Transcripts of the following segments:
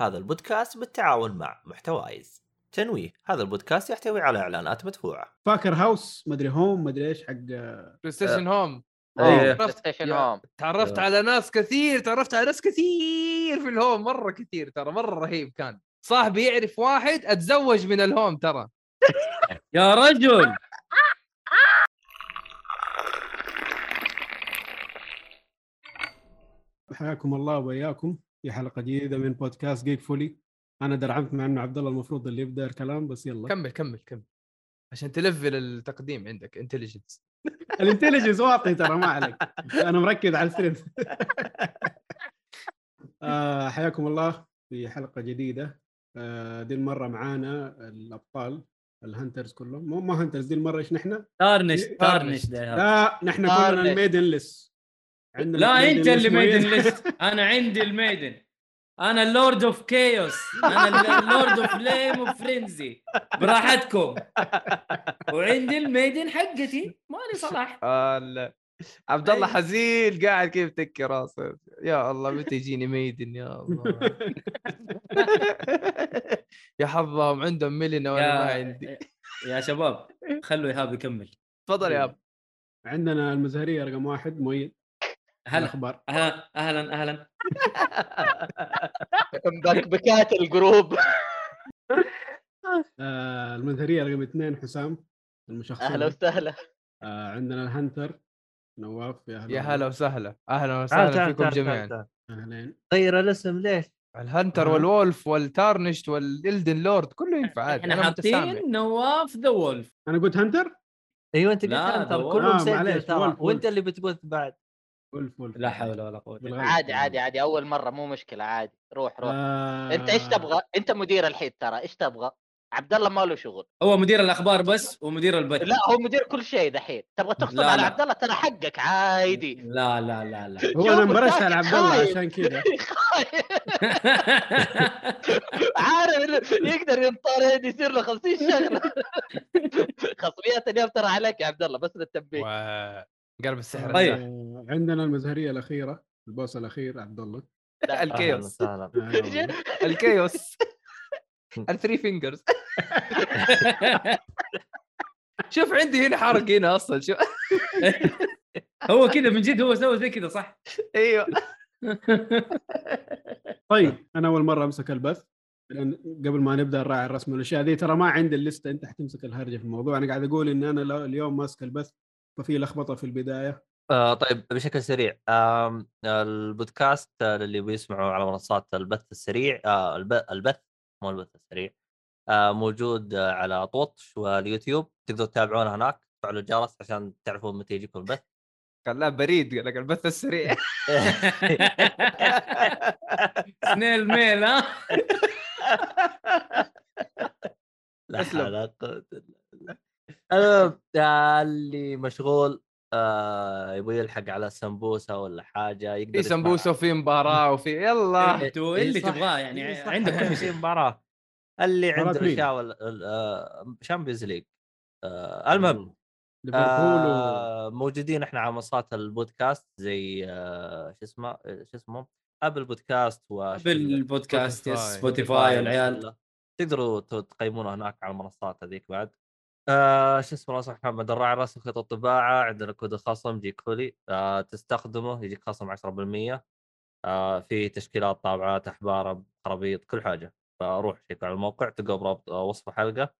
هذا البودكاست بالتعاون مع محتوايز. تنويه هذا البودكاست يحتوي على إعلانات مدفوعة. فاكر house مدري Home مدري إيش حق Play Station Home. Play Station يا- Home تعرفت. على ناس كثير تعرفت على ناس كثير في ال Home مرة كثير ترى مرة رهيب كان. صاحبي يعرف واحد أتزوج من ال Home ترى. يا رجل! حياكم الله وياكم في حلقة جديدة من بودكاست جيك فولي. أنا درعمت مع إنه عبد الله المفروض اللي يبدأ الكلام بس يلا. كمل كمل كمل. عشان تلفل التقديم عندك intelligence ال intelligence واطي ترى ما عليك. أنا مركز على ال strength آه حياكم الله في حلقة جديدة. آه دي المرة معانا الأبطال ال hunters كلهم. مو ما hunters دي المرة إيش نحن؟ Tarnished Tarnished ده لا نحن كلنا. ال maiden less عندنا لا انت اللي. maidenless أنا عندي ال maiden. أنا ال Lord of Chaos أنا ال Lord of Flame of Frenzy براحتكم. وعندي ال maiden حقتي. مالي صلاح. ال- عبد الله أي. حزين قاعد كيف تكي راسه. يا الله متى يجيني maiden؟ يا الله. يا حظهم عندهم ملينا وأنا ما عندي. يا شباب خلوا إيهاب يكمل. تفضل يا اب عندنا المزهرية رقم واحد مؤيد. هلا الأخبار. أهلا أهلا. أهلا مبكبكات ال group. آه المزهريه رقم اثنين حسام المشخصن أهلا وسهلا. آه عندنا ال hunter نواف يا هلا يا هلا وسهلا. أهلا وسهلا فيكم جميعا. أهلين. غير الاسم ليش؟ ال hunter آه. وال Wolf وال Tarnished وال Elden Lord كله ينفع عادي. إحنا حاطين نواف the Wolf. أنا قلت hunter أيوه أنت قلت لا، hunter ده كله آه، مسجل ترى. وأنت. اللي بتقول بعد. Wolf Wolf لا حول ولا قوة. عادي عادي عادي أول مرة مو مشكلة عادي. روح روح. آه أنت إيش تبغى؟ أنت مدير الحين ترى إيش تبغى؟ عبد الله ما له شغل. هو مدير الأخبار بس ومدير البث. لا هو مدير كل شيء دحين. تبغى لا، على. عبد الله؟ ترى حقك عادي. لا لا لا لا. هو أنا انبرشت على عبد الله. عشان كذا. عارف إنه يقدر ينطرد يصير له 50 شغلة. خصميات اليوم ترى عليك يا عبد الله بس للتنبيه. قلب السحر طيب. عندنا المزهرية الأخيرة ال boss الأخير عبد الله. أهلا ال chaos. ال chaos ال three fingers شوف عندي هنا حرق هنا أصلا شوف. هو كذا من جد هو سوى زي كذا صح؟ أيوه. طيب أنا أول مرة أمسك البث لأن قبل ما نبدأ الراعي الرسمي والأشياء دي ترى ما عندي الليسته أنت حتمسك الهرجة في الموضوع. أنا قاعد أقول ان أنا اليوم ماسك البث ففي لخبطه في البداية. آه طيب بشكل سريع آم البودكاست آه، للي بيسمعوا على منصات البث السريع آه الب- البث مو البث السريع آه موجود آه على طوطش واليوتيوب تقدروا تتابعونه هناك تفعلوا الجرس عشان تعرفون متى يجيكم البث. خلاه بريد قال لك البث السريع. snail mail ها؟ لا. حول ولا قوة إلا المهم آه، اللي مشغول آه يبغى يلحق على سمبوسة ولا حاجة يقدر في سمبوسة وفي مباراة وفي يلا أنتوا إيه اللي صح. تبغاه يعني إيه عندك كل في شيء مباراة اللي عنده؟ أشياء ولا آه، Champions League آه المهم ليفربول و... آه موجودين إحنا على منصات البودكاست زي آه شو اسمه آه، شو اسمه Apple Podcast و بالبودكاست yes Spotify. Spotify العيال كله. تقدروا ت- تقيمونه هناك على المنصات هذيك بعد آه شو اسمه صح محمد الراعي الرسمي خطط الطباعه عندنا كود الخصم يجيك كولي آه تستخدمه يجيك خصم 10% آه في تشكيلات طابعات أحبار خرابيط كل حاجة. فروح شيك على الموقع تلقى برابط آه، وصف الحلقة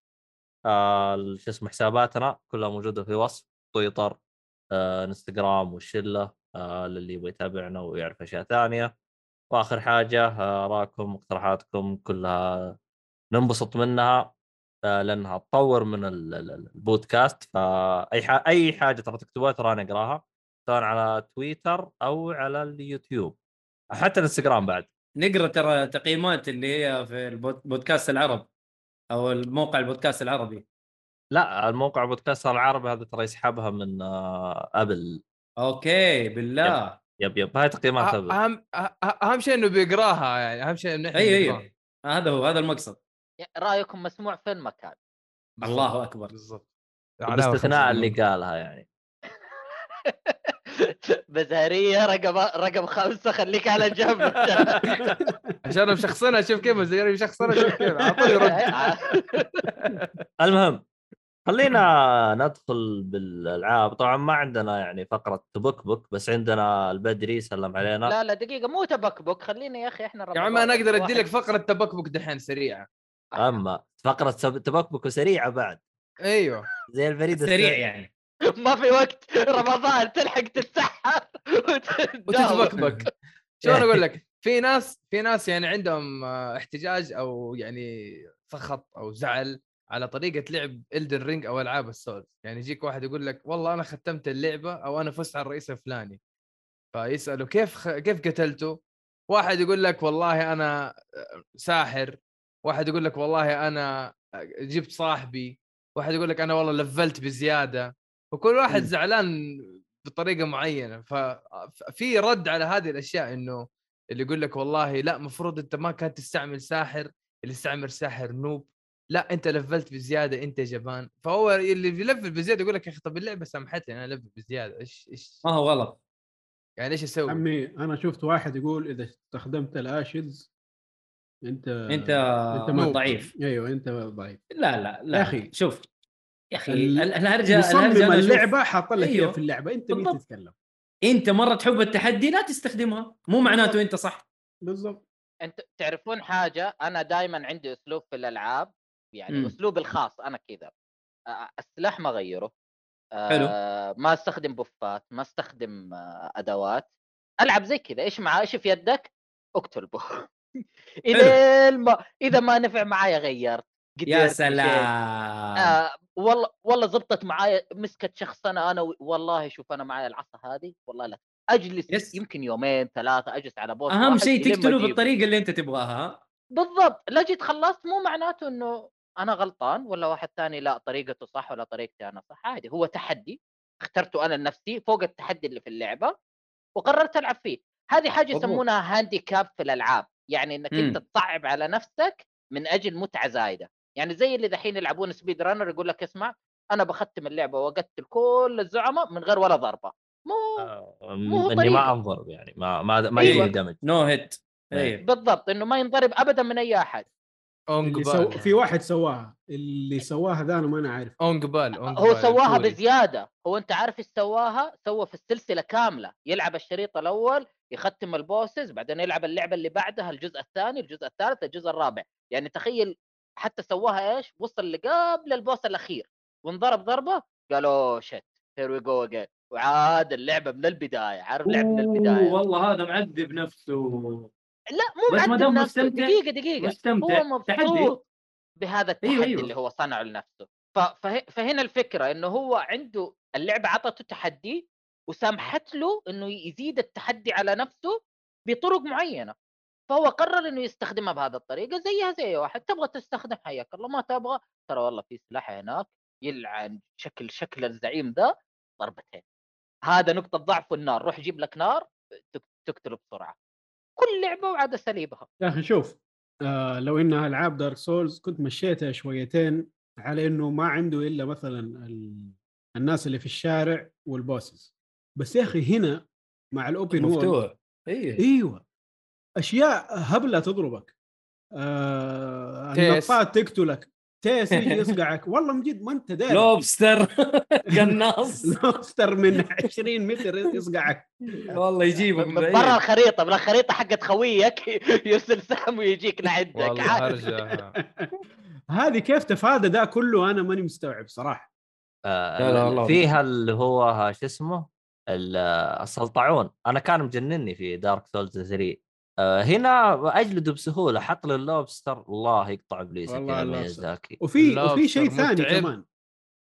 آه شو اسمه حساباتنا كلها موجودة في وصف تويتر آه إنستغرام والشلة آه للي يبغى يتابعنا ويعرف أشياء ثانية. وآخر حاجة آه، اراءكم مقترحاتكم كلها ننبسط منها. آه، لأنها تطور من ال- ال- ال- البودكاست فاي ح... أي حاجة ترى تكتبوها ترى أنا أقراها سواء على تويتر أو على اليوتيوب. حتى الإنستغرام بعد. نقرأ ترى تقييمات اللي هي في البودكاست العرب أو الموقع البودكاست العربي. لا الموقع بودكاست العربي هذا ترى يسحبها من آه، أبل. okay بالله. yep yep هاي تقييمات أبل. أهم أهم شيء إنه بيقراها يعني أهم شيء إنه إحنا اي نقراها. اي هذا هو هذا المقصد. رأيكم مسموع في المكان الله أكبر. بالضبط. باستثناء اللي قالها يعني. بزهرية رقم رقم خمسة خليك على جنب. عشان مشخصنها شوف كيف زي مشخصنها شوف كيف. أعطوني رد. المهم خلينا ندخل بالألعاب. طبعا ما عندنا يعني فقرة تبك بك بس عندنا البدري سلم علينا. لا لا دقيقة مو تبكبك خلينا يا أخي إحنا يا عم أنا. أقدر أدي لك فقرة تبكبك دحين سريعة. أما فقرة سب- تبك بك وسريعه بعد. أيوه. زي البريد سريع السريع يعني. ما في وقت. رمضان تلحق تتسحر. وتتبكبك. شو أنا أقول لك؟ في ناس في ناس يعني عندهم آه، احتجاج أو يعني سخط أو زعل على طريقة لعب Elden Ring أو ألعاب ال Souls. يعني يجيك واحد يقول لك والله أنا ختمت اللعبة أو أنا فزت على الرئيس الفلاني. فيساله كيف خ... كيف قتلته واحد يقول لك والله أنا آه، ساحر. واحد يقول لك والله أنا جبت صاحبي واحد يقول لك أنا والله لفلت بزيادة وكل واحد مم. زعلان بطريقة معينة. ففي رد على هذه الأشياء إنه اللي يقول لك والله لا مفروض أنت ما كان تستعمل ساحر اللي استعمل ساحر نوب. لا أنت لفلت بزيادة أنت جبان. فهو اللي بيلفل بزيادة يقول لك يا أخي طب اللعبة سامحتني أنا الفل بزيادة. إيش إيش؟ ما هو غلط. يعني إيش أسوي؟ عمي أنا شفت واحد يقول إذا استخدمت الاشز أنت أنت أنت ما ضعيف. أيوه أنت ضعيف. لا لا لا يا أخي. شوف يا أخي ال- ال- الهرجه الهرجه مصمم اللعبة حاط لك أيوه. في اللعبة. أنت مين بالضبط. تتكلم؟ أنت مرة تحب التحدي لا تستخدمها. مو معناته أنت صح. بالضبط. أنت تعرفون حاجة؟ أنا دائما عندي أسلوب في الألعاب يعني مم. اسلوبي الخاص أنا كذا. السلاح ما اغيره حلو. آه، ما أستخدم بوفات ما أستخدم آه، أدوات. ألعب زي كذا. إيش معاه إيش في يدك؟ أقتل به إلى ما إذا ما نفع معايا غيرت يا سلام. آه والله والله زبطت معايا مسكت شخصنه أنا و- والله شوف أنا معايا العصا هذه والله لا أجلس يس. يمكن يومين ثلاثة أجلس على بوس أهم شيء تقتله. بالطريقة اللي أنت تبغاها ها؟ بالضبط لا جيت خلصت مو معناته إنه أنا غلطان ولا واحد ثاني لا طريقته صح ولا طريقتي أنا صح عادي هو تحدي اخترته أنا لنفسي فوق التحدي اللي في اللعبة وقررت ألعب فيه هذه حاجة. يسمونها handicap في الألعاب يعني إنك أنت مم. تصعب على نفسك من أجل متعة زايدة. يعني زي اللي دحين يلعبون speed runner يقول لك اسمع أنا بختم اللعبة واقتل كل الزعماء من غير ولا ضربة. مو آه، مو إني. ما أنضرب يعني ما ما ما أيوة. يجي damage no hit بالضبط إنه ما ينضرب ابدا من أي أحد. Ong سو... bal. في واحد سواها اللي سواها ذا أنا ما أنا عارف Ong bal Ong هو bal سواها الكوري. بزيادة. هو أنت عارف إيش سواها؟ سوى في السلسلة كاملة. يلعب الشريط الأول يختم ال bosses بعدين يلعب اللعبة اللي بعدها الجزء الثاني الجزء الثالث الجزء الرابع. يعني تخيل حتى سواها إيش؟ وصل لقبل ال boss الأخير. وانضرب ضربة قالوا shit here we go again وعاد اللعبة من البداية عارف لعب من البداية؟ والله هذا معذب نفسه. لا مو بس ما دام مستمتع- دقيقة دقيقة. مستمتع هو مبسوط بهذا التحدي أيوه، أيوه. اللي هو صنعه لنفسه. فهنا الفكرة إنه هو عنده اللعبة عطته تحدي وسامحت له إنه يزيد التحدي على نفسه بطرق معينة. فهو قرر إنه يستخدمها بهذه الطريقة زيها زي واحد. تبغى تستخدم حياك الله ما تبغى. ترى والله في سلاح هناك يلعن شكل شكل الزعيم ذا ضربتين. هذا نقطة ضعف النار. روح جيب لك نار تقتله بسرعة. كل لعبة وعاد اساليبها يا أخي شوف آه لو انها ألعاب Dark Souls كنت مشيتها شويتين على إنه ما عنده إلا مثلا ال... الناس اللي في الشارع وال bosses بس يا أخي هنا مع ال open مفتوح. إيه. إيوه. أشياء هبلة تضربك. آه تيس. النطاط تقتلك. تيس يجي يصقعك. والله من جد ما انت داري لوبستر. قناص. لوستر من 20 متر يصقعك. والله يجيبك من برا. الخريطة من الخريطة حقت خويك. يرسل سهم ويجيك لعندك. هذه كيف تفادى ده كله؟ أنا ماني مستوعب صراحة. آه، لا، لا، والله. فيها اللي هو شو اسمه؟ ال- السلطعون. أنا كان مجنني في Dark Souls 3 آه، هنا اجلده بسهولة حط له اللوبستر الله يقطع إبليسك والله يا. ميازاكي وفي وفي شيء ثاني. كمان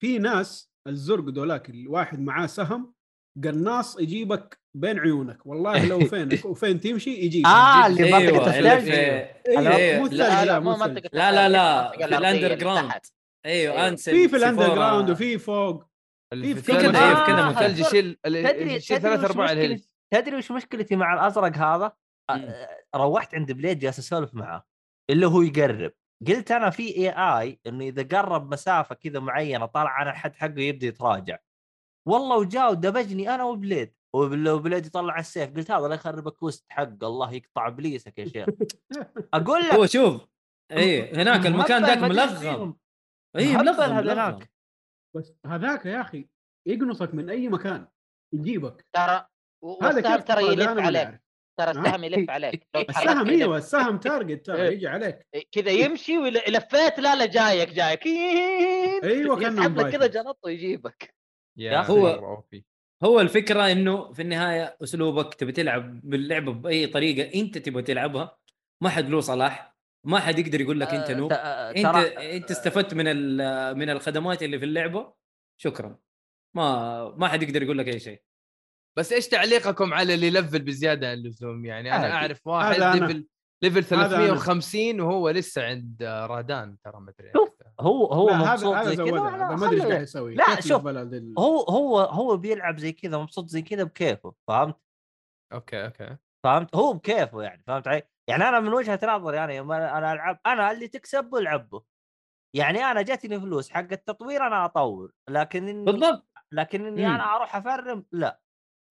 في ناس الزرق دولاك الواحد معاه سهم قناص يجيبك بين عيونك والله لو فينك وفين تمشي يجيك آه. اللي أيوه منطقه الثلج إيه، مو لا- الثلج. لا لا مو. منطقه لا لا لا في ال underground. أيوه أيوة. أنسل في في ال under. ground وفي فوق في كذا- آه، أيوه كذا من هذا. الثلج يشيل تدري ثلاث ارباع ال health تدري وش مشكلتي مع الأزرق هذا؟ آه، مم. روحت عند Blaidd جالس أسولف معاه اللي هو يقرب قلت أنا في اي اي إنه إذا قرب مسافة كذا معينة طالع عن الحد حقه يبدأ يتراجع والله وجاء ودبجني أنا و Blaidd ولو Blaidd يطلع السيف قلت هذا لا يخربك وسط حق الله يقطع إبليسك يا شيخ أقول لك هو شوف اي هناك المكان ذاك ملغم. اي ملغم هذاك. بس هذاك يا أخي يقنصك من أي مكان يجيبك ترى هذا ترى؟ يلف عليك. ترى ها؟ السهم يلف عليك. لو السهم إيوه السهم target ترى إيه. يجي عليك. كذا يمشي ولفيت لا لا جايك جايك. يسحب لك كذا. جنط ويجيبك يا. هو هو- الفكرة إنه في النهاية أسلوبك تبي تلعب باللعبة بأي طريقة أنت تبغى تلعبها. ما حد له صلاح. ما حد يقدر يقول لك أنت noob. أنت أنت استفدت من ال- من الخدمات اللي في اللعبة. شكرا. ما ما حد يقدر يقول لك أي شيء. بس إيش تعليقكم على اللي level بزيادة عن اللزوم يعني أنا. أعرف واحد. level level هذا أنا. 350 وهو لسه عند Radahn ترى ما أدري شوف. هو هو مبسوط هذا زي كذا ما أدري إيش. قاعد يسوي لا، شوف. هو هو هو بيلعب زي كذا مبسوط زي كذا بكيفه فهمت؟ okay okay فهمت؟ هو بكيفه يعني فهمت علي؟ يعني أنا من وجهة نظري أنا يوم أنا أنا العب أنا اللي تكسب العبه يعني أنا جاتني فلوس حق التطوير أنا أطور لكن بالضبط لكن إني. أنا أروح أفرم لا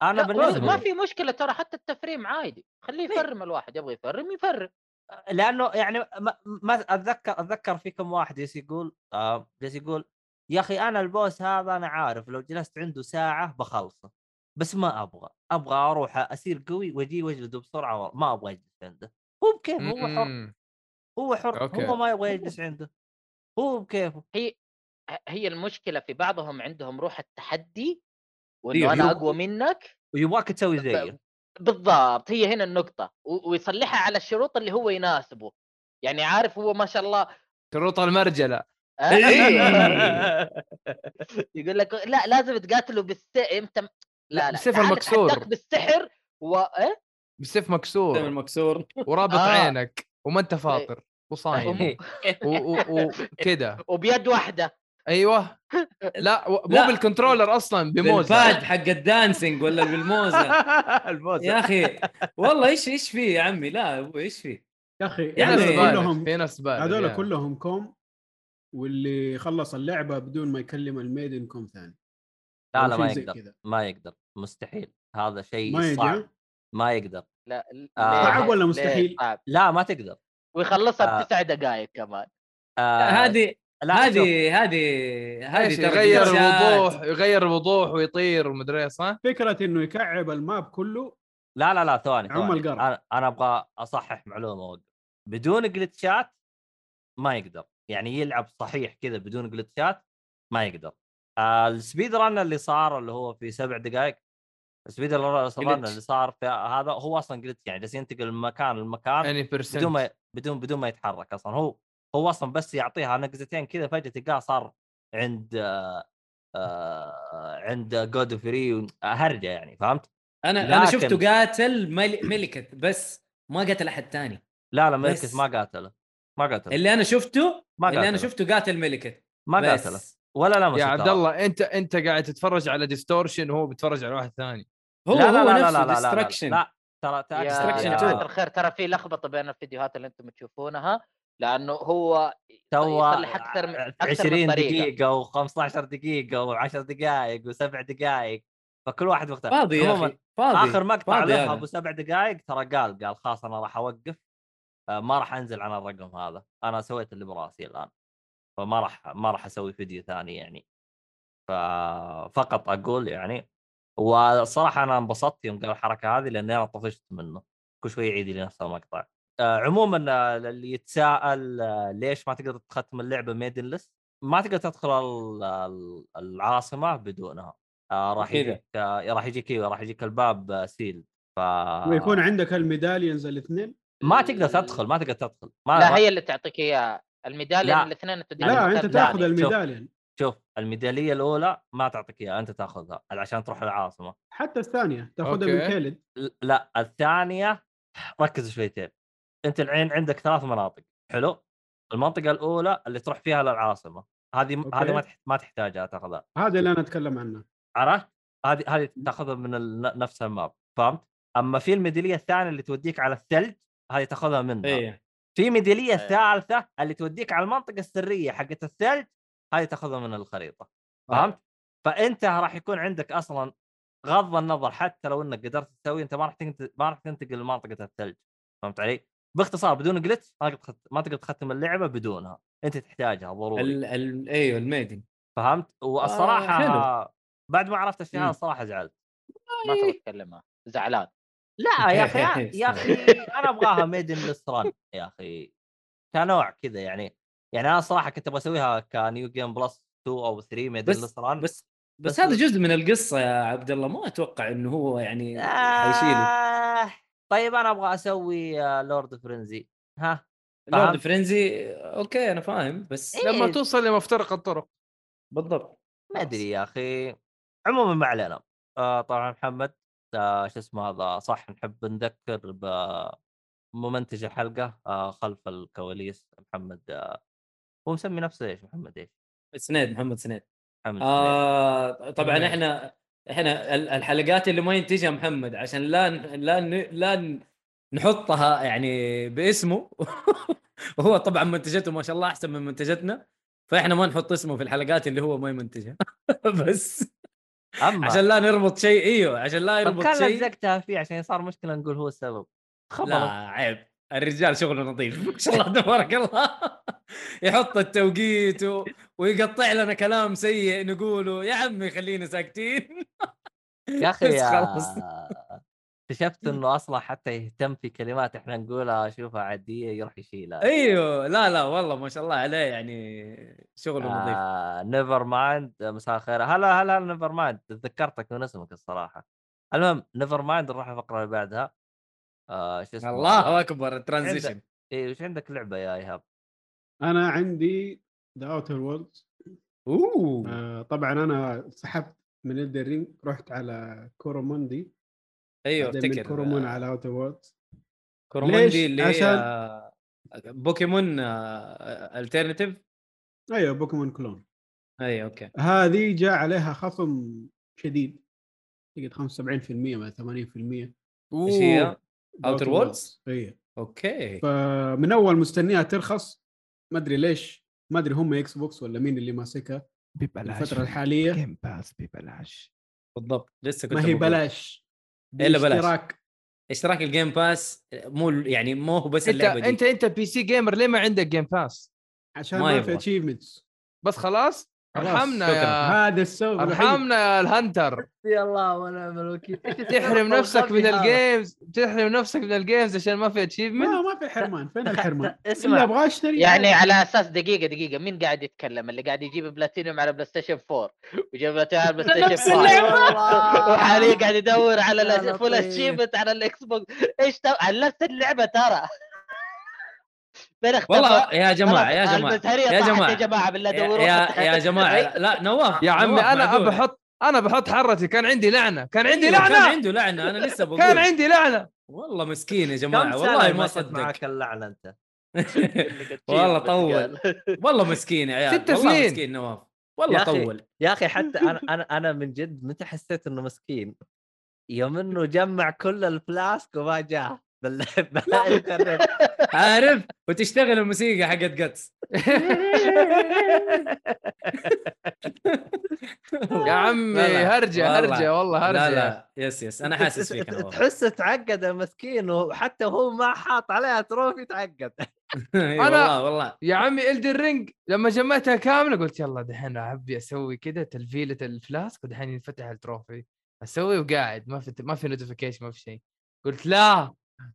أنا بالنسبة ما في مشكلة ترى حتى التفريم عادي خليه يفرم الواحد يبغى يفرم يفرم لأنه يعني ما, ما أتذكر أتذكر في كم واحد جالس يقول آه جالس يقول يا أخي أنا ال boss هذا أنا عارف لو جلست عنده ساعة بخلصه بس ما أبغى أبغى أروح أسير قوي وأجي وأجلده بسرعة ما أبغى أجلس عنده هو بكيف هو حر مم. هو حر okay. هو ما يبغى يجلس عنده هو بكيفه هي هي المشكلة في بعضهم عندهم روح التحدي وإنه أيوه، أنا يو- أقوى منك؟ ويبغاك تسوي زيه. بالضبط هي هنا النقطة و- ويصلحها على الشروط اللي هو يناسبه. يعني عارف هو ما شاء الله شروط المرجلة. آه، إيه. يقول لك لا لازم تقاتله بالسحر أنت لا لا بالسيف المكسور. بالسحر و إيه؟ بالسيف مكسور. المكسور. ورابط آه. عينك وما أنت فاطر وصايم. وكذا وبيد واحدة. أيوه. لا مو لا. بال controller أصلا بموزة. بال pad حق ال dancing ولا بالموزة. ال boss يا أخي والله إيش إيش فيه يا عمي؟ لا أبوي، إيش فيه يا أخي في ناس يعني كلهم في ناس هذول يا. كلهم كوم واللي خلص اللعبة بدون ما يكلم ال maiden كوم ثاني. لا لا ما يقدر. ما يقدر مستحيل. هذا شيء صعب؟ ما يقدر. لا آه. صعب ولا ليه؟ مستحيل؟ صعب لا ما تقدر. ويخلصها آه. بتسع دقائق كمان. آه. هذه هذه هذه هذه يغير. الوضوح يغير الوضوح ويطير ومدري إيه، صح؟ فكرة إنه يكعب ال map كله لا لا لا ثواني عم. أنا أنا أبغى أصحح معلومة وقف. بدون جلتشات ما يقدر يعني يلعب صحيح كذا بدون جلتشات ما يقدر آه ال speedrun اللي صار اللي هو في سبع دقائق ال speedrun glitch. اللي صار في هذا هو أصلا glitch يعني جالس ينتقل من مكان لمكان بدون ما بدون بدون ما يتحرك أصلا هو هو أصلا بس يعطيها نقزتين كذا فجأة تلقاه صار عند آه آه عند Godfrey هرجة يعني فهمت؟ أنا أنا لكن- شفته قاتل مل- ملكة بس ما قتل أحد ثاني لا لا بس- ملكت ما قاتله ما قاتله اللي أنا شفته ما اللي أنا قاتله. شفته قاتل ملكة ما بس. قاتله ولا لمسه يا. عبد الله أنت أنت قاعد تتفرج على Distortion وهو بيتفرج على واحد ثاني هو لا لا هو لا لا نفسه لا لا لا Distortion لا ترى. جماعة الخير ترى في لخبطة بين الفيديوهات اللي أنتم تشوفونها لأنه هو تو يصلح أكثر من أكثر 20 من طريقه دقيقة و15 دقيقة و10 دقائق و7 دقائق فكل واحد مختلف. فاضي يا أخي فاضي آخر مقطع له. أبو سبع دقائق ترى قال قال خلاص أنا راح أوقف. آه، ما راح أنزل عن الرقم هذا. أنا سويت اللي براسي الآن فما راح ما راح أسوي فيديو ثاني يعني. ففقط أقول يعني والصراحه أنا انبسطت يوم قال الحركة هذه لأني أنا طفشت منه. كل شوي يعيد لي نفس المقطع. آه، عموما آه، اللي يتساءل آه، ليش ما تقدر تختم اللعبة maidenless ما تقدر تدخل ال- ال- العاصمة بدونها. آه، راح. يجيك آه، راح يجيك إيوه راح يجيك الباب آه، sealed ويكون عندك ال medallions الاثنين؟ ما تقدر تدخل ما تقدر تدخل. ما لا هي اللي تعطيك إياها. الميداليه لا. من الاثنين أنت لا أنت تاخذ ال medallion. شوف الميدالية الأولى ما تعطيك إياها أنت تاخذها عشان تروح العاصمة. حتى الثانية تاخذها من. كيلد. لا الثانية ركز شويتين. أنت الحين عندك ثلاث مناطق حلو المنطقة الأولى اللي تروح فيها للعاصمة هذه okay. هذه ما ما تحتاجها تاخذها هذا اللي أنا أتكلم عنه عرفت هذه هذه تاخذها من ال- نفس ال map فهمت أما في الميدالية الثانية اللي توديك على الثلج هذه تاخذها منها إيه في ميدالية إيه. ثالثة اللي توديك على المنطقة السرية حقت الثلج هذه تاخذها من الخريطة آه. فهمت؟ فأنت راح يكون عندك أصلا غض النظر حتى لو إنك قدرت تسوي أنت ما راح تنت... ما راح تنتقل لمنطقة الثلج فهمت علي؟ باختصار بدون جلتش ما تقدر تخت... ما تقدر تختم اللعبة بدونها. أنت تحتاجها ضروري. ال... ال... أيوه الميدن. فهمت؟ والصراحة حلو. بعد ما عرفت الشيء هذا مم. الصراحة زعلت. ما تبغى تتكلمها زعلان. لا يا أخي يا أخي أنا أبغاها maidenless run يا أخي كنوع كذا يعني. يعني أنا صراحة كنت أبغى أسويها ك new game plus 2 أو 3 maiden بس less run بس بس- بس هذا جزء من القصة يا عبد الله. ما أتوقع إنه هو يعني حيشيله. آه طيب أنا أبغى أسوي آه، lord frenzy ها؟ لورد فهمت. frenzy okay أنا فاهم بس إيه. لما توصل لمفترق الطرق. بالضبط. ما أدري يا أخي. عموما ما علينا. آه طبعا محمد آه شو اسمه هذا؟ صح نحب نذكر بممنتج الحلقة آه خلف الكواليس. محمد آه هو مسمي نفسه إيش؟ محمد إيش؟ سنيد محمد سنيد. محمد سنيد. آه طبعا تمام. إحنا إحنا ال- الحلقات اللي ما ينتجها محمد عشان لا لا لا نحطها يعني باسمه. وهو طبعا منتجته ما شاء الله أحسن من منتجتنا. فإحنا ما نحط اسمه في الحلقات اللي هو ما يمنتجها بس. أما. عشان لا نربط شيء إيوه عشان لا يربط كان شيء. لزقتها فيه عشان صار مشكلة نقول هو السبب. لا خبر عيب. الرجال شغله نظيف. ما شاء الله تبارك الله. يحط التوقيت و... ويقطع لنا كلام سيء نقوله يا عمي خلينا ساكتين. يا أخي بس يا- خلاص. اكتشفت إنه أصلا حتى يهتم في كلمات إحنا نقولها أشوفها عادية يروح يشيلها. أيوه لا لا والله ما شاء الله عليه يعني شغله نظيف. آه Nevermind مساء الخير. هلا هلا Nevermind تذكرتك من اسمك الصراحة. المهم Nevermind نروح الفقرة اللي بعدها. آه شو اسمه؟ الله أكبر ال transition. إيه وش عندك لعبة يا إيهاب؟ أنا عندي The Outer Worlds اوه آه طبعا أنا سحبت من Elden Ring رحت على Coromon دي. أيوه افتكر. Coromon على Outer Worlds Coromon دي؟ اللي هي عشان- Pokemon alternative أيوه Pokemon clone. اي okay. هذه جاء عليها خصم شديد. تقعد 75% من 80% إيش هي؟ Outer Worlds؟ اي okay. فمن أول مستنيها ترخص. ما أدري ليش. ما أدري هم إكس بوكس ولا مين اللي ماسكها ببلاش الفترة الحالية Game Pass ببلاش بالضبط لسه كنت ما هي. بلاش إلا بلاش. باشتراك. اشتراك ال Game Pass مو يعني مو هو بس انت اللعبة دي انت أنت PC gamer ليه ما عندك Game Pass؟ عشان ما ما, في يبغى. achievements بس خلاص أرحمنا يا هذا الوحيد. أرحمنا يا ال hunter. يا الله ونعم الوكيل تحرم نفسك من الجيمز تحرم نفسك من ال games عشان ما في achievement ما ما في حرمان فين الحرمان؟ اللي اسمع أبغى اشتري يعني على أساس دقيقة دقيقة مين قاعد يتكلم؟ اللي قاعد يجيب بلاتينيوم على بلاي ستيشن 4 ويجيب بلاتينيوم على بلاي ستيشن نفس 5 اللعبة. وحاليا قاعد يدور على full. achievement على الإكس بوكس. إيش. على نفس اللعبة ترى. فين اختفى؟ والله يا جماعة يا جماعة يا جماعة يا جماعة. بالله يا, دوروا يا, يا جماعة لا نواف يا عمي أنا. بحط أنا بحط حرتي. كان عندي لعنة. كان عندي كان لعنة. عنده لعنة. أنا لسه بقول. كان عندي لعنة. والله مسكين يا جماعة. والله ما صدق. معك اللعنة أنت؟ والله طول. والله مسكين يا عيال. ست والله سنين. مسكين نواف. يا والله أخي. طول. يا أخي حتى أنا أنا أنا من جد متى حسيت إنه مسكين؟ يوم إنه جمع كل ال flasks وما جاء. بالله عارف؟ وتشتغل الموسيقى حقت Guts. يا عمي لا لا، هرجة والله. هرجة والله هرجة. لا. لا yes yes. أنا حاسس فيك نواف تحس تعقد المسكين وحتى هو ما حاط عليها trophy تعقد. أنا- والله والله. يا عمي Elden Ring لما جمعتها كاملة قلت يلا دحين أبي أسوي كذا تقفيلة ال flask ودحين ينفتح ال trophy. أسوي وقاعد ما في ما في notification ما في شيء. قلت لا.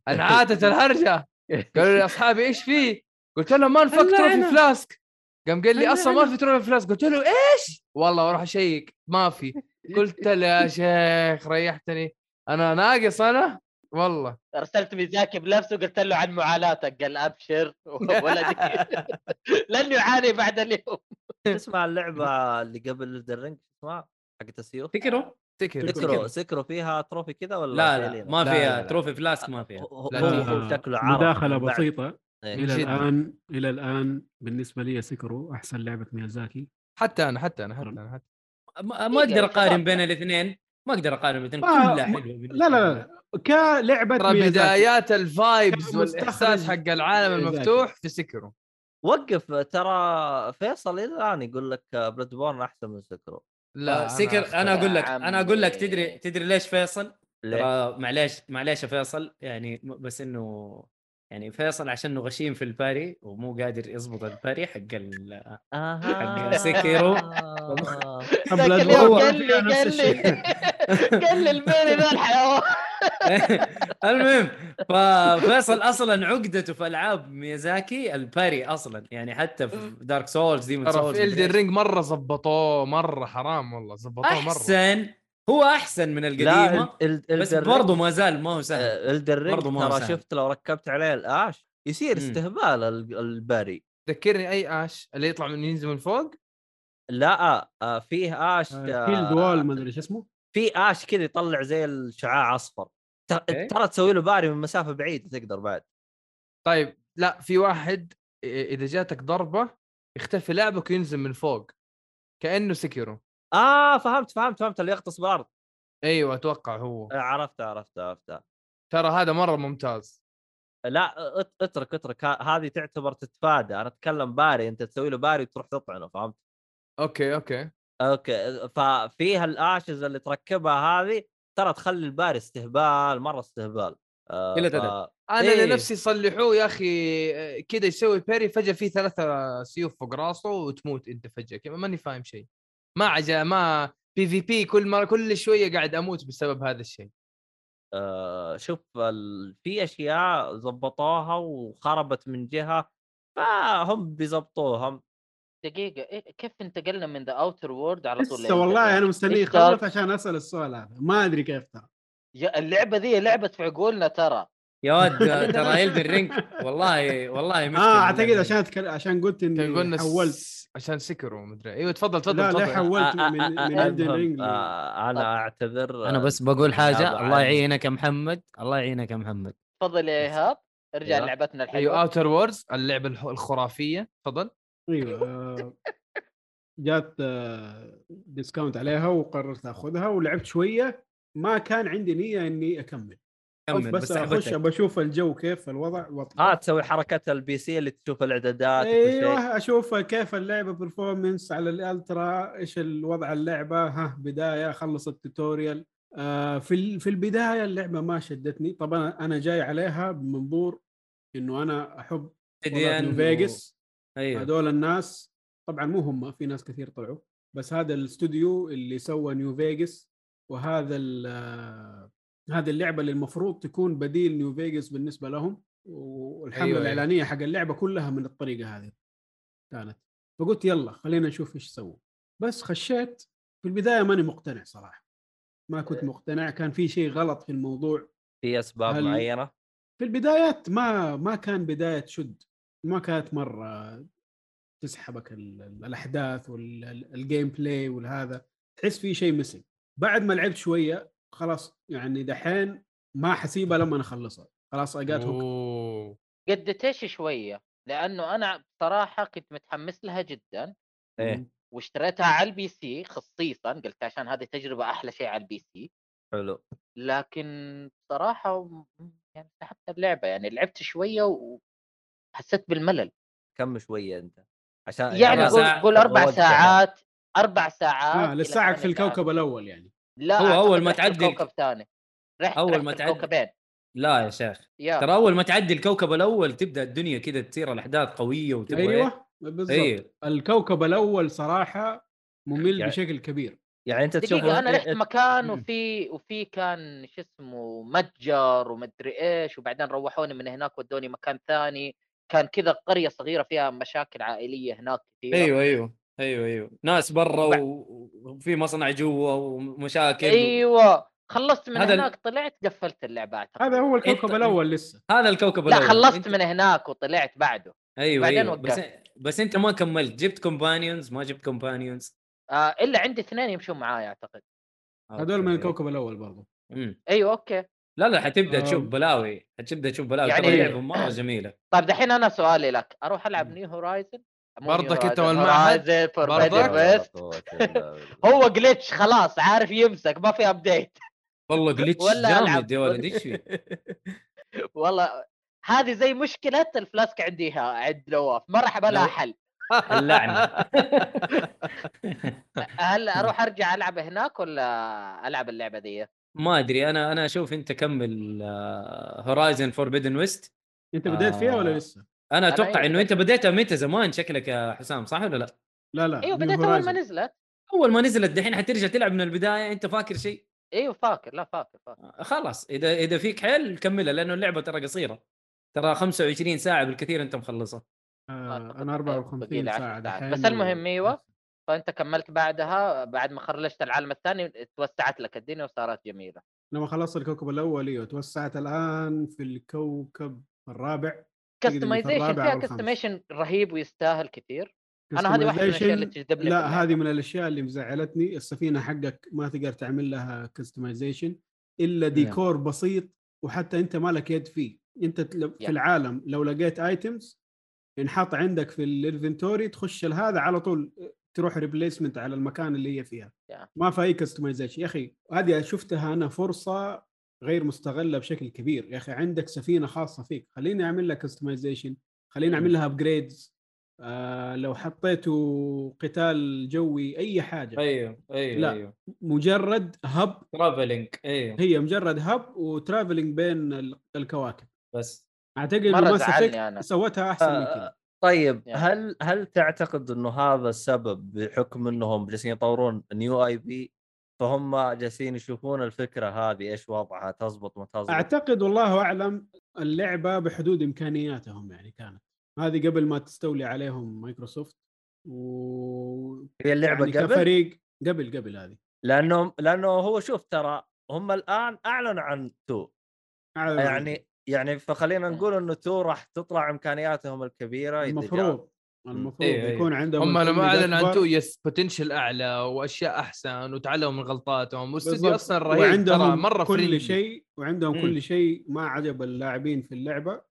انعادت الهرجة. قالوا لي أصحابي إيش فيه؟ قلت لهم ما نفك trophy. flask قام قال لي أصلا ما. في trophy flask قلت له إيش؟ والله وأروح أشيك. ما في. قلت له يا شيخ ريحتني. أنا ناقص أنا؟ والله. أرسلت ميازاكي بنفسه وقلت له عن معاناتك. قال أبشر. ولدي لن يعاني بعد اليوم. تسمع اللعبة اللي قبل Elden Ring اسمها حقت السيوف؟ تكرو تكر Sekiro Sekiro فيها trophy كذا ولا لا لا؟ ما لا، فيها لا، لا. trophy flask ما فيها هو شكله مداخلة. بسيطة إيه. إلى. الآن إلى الآن بالنسبة لي Sekiro أحسن لعبة ميازاكي حتى أنا حتى أنا حتى أنا حتى ما ما أقدر أقارن بين الاثنين ما أقدر أقارن بين كلها حلوة لا لا. لا كلعبة ترى. بدايات ال vibes والإحساس حق العالم. المفتوح في Sekiro وقف ترى فيصل إلى الآن يقول لك Bloodborne أحسن من Sekiro لا Sekiro أنا أقول لك أنا أقول لك. تدري تدري ليش فيصل؟ ليه؟ معليش معليش يا فيصل يعني بس إنه يعني فيصل عشانه غشيم في ال parry ومو قادر يضبط ال parry حق ال حق تدور قال لي قال لي. قال لي الميني ذا الحيوان المهم ففيصل أصلا عقدته في ألعاب ميازاكي ال parry أصلا يعني حتى في Dark Souls Demon's Souls في Elden Ring مرة زبطوه مرة حرام والله زبطوه مرة. أحسن هو أحسن من القديمة بس برضه ما زال ما هو سهل. برضو ما هو ترى سهل. شفت لو ركبت عليه ال ash يصير. استهبال ال- ال parry. ذكرني أي ash اللي يطلع من ينزل من فوق؟ لا آه، فيه ash آه، field wall ما أدري إيش اسمه. في ash كذا يطلع زي الشعاع أصفر. ترى تسوي له parry من مسافة بعيدة تقدر بعد. طيب لا في واحد إذا جاتك ضربة يختفي لعبك وينزل من فوق. كأنه Sekiro. آه فهمت فهمت فهمت اللي يغطس بالأرض. أيوه أتوقع هو. آه، عرفت عرفت عرفت. ترى هذا مرة ممتاز. لا ات- اترك اترك. هذه تعتبر تتفادى. أنا أتكلم parry أنت تسوي له parry وتروح تطعنه فهمت؟ أوكي أوكي. أوكي ففيها ال ashes اللي تركبها هذه ترى تخلي ال parry استهبال مرة استهبال آه، ف-. أنا إيه. لنفسي يصلحوه يا أخي آه، كذا يسوي parry فجأة في ثلاثة سيوف فوق راسه وتموت أنت فجأة كذا ماني فاهم شيء ما عجا ما PvP كل مرة كل شوية قاعد أموت بسبب هذا الشيء آه، شوف ال... في أشياء زبطوها وخربت من جهة فهم بيزبطوها دقيقة إيه كيف انتقلنا من ذا Outer Worlds على طول؟ لسه والله أنا مستني يخلص؟ عشان أسأل السؤال هذا ما أدري كيف ترى يا اللعبة ذي لعبة في عقولنا ترى. يا ولد ترى Elden Ring والله والله مشكلة آه أعتقد عشان أتكلم عشان قلت إني حولت. س- عشان Sekiro مدري أيوه تفضل تفضل لا لا تفضل. حولت آه، من آه، من آه، ل- آه، أنا أعتذر أنا بس بقول هذا الله. يعينك يا محمد الله يعينك يا محمد. تفضل يا إيهاب ارجع. لعبتنا أيوه الحلوة. Outer Worlds اللعبة الح- الخرافية تفضل. أيوه آه، جات discount عليها وقررت آخذها ولعبت شوية ما كان عندي نية إني أكمل. كمل بس بس أخش. بشوف الجو كيف الوضع وأطلع. آه تسوي حركه ال PC اللي تشوف الإعدادات أيوه أشوف كيف اللعبة performance على ال ultra إيش الوضع اللعبة ها بداية خلص ال tutorial آه في في البداية اللعبة ما شدتني. طبعا أنا جاي عليها بمنظور إنه أنا أحب Vegas أيوه. هذول الناس طبعا مو هم في ناس كثير طلعوا بس هذا الاستوديو اللي سوى New Vegas وهذا آه، هذه اللعبة اللي المفروض تكون بديل New Vegas بالنسبة لهم والحملة أيوة، أيوة. أيوة. الإعلانية حق اللعبة كلها من الطريقة هذه كانت. فقلت يلا خلينا نشوف إيش سووا بس خشيت في البداية ماني مقتنع صراحة. ما كنت مقتنع كان في شيء غلط في الموضوع. في أسباب معينة؟ في البدايات ما ما كان بداية شد. ما كانت مرة تسحبك ال- ال- الأحداث وال gameplay والهذا تحس في شيء مسك بعد ما لعبت شوية خلاص يعني دحين ما حسيبها لما أخلصها. خلاص I got hooked أوه. قدتش شوية؟ لأنه أنا بصراحة كنت متحمس لها جدا إيه. واشتريتها على ال PC خصيصا قلت عشان هذه تجربة أحلى شيء على ال PC حلو. لكن بصراحة م- يعني سحبت اللعبة يعني لعبت شوية وحسيت بالملل. كم شوية أنت؟ عشان يعني أربع قول ساعات. قول أربع ودك ساعات أربع ساعات آه إلى لساعك في ساعات. الكوكب الأول يعني. لا هو أول ما تعدي كوكب ثاني رحت أول رحت ما تعدي- الكوكبين. لا يا شيخ. ترى أول ما تعدي الكوكب الأول تبدأ الدنيا كذا تصير الأحداث قوية وتبغى أيوه بالضبط. أيوه الكوكب الأول صراحة ممل يعني- بشكل كبير. يعني أنت تشوف دقيقة أنا رحت مكان مم. وفي وفي كان شو اسمه متجر ومدري إيش وبعدين روحوني من هناك ودوني مكان ثاني. كان كذا قرية صغيرة فيها مشاكل عائلية هناك كثير أيوه أيوه أيوه أيوه. ناس برا وفي مصنع جوا ومشاكل أيوه خلصت من هذا هناك طلعت قفلت اللعبة أعتقد. هذا هو الكوكب الأول لسه. هذا الكوكب لا الأول. خلصت أنت- من هناك وطلعت بعده. أيوه بعدين أيوه. بس وقفت. بس أنت ما كملت. جبت companions ما جبت companions آه إلا عندي اثنين يمشون معاي أعتقد. هذول من الكوكب الأول برضو. أيوه okay. لا لا حتبدأ. تشوف بلاوي حتبدأ تشوف بلاوي يعني- يعني اللعبه مرة جميلة طيب دحين أنا سؤالي لك أروح ألعب new Horizon برضك أنت والمعهد؟ برضك؟ هو glitch خلاص عارف يمسك ما في update والله glitch. جامد يا ولد إيش؟ والله هذه زي مشكلة الفلاسك عندي ها- عند نواف ما راح بلها لو- حل اللعنة هل أروح أرجع ألعب هناك ولا ألعب اللعبة دي؟ ما أدري أنا أنا أشوف أنت كمل Horizon Forbidden West أنت بديت فيها ولا آه. لسه؟ أنا أتوقع أيوة إنه أنت بديتها متى زمان شكلك يا حسام صح ولا لا؟ لا لا أيوه بديت أول ما. نزلت أول ما نزلت دحين حترجع تلعب من البداية أنت فاكر شيء؟ أيوه فاكر لا فاكر فاكر آه، خلاص إذا إذا فيك حيل كملها لأنه اللعبة ترى قصيرة ترى 25 ساعة بالكثير أنت مخلصها آه أنا باقي 54 لي عشر ساعة. دحين بس المهم أيوه فأنت كملت بعدها بعد ما خرجت العالم الثاني توسعت لك الدنيا وصارت جميلة لما خلصت الكوكب الأول إيوه توسعت الآن في الكوكب الرابع customization فيها. customization رهيب ويستاهل كثير أنا هذه واحدة من الأشياء اللي تجذبني لا. هذه من الأشياء اللي مزعلتني السفينة حقك ما تقدر تعمل لها customization إلا ديكور بسيط وحتى أنت ما لك يد فيه أنت في Yeah. العالم لو لقيت items ينحط عندك في ال inventory تخش هذا على طول تروح replacement على المكان اللي هي فيها. Yeah. ما في أي customization يا أخي هذه شفتها أنا فرصة غير مستغلة بشكل كبير. يا أخي عندك سفينة خاصة فيك. خليني أعمل لها customization خليني أعمل لها upgrades آه لو حطيته قتال جوي أي حاجة. أيوه أيوه لا. أيوه. مجرد hub traveling أيوه. هي مجرد hub و traveling بين ال- الكواكب. بس. أعتقد Mass زعلني أنا. سوتها أحسن من آه، كذا طيب يعني. هل هل تعتقد إنه هذا السبب بحكم إنهم جالسين يطورون new IP فهم جالسين يشوفون الفكرة هذه إيش وضعها تزبط ما تزبط؟ أعتقد والله أعلم اللعبة بحدود إمكانياتهم يعني كانت. هذه قبل ما تستولي عليهم مايكروسوفت و هي اللعبة يعني قبل؟ كفريق قبل قبل هذه. لأنه لأنه هو شوف ترى هم الآن اعلنوا عن two يعني يعني فخلينا مم. نقول إنه two راح تطلع إمكانياتهم الكبيرة إذا جاء. المفروض المفروض أيوه، أيوه. يكون عندهم هم لما أعلن عن. two yes potential أعلى وأشياء أحسن وتعلموا من غلطاتهم والاستوديو بالضبط. أصلا رهيب ترى وعندهم مرة كل. شيء وعندهم مم. كل شيء ما عجب اللاعبين في اللعبة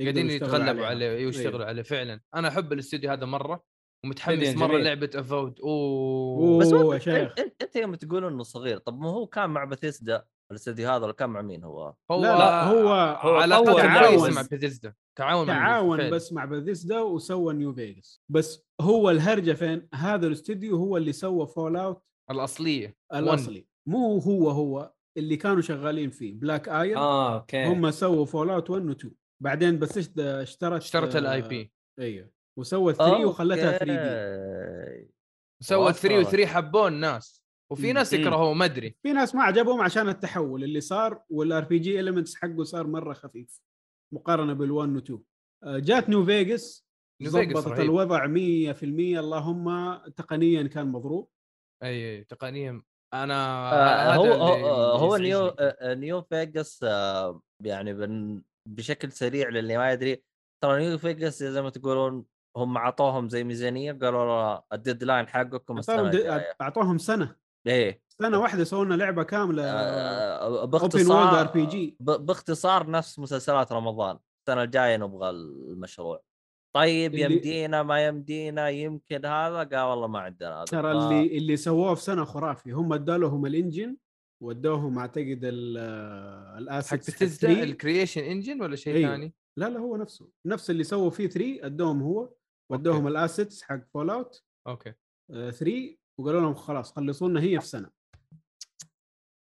قاعدين يتغلبوا. عليه ويشتغلوا أيوه. عليه فعلا أنا أحب الاستوديو هذا مرة ومتحمس استوديو مرة جميل. لعبة Avowed أوه أوه. بس يا شيخ. أنت, أنت يوم تقول إنه صغير طب ما هو كان مع بثيسدا الاستديو هذا ولا كان مع مين هو؟ هو لا لا هو هو كويسه بس. مع بيثيزدا تعاون تعاون. بس مع بثيسدا وسوى New Vegas بس هو الهرجة فين؟ هذا الاستوديو هو اللي سوى Fallout الأصلية الاصلي مو هو هو اللي كانوا شغالين فيه Black Isle آه okay هم سووا Fallout 1 و 2 بعدين بثيسدا اشترت اشترت آه، ال IP أيوه وسوت 3 وخلتها 3 دي. سوت 3 وأصلاً. و3 حبوه ناس وفي. ناس. يكرهوه ما أدري في ناس ما عجبهم عشان التحول اللي صار وال RPG elements حقه صار مرة خفيف مقارنة بال1 و2 آه، جات New Vegas New Vegas ضبطت رهيب. الوضع 100% اللهم تقنيا كان مضروب أي تقنيا أنا آه هو هو, هو يزعجني. New آه New Vegas آه يعني بن بشكل سريع للي ما يدري ترى New Vegas زي ما تقولون هم اعطوهم زي ميزانية قالوا له ال deadline حقكم السنة اعطوهم سنة إيه. سنة واحدة سووا لنا لعبة كاملة آه open world باختصار RPG باختصار نفس مسلسلات رمضان. السنة الجاية نبغى المشروع. طيب اللي- يمدينا ما يمدينا يمكن هذا؟ قال والله ما عندنا هذا. ترى ف- اللي اللي سووه في سنة خرافي هم ادوا لهم ال engine ودوهم أعتقد ال- حق ال assets حق بتزدا 3 ال Creation Engine ولا شيء أيوه. ثاني؟ لا لا هو نفسه. نفس اللي سووا فيه 3 أدوهم هو. ودوهم ال assets حق Fallout okay 3 وقالوا لهم خلاص خلصوا لنا هي في سنة.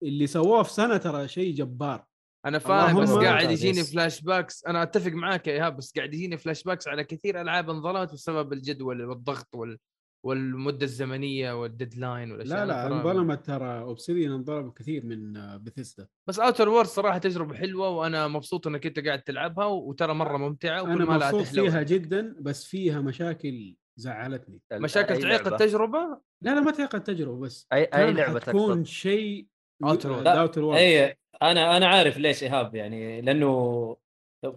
اللي سووه في سنة ترى شيء جبار. أنا فاهم بس قاعد يجيني flashbacks أنا أتفق معاك يا إيهاب بس قاعد يجيني flashbacks على كثير ألعاب انظلمت بسبب الجدول والضغط وال... والمدة الزمنية وال deadline والأشياء لا لا انظلمت ترى Obsidian انظلموا كثير من بثيستا بس Outer Worlds صراحة تجربة حلوة وأنا مبسوط إنك انت قاعد تلعبها وترى مرة ممتعة وكل ما تحلو. فيها جدا بس فيها مشاكل زعلتني. مشاكل تعيق؟ التجربة؟ لا لا ما تعيق التجربة بس. اي أي كان لعبة حتكون تقصد شيء Outer World اي أنا أنا عارف ليش إيهاب يعني لأنه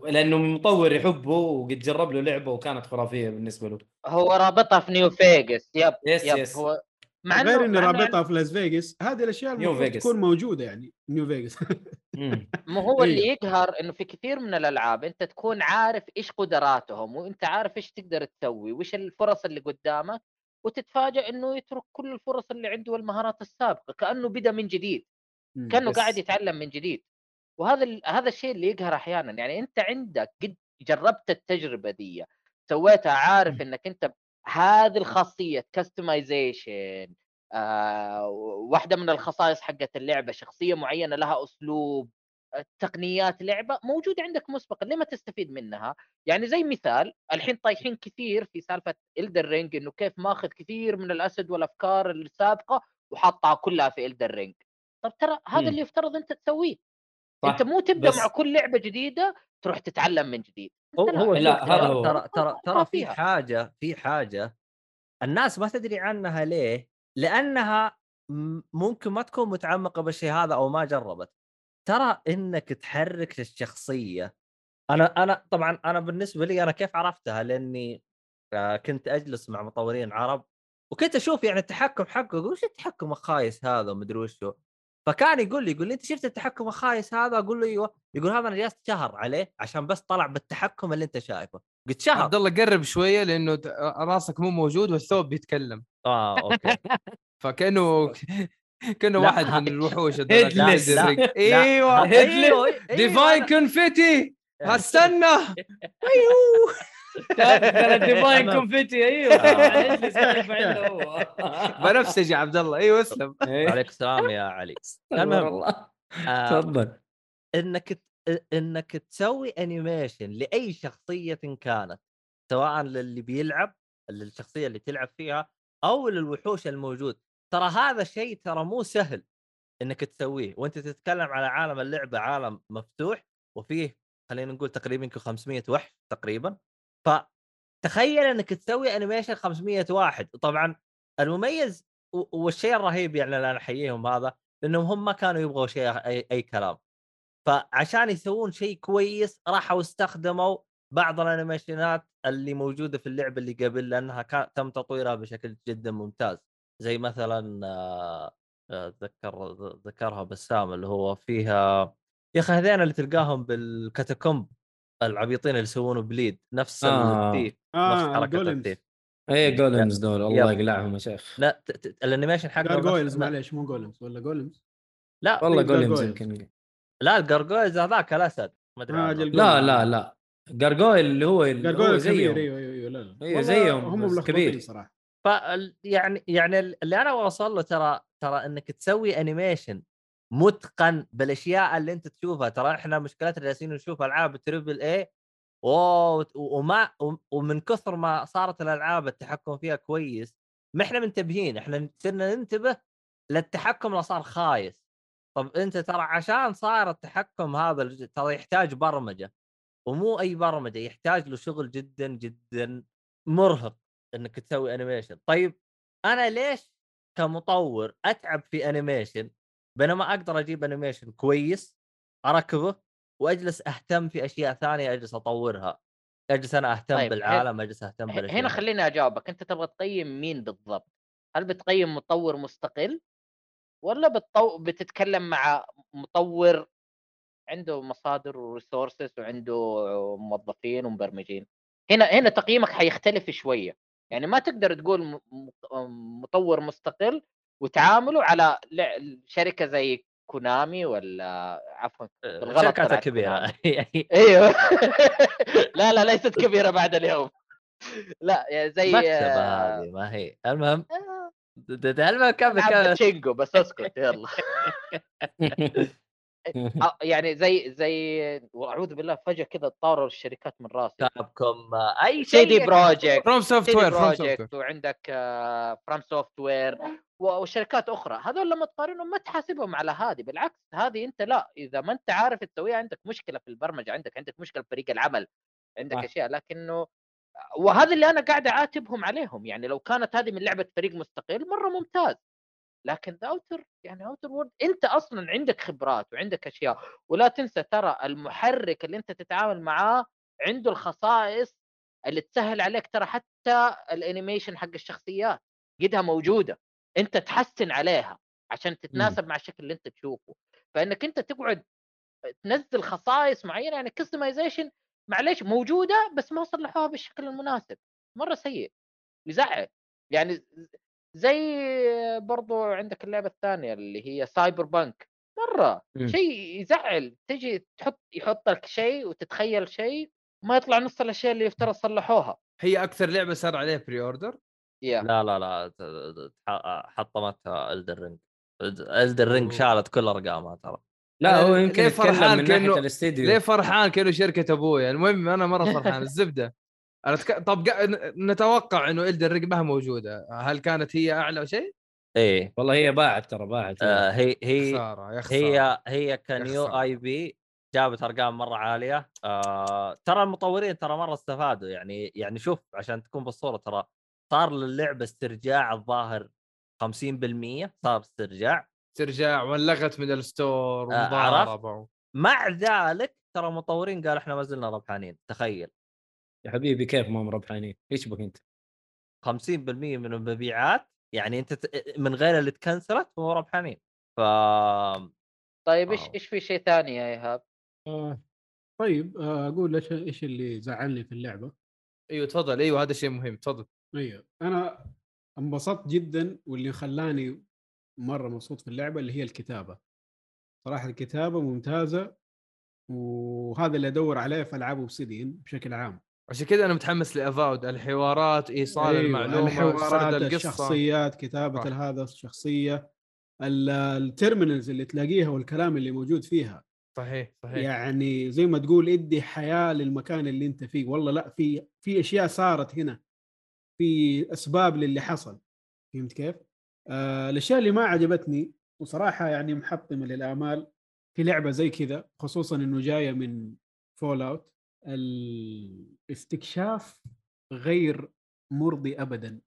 لأنه مطور يحبه وقد جرب له لعبة وكانت خرافية بالنسبة له. هو رابطها في New Vegas yep yes yep yes هو مع غير إنه اني رابطها في لاس فيغاس هذه الأشياء المفروض. تكون موجودة يعني New Vegas. ما هو اللي أيوه. يقهر إنه في كثير من الألعاب أنت تكون عارف إيش قدراتهم وأنت عارف إيش تقدر تسوي وإيش الفرص اللي قدامك وتتفاجئ إنه يترك كل الفرص اللي عنده والمهارات السابقة كأنه بدا من جديد. كأنه بس- قاعد يتعلم من جديد. وهذا ال- هذا الشيء اللي يقهر أحيانا. يعني أنت عندك قد جربت التجربة دي سويتها عارف إنك أنت هذه الخاصية كستمايزيشن آه واحدة من الخصائص حقت اللعبة شخصية معينة لها أسلوب آه، تقنيات لعبة موجودة عندك مسبقا ليه ما تستفيد منها؟ يعني زي مثال الحين طايحين كثير في سالفة Elden Ring إنه كيف ماخذ كثير من ال assets والأفكار السابقة وحاطها كلها في Elden Ring طب ترى هذا مم. اللي يفترض أنت تسويه. صح، انت مو تبدأ بس- مع كل لعبة جديدة تروح تتعلم من جديد. هو هو لا، هذا ترى- هو. ترى ترى ترى في. حاجة في حاجة. الناس ما تدري عنها ليه؟ لأنها ممكن ما تكون متعمقة بالشيء هذا أو ما جربت. ترى إنك تحرك الشخصية. أنا أنا طبعا أنا بالنسبة لي أنا كيف عرفتها؟ لأني آه، كنت أجلس مع مطورين عرب وكنت أشوف يعني التحكم حقه أقول وش التحكم الخايس هذا؟ ومدري وشو. فكان يقول لي يقول لي أنت شفت التحكم الخايس هذا؟ أقول له أيوه. يقول هذا أنا جلست شهر عليه عشان بس طلع بالتحكم اللي أنت شايفه. قلت شهر. عبد الله قرب شوية لأنه راسك مو موجود والثوب بيتكلم. آه أوكي. فكأنه كأنه واحد من الوحوش. لا، أيوه. أيوه أيوه، divine confetti استنى ترى divine تمام. confetti أيوه بنفسجي يا عبد الله. أيوه اسلم. إيه. عليك السلام يا علي. المهم. آه تفضل. إنك ت- إنك تسوي animation لأي شخصية كانت سواء للي بيلعب للشخصية اللي تلعب فيها أو للوحوش الموجود. ترى هذا شيء ترى مو سهل إنك تسويه. وأنت تتكلم على عالم اللعبة عالم مفتوح وفيه خلينا نقول تقريبا يمكن 500 وحش تقريبا. فتخيل إنك تسوي animation 500 واحد. طبعا المميز والشيء الرهيب يعني أنا أحييهم هذا إنهم هم ما كانوا يبغوا شيء اي, أي كلام. فعشان يسوون شيء كويس راحوا استخدموا بعض ال animation ات اللي موجودة في اللعبة اللي قبل لأنها كان تم تطويرها بشكل جدا ممتاز. زي مثلا آه، أتذكر ذكرها بسام اللي هو فيها يا أخي هذين اللي تلقاهم بال catacomb. العبيطين اللي يسوونه bleed نفس آه. ال thief نفس آه حركة golems ال thief اي golems دول الله. يقلعهم يا شيخ. لا ت- ت- ال animation حقه gargoyles نفس- معليش مو golems ولا golems لا والله طيب، golems. يمكن. لا ال gargoyles هذاك الأسد ما أدري آه، لا لا لا. gargoyle اللي هو كبير زيهم. أيوه أيوه أيوه لا لا. أيوة، والله زيهم هم كبير. صراحة. ف يعني يعني اللي أنا واصل له ترى ترى إنك تسوي animation متقن بالأشياء اللي أنت تشوفها. ترى إحنا مشكلتنا جالسين نشوف ألعاب triple A وما ومن كثر ما صارت الألعاب التحكم فيها كويس ما إحنا منتبهين. إحنا صرنا ننتبه للتحكم اللي صار خايس. طب أنت ترى عشان صار التحكم هذا ترى يحتاج برمجة ومو أي برمجة يحتاج له شغل جدا جدا مرهق إنك تسوي animation طيب أنا ليش كمطور أتعب في animation بينما أقدر أجيب animation كويس أركبه وأجلس أهتم في أشياء ثانية أجلس أطورها. أجلس أنا أهتم طيب، بالعالم أجلس أهتم بالاشياء هنا. خليني أجاوبك. أنت تبغى تقيم مين بالضبط؟ هل بتقيم مطور مستقل ولا بتطو... بتتكلم مع مطور عنده مصادر وريسورسز وعنده موظفين ومبرمجين؟ هنا هنا تقييمك حيختلف شوية. يعني ما تقدر تقول مطور مستقل وتعامله على شركة زي كونامي ولا عفوا بالغلط الشركات طلعت الكبيره أيوه. لا لا ليست كبيرة بعد اليوم. لا يعني زي مكتبه هذه ما هي. المهم آه، المهم كمل كمل بس أسكت يلا. آه، يعني زي زي وأعوذ بالله فجأة كذا طاروا الشركات من راسي. كابكم أي سي شيء دي بروجكت فروم سوفت وير فروم سوفت وير بروجكت وعندك FromSoftware وشركات أخرى. هذول لما تقارنهم ما تحاسبهم على هذه. بالعكس هذه أنت لا إذا ما أنت عارف تسويها عندك مشكلة في البرمجة عندك عندك مشكلة في فريق العمل عندك صح. أشياء. لكنه وهذا اللي أنا قاعد أعاتبهم عليهم. يعني لو كانت هذه من لعبة فريق مستقل مرة ممتاز. لكن The Outer يعني Outer Worlds أنت أصلا عندك خبرات وعندك أشياء ولا تنسى ترى المحرك اللي أنت تتعامل معاه عنده الخصائص اللي تسهل عليك ترى حتى ال animation حق الشخصيات قدها موجودة. أنت تحسن عليها عشان تتناسب مع الشكل اللي أنت تشوفه. فإنك أنت تقعد تنزل خصائص معينة يعني customization معليش موجودة بس ما صلحوها بالشكل المناسب. مرة سيء. يزعل. يعني زي برضو عندك اللعبة الثانية اللي هي Cyberpunk مرة مم. شيء يزعل تجي تحط يحط لك شيء وتتخيل شيء ما يطلع نص الأشياء اللي يفترض صلحوها. هي أكثر لعبة صار عليها pre-order يا. لا لا لا حطمتها Elden Ring Elden Ring. شالت كل أرقامها ترى. لا هو ليه يمكن يتكلم فرحان من ناحية الاستديو. ليه فرحان كأنه شركة ابويا المهم أنا مرة فرحان. الزبدة. أنا تك... طب نتوقع إنه Elden Ring ما هي موجودة. هل كانت هي أعلى شيء؟ إيه. والله هي باعت ترى باعت آه هي هي خسارة يا خسارة. هي هي ك new خسارة. IP جابت أرقام مرة عالية. آه ترى المطورين ترى مرة استفادوا. يعني يعني شوف عشان تكون بالصورة ترى صار للعبة استرجاع الظاهر 50% صار استرجاع. ترجع ولغت من ال store آه، عرفت؟ مع ذلك ترى المطورين قالوا إحنا ما زلنا ربحانين تخيل. يا حبيبي كيف ما هم ربحانين إيش بك أنت؟ 50% من المبيعات يعني أنت من غير اللي تكنسلت هم ربحانين ف طيب إيش واو. إيش في شيء ثاني يا إيهاب؟ آه طيب آه أقول إيش إيش اللي زعلني في اللعبة. أيوه تفضل. أيوه هذا شيء مهم. تفضل. أيوه أنا انبسطت جدا واللي خلاني مرة مبسوط في اللعبة اللي هي الكتابة. صراحة الكتابة ممتازة وهذا اللي أدور عليه في ألعاب أوبسيديان بشكل عام. عشان كذا أنا متحمس لأفاود الحوارات إيصال أيوة، المعلومة الحوارات القصة. الشخصيات كتابة. هذا الشخصية ال- التيرمينالز اللي تلاقيها والكلام اللي موجود فيها. صحيح صحيح. يعني زي ما تقول إدي حياة للمكان اللي أنت فيه. والله لأ في في أشياء صارت هنا. في أسباب للي حصل. فهمت كيف؟ آه الأشياء اللي ما عجبتني وصراحة يعني محطمة للآمال. في لعبة زي كذا خصوصا إنه جاية من Fallout الاستكشاف غير مرضي ابدا.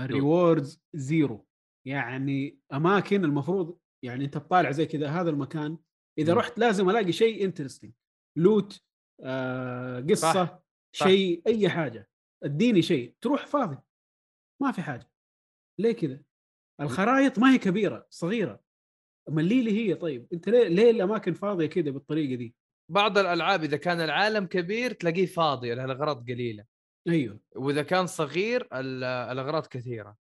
ال rewards zero يعني أماكن المفروض يعني أنت تطالع زي كذا هذا المكان. إذا مم. رحت لازم ألاقي شيء interesting loot آه قصة صح، صح. شيء أي حاجة. اديني شيء. تروح فاضي. ما في حاجة. ليه كذا؟ الخرائط ما هي كبيرة صغيرة. ملي لي هي طيب أنت ليه ليه الأماكن فاضية كذا بالطريقة دي؟ بعض الألعاب إذا كان العالم كبير تلاقيه فاضي الأغراض قليلة. أيوه. وإذا كان صغير ال- الأغراض كثيرة.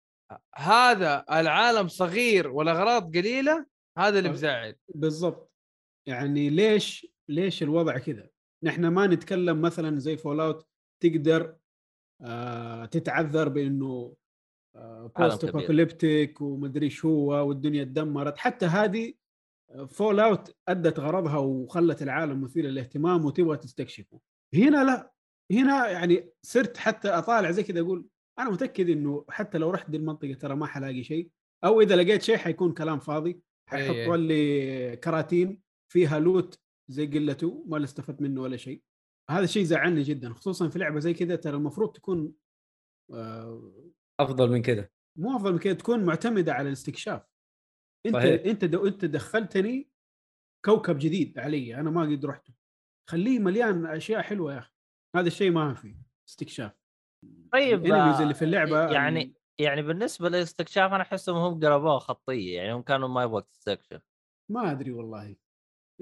هذا العالم صغير والأغراض قليلة هذا اللي. مزعل بالضبط. يعني ليش ليش الوضع كذا؟ نحن ما نتكلم مثلا زي Fallout تقدر آه تتعذر بإنه آه post. apocalyptic ومدري شو والدنيا تدمرت. حتى هذه Fallout أدت غرضها وخلت العالم مثير للاهتمام وتبغى تستكشفه. هنا لا. هنا يعني صرت حتى أطالع زي كذا أقول أنا متأكد إنه حتى لو رحت دي المنطقة ترى ما حلاقي شيء. أو إذا لقيت شيء حيكون كلام فاضي. حيحطوا لي كراتين فيها loot زي قلته ما استفدت منه ولا شيء. هذا الشيء زعلني جدا خصوصا في لعبة زي كذا ترى المفروض تكون آه، أفضل من كذا مو أفضل من كذا تكون معتمدة على الاستكشاف. انت صحيح. انت د... انت دخلتني كوكب جديد علي أنا ما قد رحته. خليه مليان أشياء حلوة يا أخي. هذا الشيء ما في استكشاف. طيب الانميز آه، اللي في اللعبة يعني يعني بالنسبة للاستكشاف أنا أحسهم هم قلبوها خطية يعني هم كانوا ما يبغوا تستكشف ما أدري والله.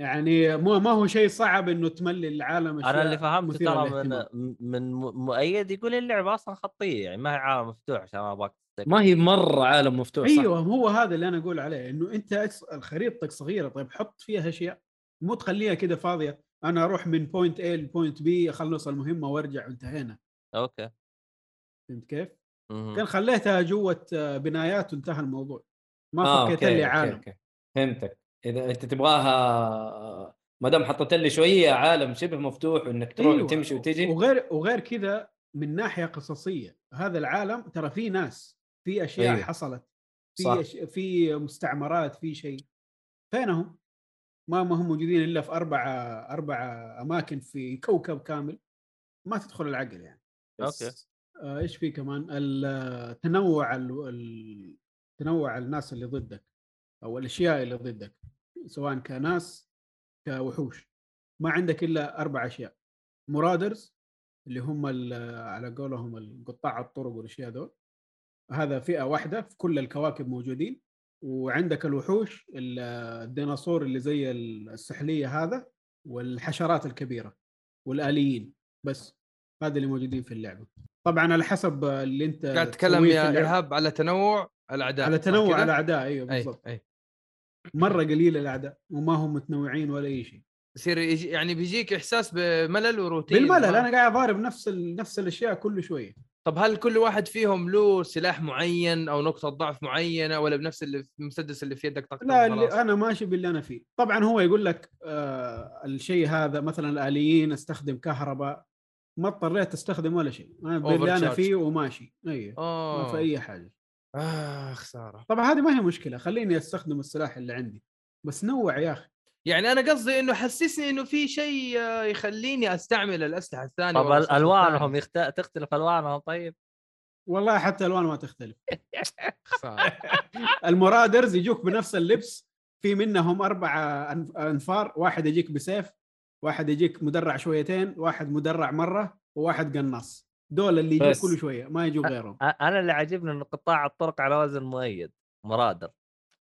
يعني مو ما هو شيء صعب إنه تملي العالم أنا اللي فهمته ترى من. من مؤيد يقول اللعبة أصلا خطية يعني ما هي عالم مفتوح عشان ما أبغاك ما هي مرة عالم مفتوح صح؟ أيوه هو هذا اللي أنا أقول عليه إنه أنت خريطتك صغيرة طيب حط فيها أشياء مو تخليها كده فاضية. أنا أروح من point A ل point B اخلص المهمه وأرجع وانتهينا. okay. فهمت كيف؟ كان خليتها جوة آه، بنايات وانتهى الموضوع. ما آه، فكيت لي okay، عالم okay. فهمتك. إذا أنت تبغاها ما دام حطيت لي شوية عالم شبه مفتوح وإنك تروح أيوة. وتمشي وتجي وغير وغير كذا من ناحية قصصية هذا العالم ترى في ناس في أشياء أيوة. حصلت صح. في أش... في مستعمرات في شيء فينهم؟ ما ما هم موجودين إلا في أربع أربع أماكن في كوكب كامل ما تدخل العقل يعني أوكي آه، إيش في كمان التنوع ال... ال... تنوع الناس اللي ضدك أو الأشياء اللي ضدك سواء كناس كوحوش. ما عندك إلا أربع أشياء. مرادرز اللي هم على قولهم القطاع الطرق والأشياء دول. هذا فئة واحدة في كل الكواكب موجودين. وعندك الوحوش ال- الديناصور اللي زي السحلية هذا والحشرات الكبيرة والآليين. بس هذا اللي موجودين في اللعبة. طبعا على حسب اللي أنت قاعد تتكلم يا. ايهاب على تنوع الأعداء على تنوع؟ الأعداء أيوه أي بالضبط. أي. مرة قليل الأعداء وما هم متنوعين ولا أي شيء. يصير يعني بيجيك إحساس بملل وروتين بالملل أنا قاعد أضارب نفس ال... نفس الأشياء كل شوية. طب هل كل واحد فيهم له سلاح معين أو نقطة ضعف معينة ولا بنفس اللي المسدس اللي في يدك طق لا؟ اللي أنا ماشي باللي أنا فيه. طبعا هو يقول لك آه الشيء هذا مثلا الآليين أستخدم كهرباء ما اضطريت أستخدم ولا شيء. أنا باللي أنا. فيه وماشي. أيوه ما في آه. أي حاجة. آه خساره طبعا هذه ما هي مشكلة خليني أستخدم السلاح اللي عندي. بس نوع يا أخي. يعني أنا قصدي إنه حسسني إنه في شيء آه، يخليني أستعمل الأسلحة الثانية طب الثاني. يخت... تختلف ألوانهم طيب؟ والله حتى الوان ما تختلف. خساره المرادرز يجوك بنفس اللبس في منهم أربع أنف- أنفار واحد يجيك بسيف واحد يجيك مدرع شويتين واحد مدرع مرة وواحد قناص. دول اللي يجوك بس. كل شوية ما يجوا غيرهم. أنا اللي عاجبني انه قطاع الطرق على وزن مؤيد مرادر.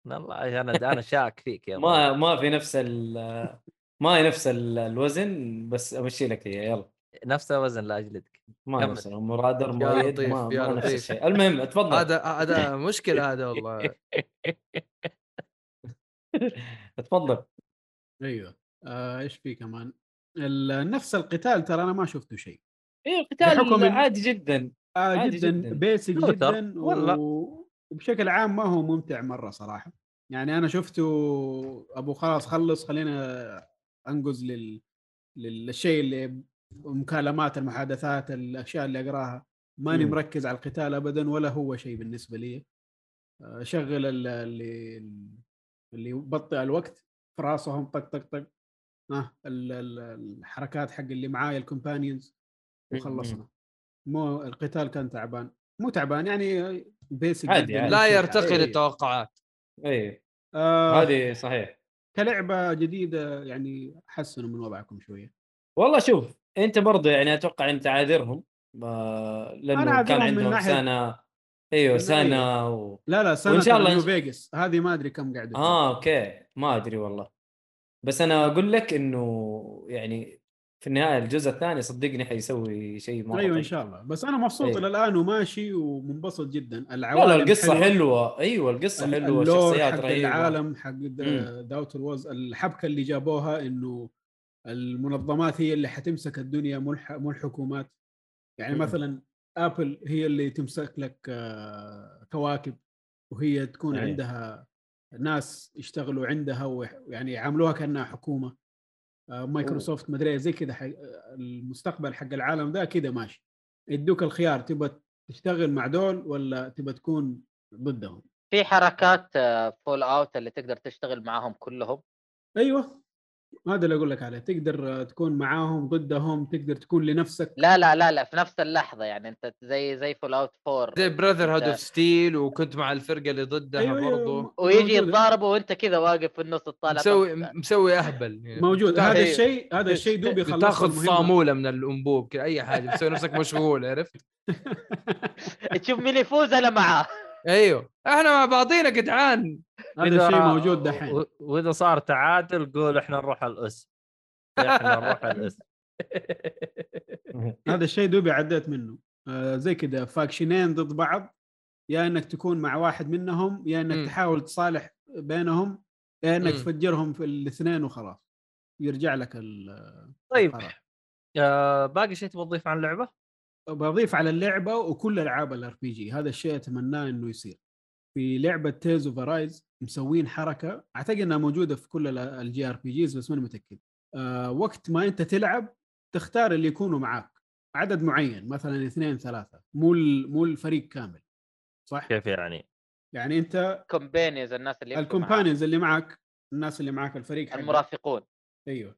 والله أنا أنا شاك فيك يا ما مرادر. ما في نفس ال ما هي نفس ال- الوزن بس أمشي لك هي يلا. نفس وزن لأجلدك. ما. نفس مرادر يا مؤيد لطيف، ما, يا ما نفس لطيف. الشيء. المهم تفضل. هذا هذا مشكلة هذا والله. تفضل. أيوه. آه إيش في كمان؟ ال- نفس القتال ترى أنا ما شفته شيء. بحكم القتال عادي جدا آه عادي جدا, جداً. بيسك. جدا والله. و- وبشكل عام ما هو ممتع مرة صراحة يعني أنا شفته أبو خلاص خلص خلينا أنقز لل... للشيء اللي مكالمات المحادثات الأشياء اللي أقراها ماني مم. مركز على القتال ابدا ولا هو شيء بالنسبة لي شغل ال- اللي اللي يبطئ الوقت في راسهم طق طق طق ها ال- ال- الحركات حق اللي معايا ال companions وخلصنا. مو القتال كان تعبان. مو تعبان يعني basic عادي، عادي. لا. يرتقي إيه. للتوقعات. اي آه هذه صحيح. كلعبة جديدة يعني حسنوا من وضعكم شوية. والله شوف أنت برضه يعني أتوقع أنت عاذرهم آه، لأنه أنا كان من عندهم ناحية- سنه أيوه من سنه و... لا لا سنه وإن شاء الله New Vegas هذه ما أدري كم قعدوا فيها. آه okay. ما أدري والله. بس أنا أقول لك إنه يعني في النهاية الجزء الثاني صدقني حيسوي شيء مره أيوه إن. شاء الله بس أنا مبسوط أيوة. إلى الآن وماشي ومنبسط جدا العوالم لا القصة حلوة. حلوة أيوه القصة ال- حلوة الشخصيات حق رهيبة العالم حق مم. The Outer Worlds الحبكة اللي جابوها إنه المنظمات هي اللي حتمسك الدنيا مو مو الحكومات يعني مم. مثلا Apple هي اللي تمسك لك آه، كواكب وهي تكون أيه. عندها ناس يشتغلوا عندها ويعني يعاملوها كأنها حكومة آه، مايكروسوفت مدري زي كذا حق- المستقبل حق العالم ده كذا ماشي. يدوك الخيار تبى تشتغل مع دول ولا تبى تكون ضدهم؟ في حركات Fallout اللي تقدر تشتغل معاهم كلهم؟ أيوه. هذا اللي أقول لك عليه. تقدر تكون معاهم ضدهم تقدر تكون لنفسك. لا لا لا لا في نفس اللحظة يعني. أنت زي زي فول اوت 4 زي Brotherhood أنت- of Steel وكنت مع الفرقة اللي ضدها أيوة، أيوة، برضو. ويجي. يتضاربوا وأنت كذا واقف في النص تطالع مسوي مسوي أهبل. يعني موجود هذا. الشيء هذا الشيء دوبي خلص تاخذ. صاموله من الأنبوب كذا أي حاجة. تسوي نفسك مشغول عرفت؟ تشوف مين يفوز أنا معاه. أيوه. إحنا مع بعضينا جدعان. هذا الشيء موجود دحين. وإذا صار تعادل قول إحنا نروح الاسم إحنا نروح الاسم هذا الشيء دوبي عديت منه. آه زي كذا faction ين ضد بعض. يا إنك تكون مع واحد منهم يا إنك مم. تحاول تصالح بينهم يا إنك مم. تفجرهم في الاثنين وخلاص. يرجع لك ال- طيب. آه باقي شيء تبغى تضيف عن اللعبة؟ بضيف على اللعبة وكل ألعاب ال RPG. هذا الشيء أتمناه إنه يصير. في لعبة Tales of Arise مسوين حركة أعتقد إنها موجودة في كل ال JRPGs بس ماني متأكد آه وقت ما أنت تلعب تختار اللي يكونوا معاك عدد معين مثلا اثنين ثلاثة مو ال- مو الفريق كامل صح؟ كيف يعني؟ يعني أنت companions الناس اللي. ال companions اللي معك الناس اللي معك الفريق حقك. المرافقون أيوه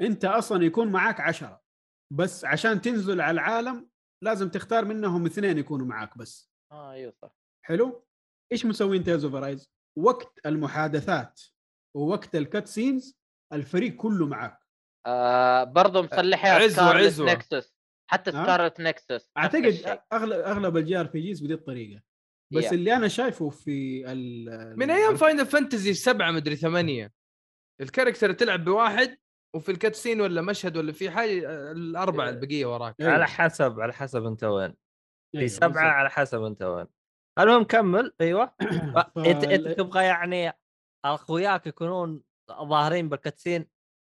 أنت أصلا يكون معاك عشرة بس عشان تنزل على العالم لازم تختار منهم اثنين يكونوا معاك بس آه أيوه صح حلو إيش مسوين Tales of Arise وقت المحادثات ووقت ال cutscenes الفريق كله معاك آه برضه مصلحها عزوة، عزوة. Nexus حتى؟ Scarlet Nexus أعتقد أغلب أغلب ال JRPGs بدي الطريقة بس Yeah. اللي أنا شايفه في ال من أيام Final Fantasy سبعة مدري ثمانية ال character تلعب بواحد وفي ال cutscene ولا مشهد ولا في حاجة الأربعة البقية وراك أيوة. على حسب على حسب أنت وين في أيوة، سبعه. على حسب أنت وين المهم كمل. أيوه. أنت أنت فال- تبغى يعني أخوياك يكونون ظاهرين بال cutscene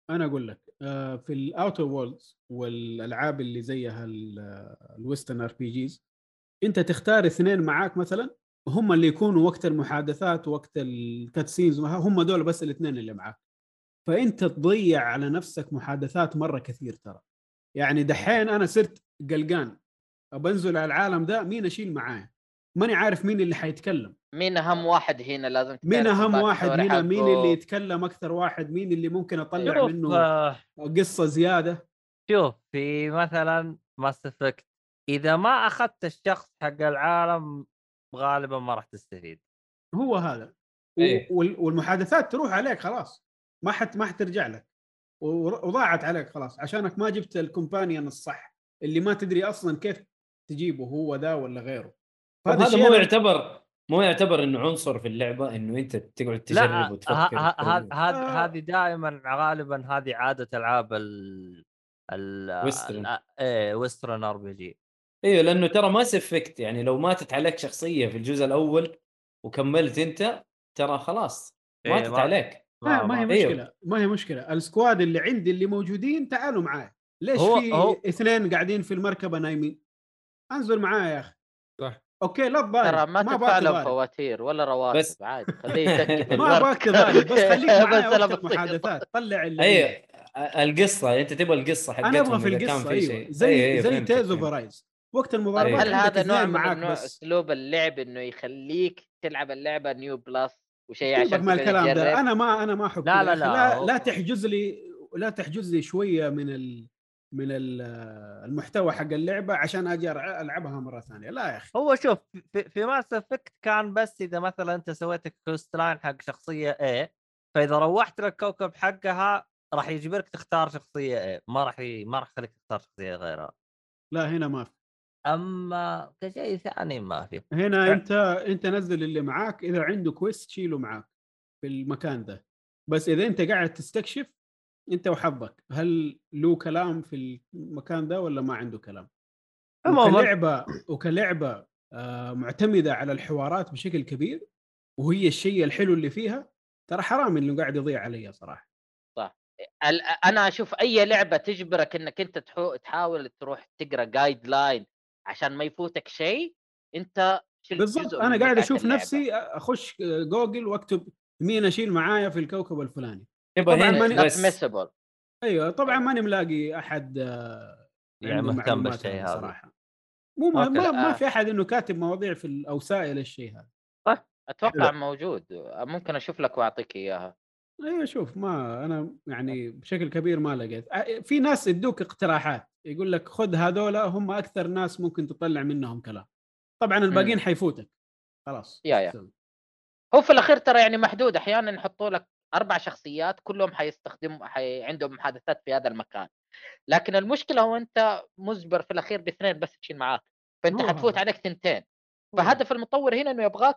أنا أقول لك آه، في ال Outer Worlds والألعاب اللي زيها ال Western RPGs أنت تختار اثنين معاك مثلا هم اللي يكونوا وقت المحادثات وقت ال cutscenes هم دول بس الاثنين اللي معاك. فأنت تضيع على نفسك محادثات مرة كثير ترى. يعني دحين أنا صرت قلقان. بنزل على العالم ده مين أشيل معايا؟ ماني عارف مين اللي حيتكلم. مين أهم واحد هنا لازم مين أهم واحد هنا؟ مين حقه. اللي يتكلم أكثر واحد؟ مين اللي ممكن أطلع شوف منه آه، قصة زيادة؟ شوف في مثلا Mass Effect إذا ما أخذت الشخص حق العالم غالبا ما راح تستفيد. هو هذا. إيه. وال- والمحادثات تروح عليك خلاص. ما حت ما حترجع لك. وضاعت عليك خلاص عشانك ما جبت ال companion الصح اللي ما تدري أصلا كيف تجيبه هو ذا ولا غيره. هذا الشيء مو أنا- يعتبر مو يعتبر إنه عنصر في اللعبة إنه أنت تقعد تجرب لا وتفكر هذه آه. هذه دائما غالبا هذه عادة ألعاب ال ال Western. إيه Western RPG إيوه لأنه ترى Mass Effect يعني لو ماتت عليك شخصية في الجزء الأول وكملت أنت ترى خلاص إيه، ماتت ما- عليك ما, ما هي أيوه. مشكلة ما هي مشكلة السكواد اللي عندي اللي موجودين تعالوا معاي ليش هو- في هو- اثنين قاعدين في المركبة نايمين انزل معايا يا أخي. أوكي لا تضايق ترى ما تدفع أبغاك لهم تضايق. فواتير ولا رواتب بس- عادي خليه يسكت ما ابغاك تضايق بس خليك وقت بصير. المحادثات طلع اللي اي القصة أنت تبغى القصة حقتهم أنا أبغى في القصة في أيوه. زي أيوة، أيوة، زي تيز. اوف رايز وقت أيوة. المضاربات هل عندك هذا نوع من أسلوب اللعب إنه يخليك تلعب اللعبة new plus وشيء عشان كذا الكلام؟ ده أنا ما أنا ما أحب لا، لا،. لا، لا, لا تحجز لي لا تحجز لي شوية من ال من ال المحتوى حق اللعبة عشان أجي ألعبها مرة ثانية. لا يا أخي. هو شوف في, Mass Effect كان بس إذا مثلا أنت سويت quest line حق شخصية A فإذا روحت للكوكب حقها راح يجبرك تختار شخصية A ما راح ي... ما راح يخليك تختار شخصية غيرها. لا هنا ما في. أما كشيء ثاني ما في. هنا أه. أنت أنت نزل اللي معاك إذا عنده كويست شيله معاك في المكان ده. بس إذا أنت قاعد تستكشف أنت وحظك هل له كلام في المكان ده ولا ما عنده كلام؟ عموما وكلعبة وكلعبة آه، معتمدة على الحوارات بشكل كبير وهي الشيء الحلو اللي فيها ترى حرام إنه قاعد يضيع علي صراحة. ال- أنا أشوف أي لعبة تجبرك إنك أنت. تحاول تروح تقرأ guideline عشان ما يفوتك شيء أنت بالضبط. أنا قاعد أشوف اللعبة. نفسي أخش جوجل وأكتب مين اشيل معايا في الكوكب الفلاني. يبقى طبعاً ماني-. أيوه طبعا ماني ملاقي أحد آه، يعني مهتم بالشيء هذا. صراحة. مو ما. ما, ما آه. في أحد إنه كاتب مواضيع في أو سائل الشيء هذا. أتوقع لا. موجود. ممكن أشوف لك وأعطيك إياها. أيوه شوف ما أنا يعني بشكل كبير ما لقيت. آه، في ناس يدوك اقتراحات. يقول لك خذ هذولا هم أكثر ناس ممكن تطلع منهم كلام. طبعا الباقيين حيفوتك. خلاص يا- يا. هو في الأخير ترى يعني محدود. أحيانا يحطوا لك أربع شخصيات كلهم حيستخدموا حي... عندهم محادثات في هذا المكان. لكن المشكلة هو أنت مجبر في الأخير باثنين بس تشيل معاك فأنت هو حتفوت هذا. عليك ثنتين. فهدف المطور هنا إنه يبغاك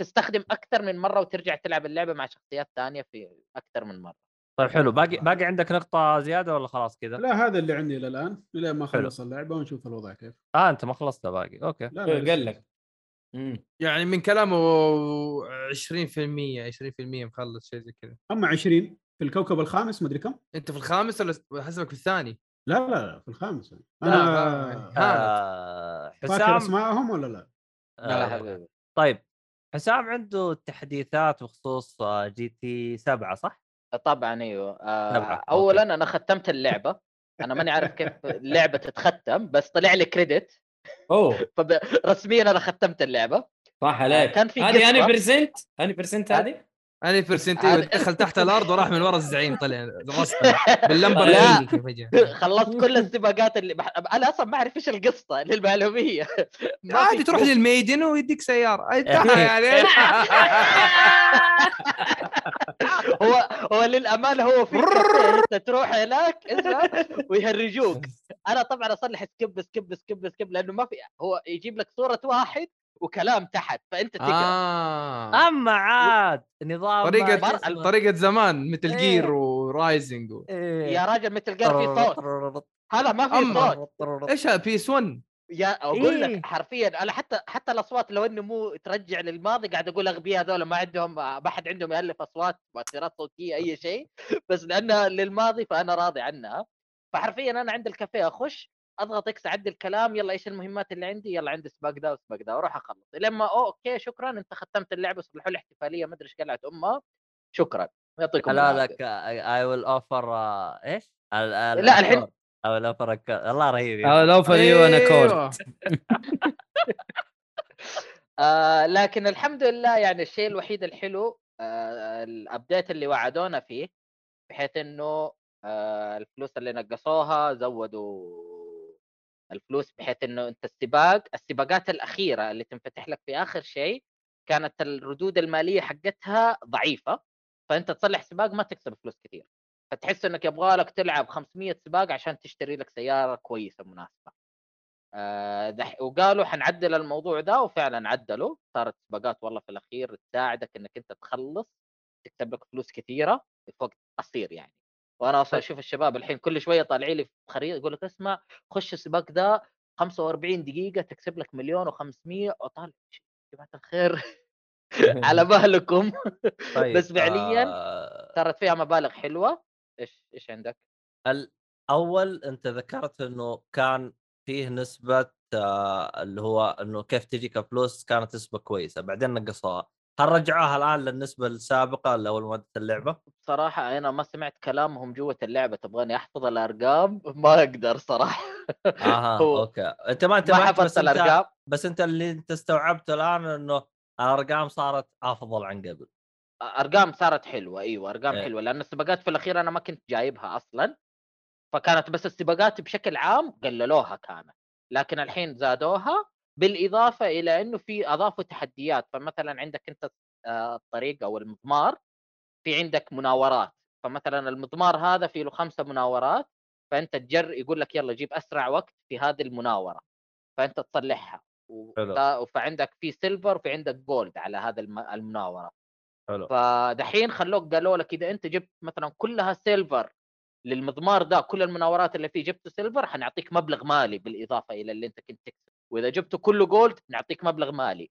تستخدم أكثر من مرة وترجع تلعب اللعبة مع شخصيات ثانية في أكثر من مرة. طيب حلو. باقي باقي عندك نقطة زيادة ولا خلاص كذا؟ لا هذا اللي عندي إلى الان إلى ما. اخلص اللعبة ونشوف الوضع كيف. آه أنت ما خلصتها باقي. أوكي. لا لا قال. لك؟ مم. يعني من كلامه 20% 20% مخلص شيء زي كذا اما 20 في الكوكب الخامس مدري كم أنت في الخامس ولا حسبك في الثاني؟ لا لا لا في الخامس لا، أنا ها- آه فاكر حسام اسمائهم ولا لا؟ لا آه حبيبي طيب حسام عنده تحديثات بخصوص آه، جي تي 7 صح؟ طبعا أيوه آه. اولا أنا ختمت اللعبة أنا ماني عارف كيف اللعبة تتختم بس طلع لي كريدت أوه. فرسميا أنا ختمت اللعبة. صح عليك. كان في هذه أني. برسنت أني برسنت هذه؟ أنا برسنت دخل تحت الأرض وراح من ورا الزعيم طلع باللمبر فجأة. خلصت كل السباقات اللي بح... أنا أصلا ما أعرف إيش القصة للمعلومية. عادي تروح. للميدن ويديك سيارة. يعني هو هو للأمانة هو في انت تروح هناك ويهرجوك. أنا طبعا أصلح skip skip skip skip لأنه ما في هو يجيب لك صورة واحد وكلام تحت فأنت تقرأ آه. أما عاد نظام طريقة ما اسمه. طريقة زمان مثل إيه. جير ورايزنج و... إيه. يا راجل مثل قال في صوت هذا ما في. صوت إيش هذا بيس 1 يا أقول إيه. لك حرفيا أنا حتى حتى الأصوات لو إنه مو ترجع للماضي قاعد أقول أغبياء هذول ما عندهم ما حد عندهم يألف أصوات مؤثرات صوتية أي شيء بس لأنها للماضي فأنا راضي عنها فحرفيا أنا عند الكافيه أخش اضغط إكس اعدل الكلام يلا إيش المهمات اللي عندي؟ يلا عندي سباق ده وسباق ده وأروح أخلص. لما أوكي شكرا أنت ختمت اللعبة صلحوا لي احتفالية ما أدري إيش قلعت أمها. شكرا. يعطيكم لا العافية. لك اي ويل اوفر إيش؟ ال- ال- لا، الحين- I will offer a cut. الله رهيب يا أو لو فريو أنا. آه لكن الحمد لله يعني الشيء الوحيد الحلو آه الابديت اللي وعدونا فيه بحيث إنه آه الفلوس اللي نقصوها زودوا الفلوس بحيث إنه أنت السباق السباقات الأخيرة اللي تنفتح لك في آخر شيء كانت الردود المالية حقتها ضعيفة فأنت تصلح سباق ما تكسب فلوس كثير. فتحس إنك يبغى لك تلعب 500 سباق عشان تشتري لك سيارة كويسة مناسبة. آه،. وقالوا حنعدل الموضوع ده وفعلا عدلوا. صارت سباقات والله في الأخير تساعدك إنك أنت تخلص تكسب لك فلوس كثيرة في وقت قصير يعني. وأنا أصلا أشوف الشباب الحين كل شوية طالعين لي في خريطة يقول لك اسمع خش السباق ده 45 دقيقة تكسب لك مليون و500 اطالع يا جماعة الخير؟ على بالكم. طيب بس فعلياً آه. صارت فيها مبالغ حلوة. إيش إيش عندك؟ الأول أنت ذكرت إنه كان فيه نسبة آه اللي هو إنه كيف تجيك فلوس كانت نسبة كويسة بعدين نقصوها هل رجعوها الآن للنسبة السابقة اللي اول ما بدت اللعبة؟ بصراحه أنا ما سمعت كلامهم جوة اللعبة تبغاني أحفظ الأرقام؟ ما أقدر صراحة. آها أوكي. أنت ما ما انتبهت حفظت بس أنت الأرقام؟ بس أنت اللي أنت استوعبته الآن إنه الأرقام صارت أفضل عن قبل. أرقام صارت حلوة أيوه أرقام إيه. حلوة لأن السباقات في الأخير أنا ما كنت جايبها أصلا. فكانت بس السباقات بشكل عام قللوها كانت لكن الحين زادوها بالإضافة إلى إنه في أضافوا تحديات فمثلا عندك أنت آه، الطريق أو المضمار في عندك مناورات فمثلا المضمار هذا فيه له خمسة مناورات فأنت تجر يقول لك يلا جيب أسرع وقت في هذه المناورة فأنت تصلحها حلو. وت- فعندك في silver وفي عندك gold على هذا الم- المناورة. حلو. فدحين خلوك قالوا لك إذا أنت جبت مثلا كلها silver للمضمار ده كل المناورات اللي فيه جبته silver حنعطيك مبلغ مالي بالإضافة إلى اللي أنت كنت تكسب. وإذا جبته كله gold نعطيك مبلغ مالي.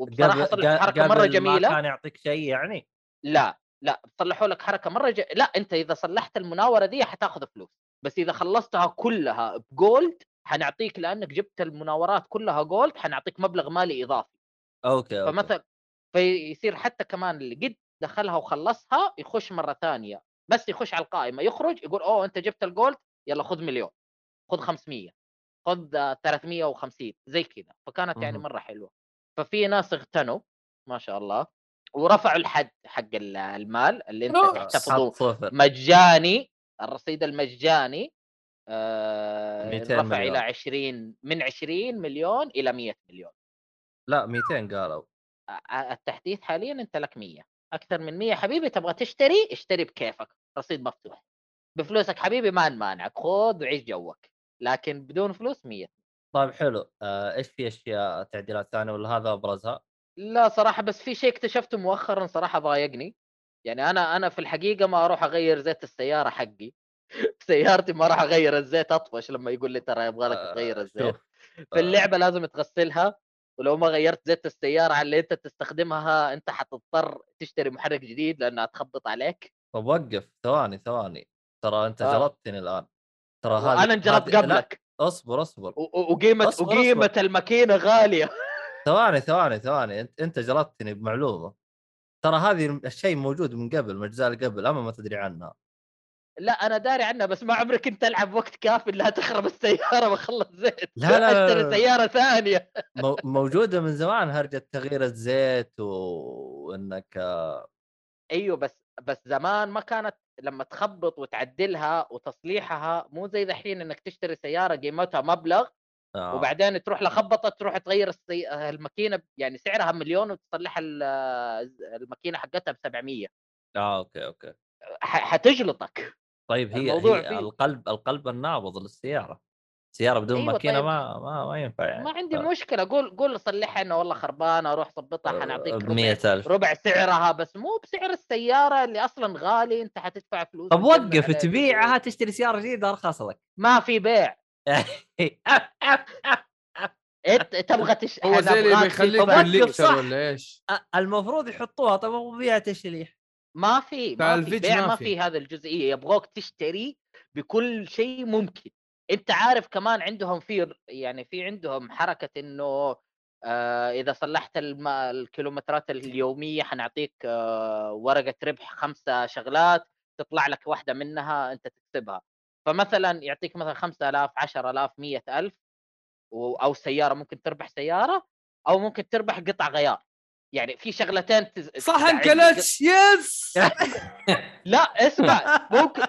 وبصراحة صلح حركة مرة قبل ما جميلة. كان يعطيك شيء يعني؟ لا لا صلحوا لك حركة مرة ج... لا أنت إذا صلحت المناورة دي حتاخذ فلوس. بس إذا خلصتها كلها ب gold حنعطيك لأنك جبت المناورات كلها gold حنعطيك مبلغ مالي إضافي. okay, okay. فمثلا فيصير حتى كمان اللي قد دخلها وخلصها يخش مرة ثانية. بس يخش على القائمة يخرج يقول أوه أنت جبت ال gold يلا خذ مليون خذ 500 خذ آه، 350 زي كذا فكانت يعني. مرة حلوة. ففي ناس اغتنوا ما شاء الله ورفعوا الحد حق ال- المال اللي انت. تحتفظه مجاني الرصيد المجاني آه 200 رفع مليون. إلى 20 من 20 مليون إلى 100 مليون. لا 200 قالوا. التحديث حاليا أنت لك 100 أكثر من 100 حبيبي تبغى تشتري؟ اشتري بكيفك. رصيد مفتوح. بفلوسك حبيبي ما نمانعك. خذ وعيش جوك. لكن بدون فلوس 100 طيب حلو آه إيش في أشياء تعديلات ثانية ولا هذا أبرزها؟ لا صراحة بس في شيء اكتشفته مؤخرا صراحة ضايقني. يعني أنا أنا في الحقيقة ما أروح أغير زيت السيارة حقي. سيارتي ما راح أغير الزيت أطفش لما يقول لي ترى يبغى لك تغير آه، الزيت. في اللعبة لازم تغسلها ولو ما غيرت زيت السيارة على اللي أنت تستخدمها أنت حتضطر تشتري محرك جديد لأنها تخبط عليك. طب وقف ثواني ثواني ترى أنت آه. جلطتني الآن. ترى هذه وأنا انجلطت لا، قبلك. أصبر أصبر. وقيمه أصبر، وقيمة أصبر. الماكينة غالية. ثواني ثواني ثواني. انت أنت جلطتني بمعلومة. ترى هذه الشيء موجود من قبل من اللي قبل أما ما تدري عنها. لا أنا داري عنها بس ما عمري كنت ألعب وقت كافي انها تخرب السيارة وأخلص زيت. لا، لا، لا، اشتري. سيارة ثانية. مو- موجودة من زمان هرجة تغيير الزيت. وانك أيوه بس بس زمان ما كانت لما تخبط وتعدلها وتصليحها مو زي دحين إنك تشتري سيارة قيمتها مبلغ آه. وبعدين تروح لخبطة تروح تغير السي... الماكينة يعني سعرها مليون وتصلح ال- الماكينة حقتها ب 700 آه okay okay. ح... حتجلطك. طيب هي هي فيه- القلب القلب النابض للسيارة. سيارة بدون أيوة ماكينة طيب. ما ما ما ينفع يعني ما عندي ف- مشكلة قول قول صلحها إنه والله خربانة روح ظبطها حنعطيك ب ربع 100000 ربع سعرها بس مو بسعر السيارة اللي أصلا غالي أنت حتدفع فلوس طب وقف تبيعها. تشتري سيارة جديدة ارخص لك ما في بيع أنت تبغى تش هو زي اللي بيخليك. ولا إيش؟ المفروض يحطوها طب هو فيها تشليح ما في ما في بيع ما. في هذا الجزئية يبغوك تشتري بكل شيء ممكن أنت عارف كمان عندهم في يعني في عندهم حركة إنه آه إذا صلحت. الكيلومترات اليومية حنعطيك آه ورقة ربح خمسة شغلات تطلع لك واحدة منها أنت تكسبها فمثلا يعطيك مثلا 5000 10000 100000 و- أو سيارة ممكن تربح سيارة أو ممكن تربح قطع غيار يعني في شغلتين تز... صحن clutch yes! لا اسمع ممكن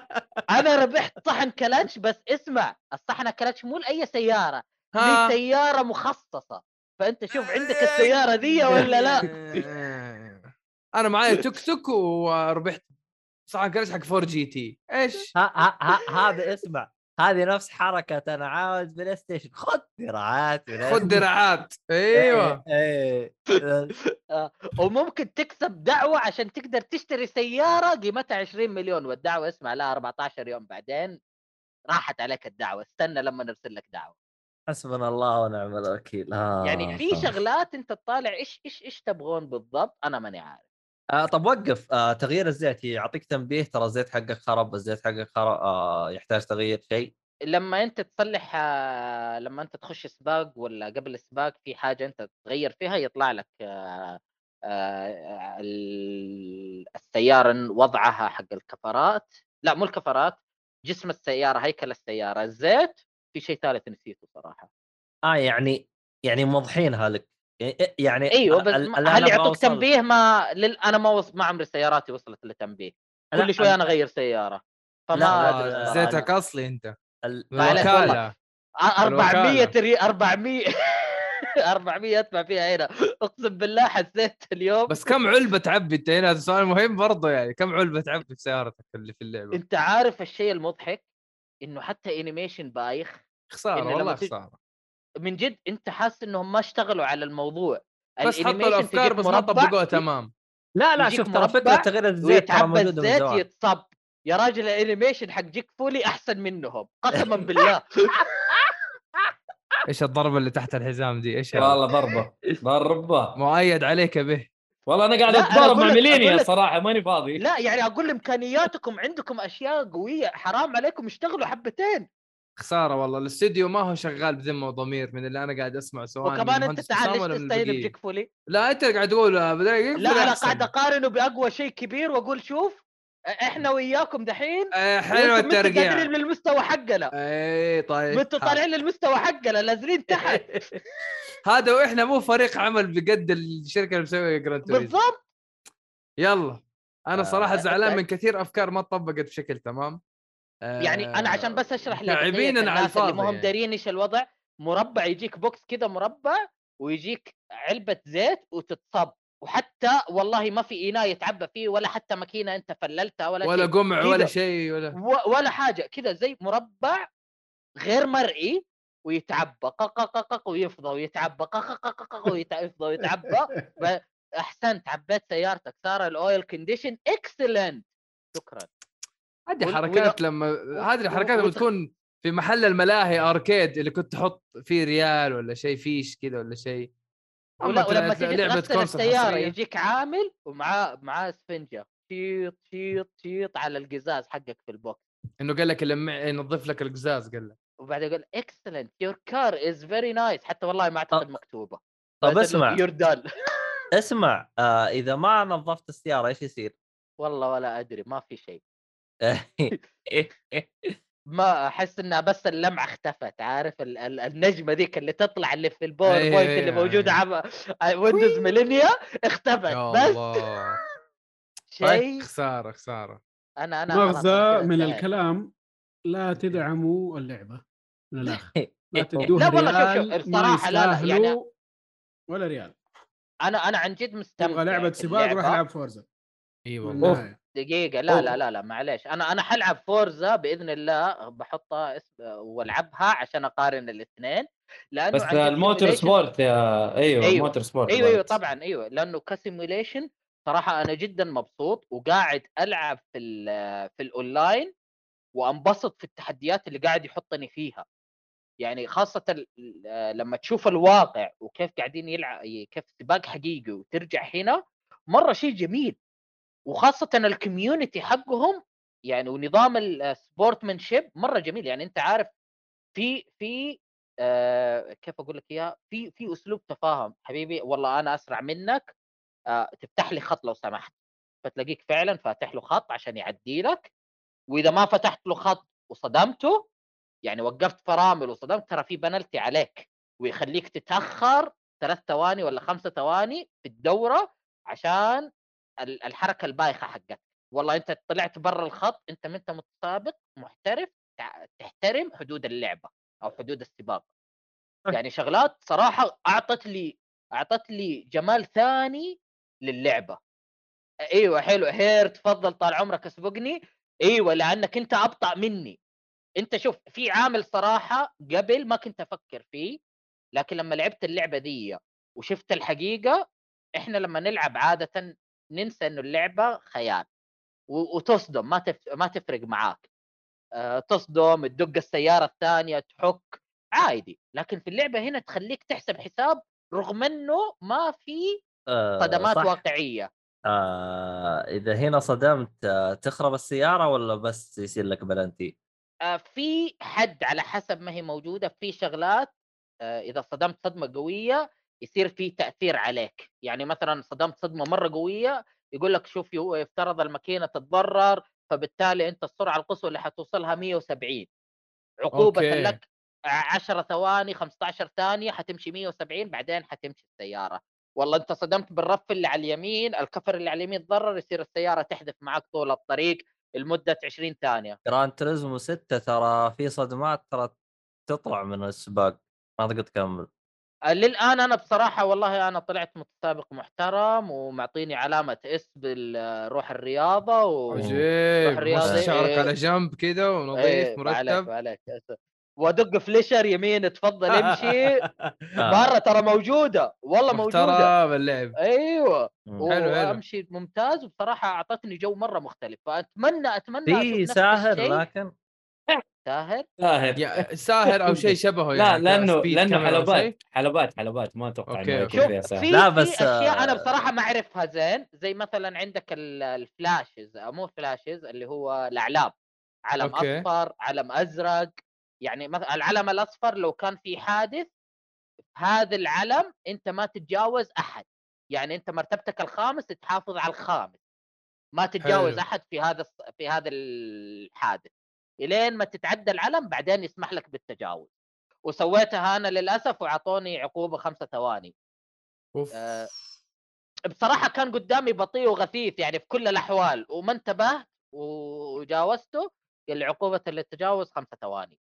أنا ربحت صحن كلاتش بس اسمع الصحن كلاتش مو لأي سيارة ها. لسياره مخصصة. فأنت شوف عندك السيارة دي ولا لا؟ أنا معايا توك توك وربحت. صحن كلتش حق 4 جي تي. إيش؟ ها ها ها هذا اسمع. هذه نفس حركة أنا عاوز PlayStation خذ دراعات خذ دراعات. أيوه. إيه. وممكن تكسب دعوة عشان تقدر تشتري سيارة قيمتها 20 مليون والدعوة اسمع لها 14 يوم بعدين راحت عليك الدعوة. استنى لما نرسل لك دعوة. حسبنا الله ونعم الوكيل. آه يعني في. شغلات أنت تطالع إيش إيش إيش تبغون بالضبط؟ أنا ماني عارف. آه طب وقف. آه تغيير الزيت يعطيك تنبيه ترى الزيت حقك خرب الزيت حقك خرب آه يحتاج تغيير شيء. لما انت تصلح آه، لما انت تخش سباق ولا قبل السباق في حاجة انت تغير فيها يطلع لك آه، آه، ال- السيارة وضعها حق الكفرات. لا مو الكفرات جسم السيارة هيكل السيارة. الزيت في شيء ثالث نسيته صراحة. آه يعني يعني موضحينها لك. يعني- يعني أيوه بس هل أنا يعطوك تنبيه ما لل... أنا ما وص... ما عمري سياراتي وصلت لتنبيه. كل شوي أنا أغير سيارة فما أدري. زيتك أصلي أنت. الوكالة. 400 الوكالة. ري 400 400 أدفع فيها هنا. أقسم بالله حسيت اليوم بس كم علبة تعبي أنت هنا؟ هذا سؤال مهم برضه يعني. كم علبة تعبي في سيارتك اللي في اللعبة؟ أنت عارف الشيء المضحك؟ إنه حتى animation بايخ. خسارة إن والله خسارة. من جد أنت حاسس إنهم ما اشتغلوا على الموضوع. بس حطوا الأفكار بس ما طبقوها تمام. لا لا شوف ترى فكرة تغيير الزيت ترى موجودة الزيت يتصب. يا راجل ال animation حق جيك فولي أحسن منهم قسما بالله. إيش الضربة اللي تحت الحزام دي؟ إيش؟ والله ضربة ضربة. مؤيد عليك به. والله أنا قاعد أتضارب مع ميلينيا صراحة ماني فاضي. لا يعني أقول إمكانياتكم عندكم أشياء قوية حرام عليكم اشتغلوا حبتين. خسارة والله. الاستديو ما هو شغال بذمة وضمير من اللي أنا قاعد اسمع سواء وكمان أنت تعال ليش تستهين. بجيك فولي. لا أنت قاعد تقول آه، لا أنا. قاعد أقارنه بأقوى شيء كبير وأقول شوف إحنا وياكم دحين آه، حلو الترقيع. قادرين للمستوى حقنا. اي طيب أنتوا. طالعين للمستوى حقنا نازلين تحت. هذا وإحنا مو فريق عمل بقد الشركة اللي مسوية جراند بالضبط. يلا. أنا صراحة آه، زعلان أنت- من كثير أفكار ما طبقت بشكل تمام. يعني أنا عشان بس أشرح لك على الناس اللي الفاضي ما هم يعني. دارين إيش الوضع مربع يجيك box كذا مربع ويجيك علبة زيت وتتصب وحتى والله ما في اناء يتعبى فيه ولا حتى ماكينة أنت فللتها ولا, ولا قمع ولا. شيء ولا ولا حاجة كذا زي مربع غير مرئي ويتعبى. قق ويفضى ويتعبى. قق ويفضى ويتعبى. احسنت عبيت سيارتك. صار ال oil condition excellent شكرا. هذه حركات لما هذه الحركات لما تكون في محل الملاهي arcade اللي كنت تحط فيه ريال ولا شيء فيش كذا ولا شيء. ولا ولما لعبة تغسل السيارة. يجيك عامل ومعاه معاه اسفنجه شيط شيط شيط على القزاز حقك في ال box. إنه قال لك لما ينظف لك القزاز قال لك. وبعدين يقول excellent your car is very nice حتى والله ما أعتقد مكتوبة. طب اسمع. يور دال اسمع آه إذا ما نظفت السيارة إيش يصير؟ والله ولا أدري ما في شيء. ما أحس إنها بس اللمعة اختفت عارف؟ ال- ال- النجمة ذيك اللي تطلع اللي في ال PowerPoint اللي أيوة، موجودة. على Windows Millennia اختفت بس. الله. شيء طيب، خسارة خسارة. أنا أنا مغزى من. الكلام لا تدعموا اللعبة من الآخر. لا لا تدوها لا والله شوف- شوف، الصراحة لا- لا، يعني- ولا ريال. أنا أنا عن جد مستمتع تبغى لعبة سباق روح. ألعب Forza. إي والله. دقيقة لا لا أوه. لا لا معليش أنا أنا حلعب Forza بإذن الله بحطها اسم والعبها عشان أقارن الاثنين لأنه بس ال Motorsport يا أيوه أيوة. ال Motorsport أيوه أيوه. طبعا أيوه لأنه ك simulation صراحة أنا جدا مبسوط وقاعد ألعب في ال- في الأونلاين وأنبسط في التحديات اللي قاعد يحطني فيها يعني ال- لما تشوف الواقع وكيف قاعدين يلعب كيف سباق حقيقي وترجع هنا مرة شيء جميل وخاصة ال community حقهم يعني ونظام ال sportsmanship مرة جميل. يعني أنت عارف في في آه كيف أقول لك اياها في في أسلوب تفاهم. حبيبي والله أنا أسرع منك آه تفتح لي خط لو سمحت. فتلاقيك فعلا فاتح له خط عشان يعدي لك. وإذا ما فتحت له خط وصدمته يعني وقفت فرامل وصدمت ترى في بنالتي عليك. ويخليك تتأخر ثلاث ثواني ولا خمسة ثواني في الدورة عشان الحركة البايخة حقتك والله أنت طلعت برا الخط أنت ما أنت متسابق محترف تحترم حدود اللعبة أو حدود السباق. يعني شغلات صراحة أعطت لي أعطت لي جمال ثاني للعبة. أيوه حلو هير تفضل طال عمرك اسبقني. أيوه لأنك أنت أبطأ مني. أنت شوف في عامل صراحة قبل ما كنت أفكر فيه لكن لما لعبت اللعبة دي وشفت الحقيقة إحنا لما نلعب عاده ننسى إنه اللعبة خيال وتصدم ما. ما تفرق معاك آه، تصدم تدق السيارة الثانية تحك عادي لكن في اللعبة هنا تخليك تحسب حساب رغم إنه ما في آه، صدمات صح. واقعية آه إذا هنا صدمت آه، تخرب السيارة ولا بس يصير لك بلنتي؟ آه، في حد على حسب ما هي موجودة في شغلات آه، إذا صدمت صدمة قوية يصير في تأثير عليك. يعني مثلا صدمت صدمة مرة قوية يقول لك شوف يفترض الماكينة تتضرر فبالتالي أنت السرعة القصوى اللي حتوصلها 170 عقوبة okay. لك 10 ثواني 15 ثانية حتمشي 170 بعدين حتمشي السيارة. والله أنت صدمت بالرف اللي على اليمين الكفر اللي على اليمين تضرر يصير السيارة تحدث معك طول الطريق لمدة 20 ثانية. Gran Turismo 6 ترى في صدمات ترى تطلع من السباق. ما تقدر تكمل للآن أنا بصراحة والله أنا طلعت متسابق محترم ومعطيني علامة إس بالروح الرياضة و عجيب مش شعرك إيه. على جنب كذا ونظيف إيه، عليك مرتب ما عليك وأدق فليشر يمين تفضل امشي آه. مره ترى موجودة والله موجودة محترم اللعب أيوه. حلو، حلو. وأمشي ممتاز وبصراحة أعطتني جو مرة مختلف فأتمنى أتمنى في ساهر. لكن ساهر؟ ساهر. ساهر أو شيء شبهه لا يعني لأنه speed لأنه شيء. حلبات حلبات حلبات. ما أتوقع إنه. يكون فيها في ساهر. لا، في بس، أشياء أنا آه، بصراحة ما أعرفها زين. زي مثلا عندك ال- ال flashes أو مو flashes اللي هو الأعلام. علم okay. أصفر علم أزرق. يعني مثلا العلم الأصفر لو كان في حادث هذا العلم أنت ما تتجاوز أحد. يعني أنت مرتبتك الخامس تحافظ على الخامس. ما تتجاوز حلو. أحد في هذا في هذا الحادث. إلين ما تتعدى العلم بعدين يسمح لك بالتجاوز. وسويتها أنا للأسف وأعطوني عقوبة خمسة ثواني. أوف. آه، بصراحة كان قدامي بطيء وغثيث يعني في كل الأحوال. وما انتبهت وجاوزته قال لي عقوبة للتجاوز خمسة ثواني.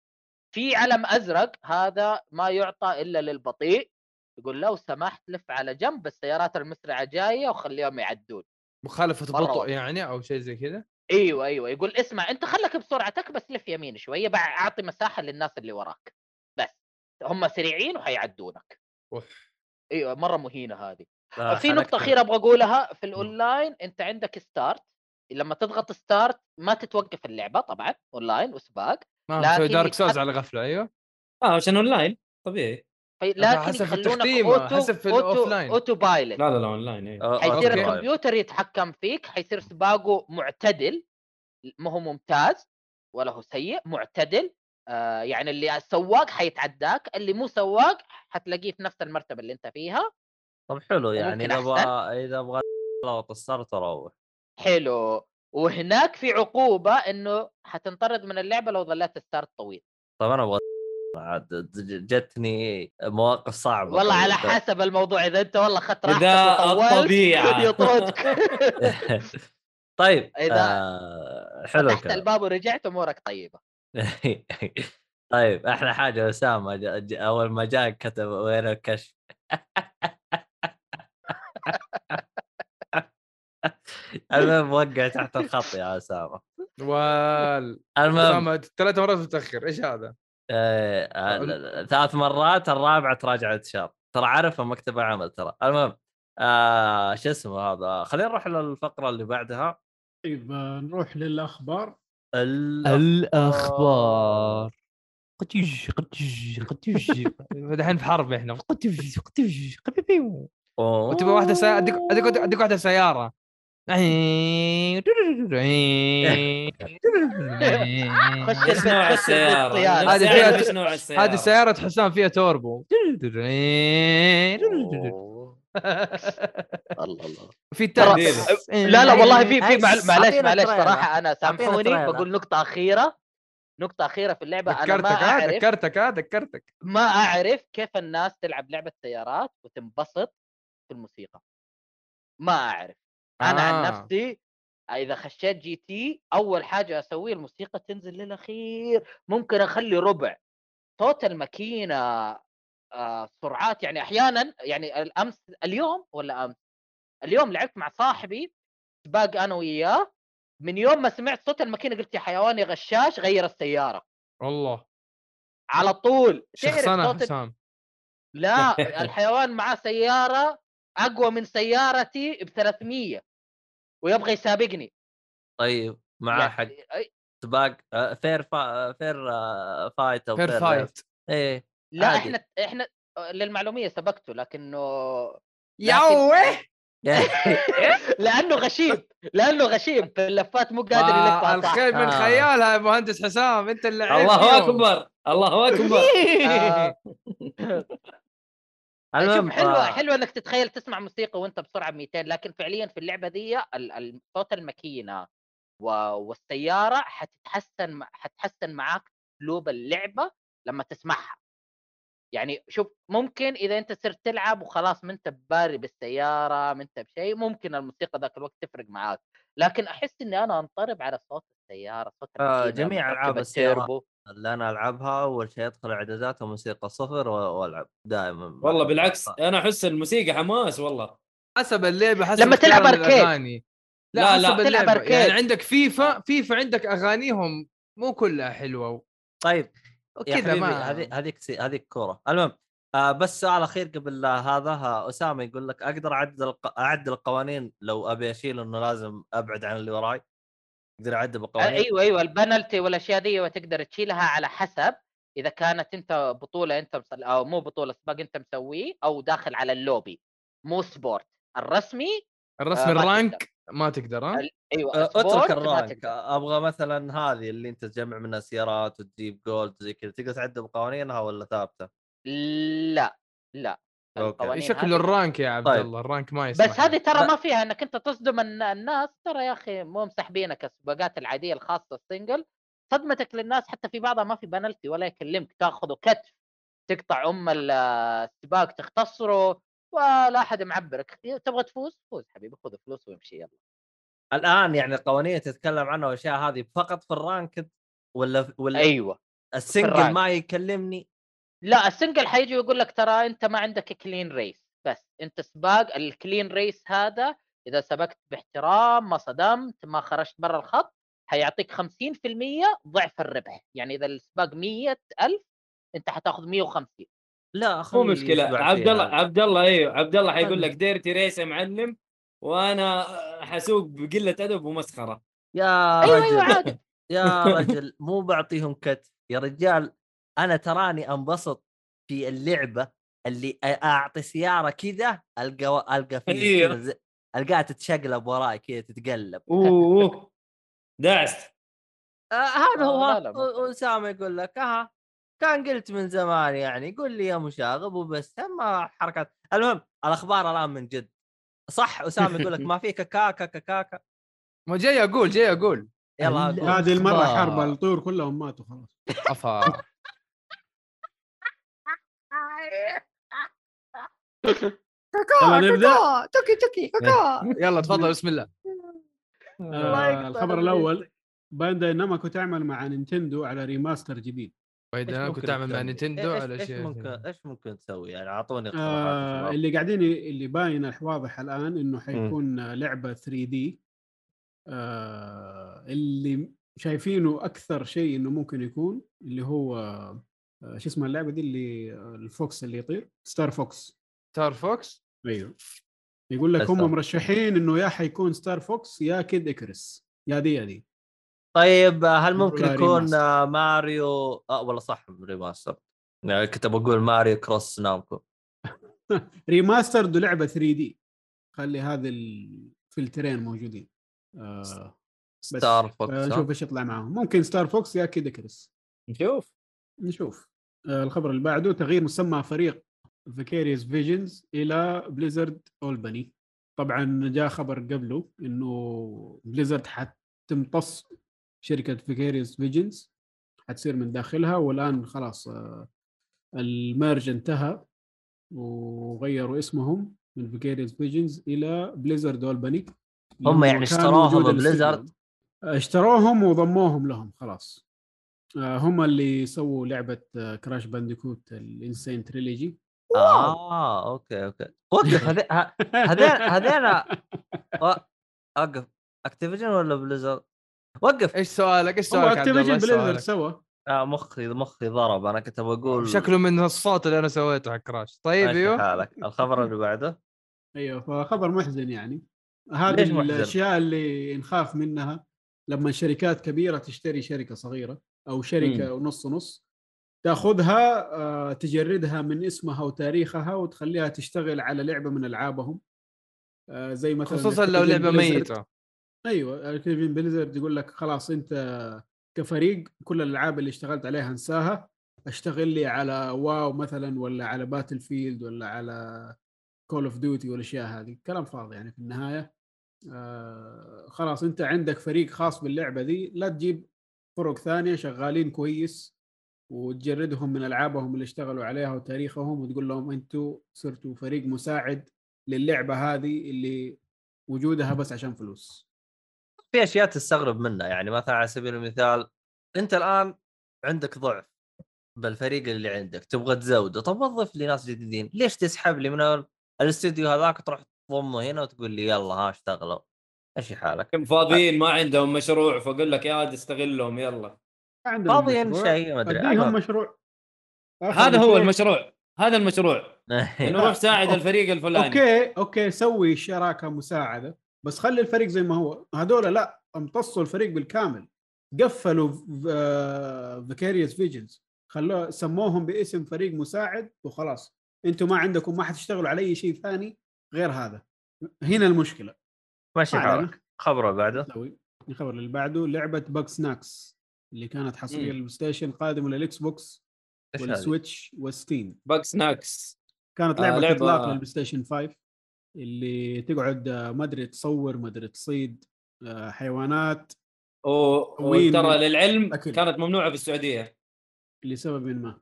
في علم أزرق هذا ما يعطى إلا للبطيء يقول لو سمحت لف على جنب السيارات المسرعة جاية وخليهم يعدون. مخالفة بطء. يعني أو شيء زي كذا؟ إيوه إيوه يقول اسمع أنت خلك بسرعتك بس لف يمين شوية بع- أعطي مساحة للناس اللي وراك بس هم سريعين وحيعدونك أوف. إيوه مرة مهينة هذه. آه، في نقطة حنكتب. أخيرة أبغى أقولها في الأونلاين أنت عندك ستارت لما تضغط ستارت ما تتوقف اللعبة طبعا أونلاين وسباق ما مسوي لكن دارك يتحط- على غفلة أيوه. آه عشان أونلاين طبيعي. لكن حسب في يخلونك أوتو حسب في أوتو الأوفلاين. أوتو بايلوت لا لا لا أونلاين إيه آه، حيصير أوكي. الكمبيوتر يتحكم فيك حيصير سباقه معتدل ما هو ممتاز ولا هو سيء معتدل آه يعني اللي السواق حيتعداك اللي مو سواق حتلاقيه في نفس المرتبة اللي أنت فيها طب حلو يعني إذا أبغى. إذا أبغى لو ال start أروح حلو وهناك في عقوبة إنه حتنطرد من اللعبة لو ظليت start طويل طب أنا أبغى عاد جتني مواقف صعبة والله على. حسب الموضوع إذا أنت والله اخذت راحتك الطبيعة. يطردك طيب إذا آه حلو فتحت الباب ورجعت أمورك طيبة طيب أحلى حاجة أسامة جا- جا- أول ما جاء كتب وين الكشف المهم وقع تحت الخط يا أسامة وال المهم أسامة ثلاث مرات متأخر إيش هذا؟ آه، آه، ثلاث مرات الرابعة تراجع انتشار ترى عارف مكتبه عمل ترى. المهم آه شو اسمه هذا؟ خلينا نروح للفقرة اللي بعدها. طيب نروح للأخبار. الأخبار. قتيج قتيج قتيج دحين في حرب إحنا. قتيج قتيج قتيج أوه. وتبغى واحدة اديك اديك واحدة سيارة. خش إيش نوع السيارة؟ هذه فيها هذه سيارة حسام فيها توربو. الله الله في ترى لا لا والله في في معلش معلش. صراحة أنا سامحوني. بقول نقطة أخيرة. نقطة أخيرة في اللعبة. أنا ما ذكرتك ها اعرف ذكرتك ها ذكرتك. ما أعرف كيف الناس تلعب لعبة سيارات وتنبسط في الموسيقى. ما أعرف. أنا عن آه. نفسي إذا خشيت جي تي أول حاجة اسويه الموسيقى تنزل للأخير ممكن أخلي ربع. صوت الماكينة آه سرعات يعني أحيانا يعني الأمس اليوم ولا أمس؟ اليوم لعبت مع صاحبي سباق أنا وياه. من يوم ما سمعت صوت الماكينة قلت يا حيوان يا غشاش غير السيارة. والله على طول. شخصنة صوت حسام. لا الحيوان معاه سيارة أقوى من سيارتي ب 300 ويبغى يسابقني. طيب معاه يعني- حق سباق آه، fair fi... fair آه، fight أو fair fight إيه لا عادي. إحنا إحنا للمعلومية سبقته لكنه يوه لأنه غشيم لأنه غشيم في اللفات مو قادر يلفها الخيل من آه. خيالها يا مهندس حسام أنت اللي الله أكبر الله أكبر. آه. المهم حلوة آه، حلوة إنك تتخيل تسمع موسيقى وأنت بسرعة 200 لكن فعليا في اللعبة دي ال- صوت الماكينة والسيارة حتتحسن حتحسن معاك أسلوب اللعبة لما تسمعها. يعني شوف ممكن إذا أنت صرت تلعب وخلاص ما أنت بباري بالسيارة ما أنت بشيء ممكن الموسيقى ذاك الوقت تفرق معاك. لكن أحس إني أنا أنطرب على صوت السيارة صوت آه، جميع ألعاب السيارات. اللي أنا ألعبها أول شيء أدخل إعدادات وموسيقى صفر وألعب دائما والله بالعكس أنا أحس الموسيقى حماس والله. حسب اللعبة حسب لما تلعب. الأغاني. لا, لا، لا. تلعب أركيد. يعني عندك فيفا فيفا عندك أغانيهم مو كلها حلوة طيب وكذا ما هذه هذيك هذيك كورة. المهم آه بس سؤال أخير قبل هذا. أسامة يقول لك أقدر أعدل الق... أعدل القوانين لو أبي أشيل إنه لازم أبعد عن اللي وراي؟ أقدر أعدل بالقوانين أيوه أيوه البنالتي والأشياء دي تقدر تشيلها على حسب إذا كانت أنت بطولة أنت مصل... أو مو بطولة سباق أنت مسويه أو داخل على اللوبي. مو سبورت. الرسمي الرسم آه، ما الرانك ما تقدر ها؟ أيوه آه، السبورت اترك الرانك. تقدر. آه، أبغى مثلا هذه اللي أنت تجمع منها سيارات وتجيب جولد زي كذا تقدر تعدل بقوانينها ولا ثابتة؟ لا لا. القوانين شكل الرانك يا عبد طيب. الله الرانك ما يسمح بس هذه. ترى. ما فيها إنك أنت تصدم الن- الناس ترى يا أخي مو مسحبينك السباقات العادية الخاصة ال single صدمتك للناس حتى في بعضها ما في بنالتي ولا يكلمك تأخذه كتف تقطع أم ال- السباق تختصره ولا أحد معبرك تبغى تفوز فوز حبيبي خذ فلوس وامشي يلا الآن يعني القوانين تتكلم عنها والأشياء هذه فقط في ال ranked ولا ولا أيوه ال single الرانك. ما يكلمني لا ال single حيجي يقول لك ترى أنت ما عندك clean race بس أنت سباق ال clean race هذا إذا سبقت باحترام ما صدمت ما خرجت برا الخط حيعطيك 50% ضعف الربح. يعني إذا السباق 100000 أنت حتاخذ 150 لا مو مشكلة. عبد. الله عبد الله أيوه عبد الله حيقول. لك dirty race يا معلم وأنا حسوق بقلة أدب ومسخرة. يا أيوه رجل. أيوه عادي. يا رجل مو بعطيهم cut. يا رجال أنا تراني أنبسط في اللعبة اللي أعطي سيارة كذا ألقى ألقى في. كذا زي- ألقاها تتشقلب وراي كذا تتقلب. أوه دعست آه هذا هو آه، أسامة يقول لك أها كان قلت من زمان يعني قول لي يا مشاغب وبس ما حركات. المهم الأخبار الآن من جد. صح؟ أسامة يقول لك ما في كاكا كاكا ما جاي أقول جاي أقول. يلا هذه. المرة. حرب الطيور كلهم ماتوا خلاص. أفا. يلا نبدأ. يلا تفضل بسم الله. آه الخبر. الأول بانداي نامكو تعمل مع نينتندو على remaster جديد. ممكن كنت أعمل مع؟ نينتندو إيش- على إيش شيء ممكن إيش ممكن تسوي؟ يعني أعطوني اقتراحات آه. اللي قاعدين اللي باين واضح الآن إنه حيكون لعبة 3D. آه اللي شايفينه أكثر شيء إنه ممكن يكون اللي هو شو اسمها اللعبة دي اللي آه، ال fox اللي يطير؟ Star Fox Star Fox أيوه. يقول لك هم مرشحين إنه يا حيكون Star Fox يا Kid Icarus يا دي يا دي. طيب آه، هل ممكن يكون remaster. آه، ماريو؟ آه والله صح remaster يعني كنت بقول ماريو كروس نامكو. remastered ولعبه 3D خلي هذه الفلترين موجودين. آه Star Fox؟ نشوف إيش يطلع معاهم ممكن Star Fox يا Kid Icarus نشوف. نشوف. آه الخبر اللي بعده تغيير مسمى فريق Vicarious Visions إلى Blizzard Albany طبعا جاء خبر قبله إنه Blizzard حتمتص شركة Vicarious Visions حتصير من داخلها والآن خلاص آه ال merge انتهى وغيروا اسمهم من Vicarious Visions إلى Blizzard Albany هم يعني اشتروهم Blizzard؟ اشتروهم وضموهم لهم خلاص. آه، هم اللي سووا لعبة Crash Bandicoot ال N. Sane Trilogy آه okay okay. وقف هذين هذين وقف Activision ولا Blizzard؟ وقف. إيش سؤالك؟ إيش سؤالك؟ Activision سؤالك؟ سوا آه مخي مخي ضرب. أنا كنت بقول شكله من الصوت اللي أنا سويته حق كراش طيب أيوه حالك. الخبر اللي بعده؟ أيوه فخبر محزن يعني. هذه ليش محزن؟ الأشياء اللي نخاف منها لما شركات كبيرة تشتري شركة صغيرة. أو شركة ونص نص تاخذها آه، تجردها من اسمها وتاريخها وتخليها تشتغل على لعبة من ألعابهم. آه، زي مثلا خصوصا لو لعبة. ميتة. أيوه Activision Blizzard يقول لك خلاص أنت كفريق كل الألعاب اللي اشتغلت عليها أنساها أشتغل لي على WoW مثلا ولا على Battlefield ولا على Call of Duty والأشياء هذه. كلام فاضي يعني في النهاية. آه خلاص أنت عندك فريق خاص باللعبة دي لا تجيب فرق ثانية شغالين كويس وتجردهم من ألعابهم اللي اشتغلوا عليها وتاريخهم وتقول لهم أنتم صرتوا فريق مساعد للعبة هذه اللي وجودها بس عشان فلوس. في أشياء تستغرب منها يعني مثلا على سبيل المثال أنت الآن عندك ضعف بالفريق اللي عندك تبغى تزوده طب وظف لي ناس جديدين ليش تسحب لي من ال- الأستوديو هذاك تروح تضمه هنا وتقول لي يلا ها اشتغلوا؟ إيش حالك. فاضيين ما عندهم مشروع فاقول لك يا عاد استغلهم يلا. فاضيين شيء ما أدري اديهم مشروع. هذا هو مشروع. المشروع هذا المشروع. إنه روح ساعد. الفريق الفلاني. okay okay سوي شراكة مساعدة بس خلي الفريق زي ما هو. هذول لا امتصوا الفريق بالكامل. قفلوا Vicarious Visions خلوه سموهم باسم فريق مساعد وخلاص. أنتم ما عندكم ما حتشتغلوا على أي شيء ثاني غير هذا. هنا المشكلة. ماشي ما حالك. خبره بعده الخبر اللي بعده لعبة Bugsnax اللي كانت حصرية. لل PlayStation قادمه لل Xbox؟ وال Switch و Steam Bugsnax كانت آه، لعبة لعبة- إطلاق لل Play Station 5 اللي تقعد آه، ما أدري تصور ما أدري تصيد آه، حيوانات و... وترى للعلم أكل. كانت ممنوعة في السعودية لسبب ما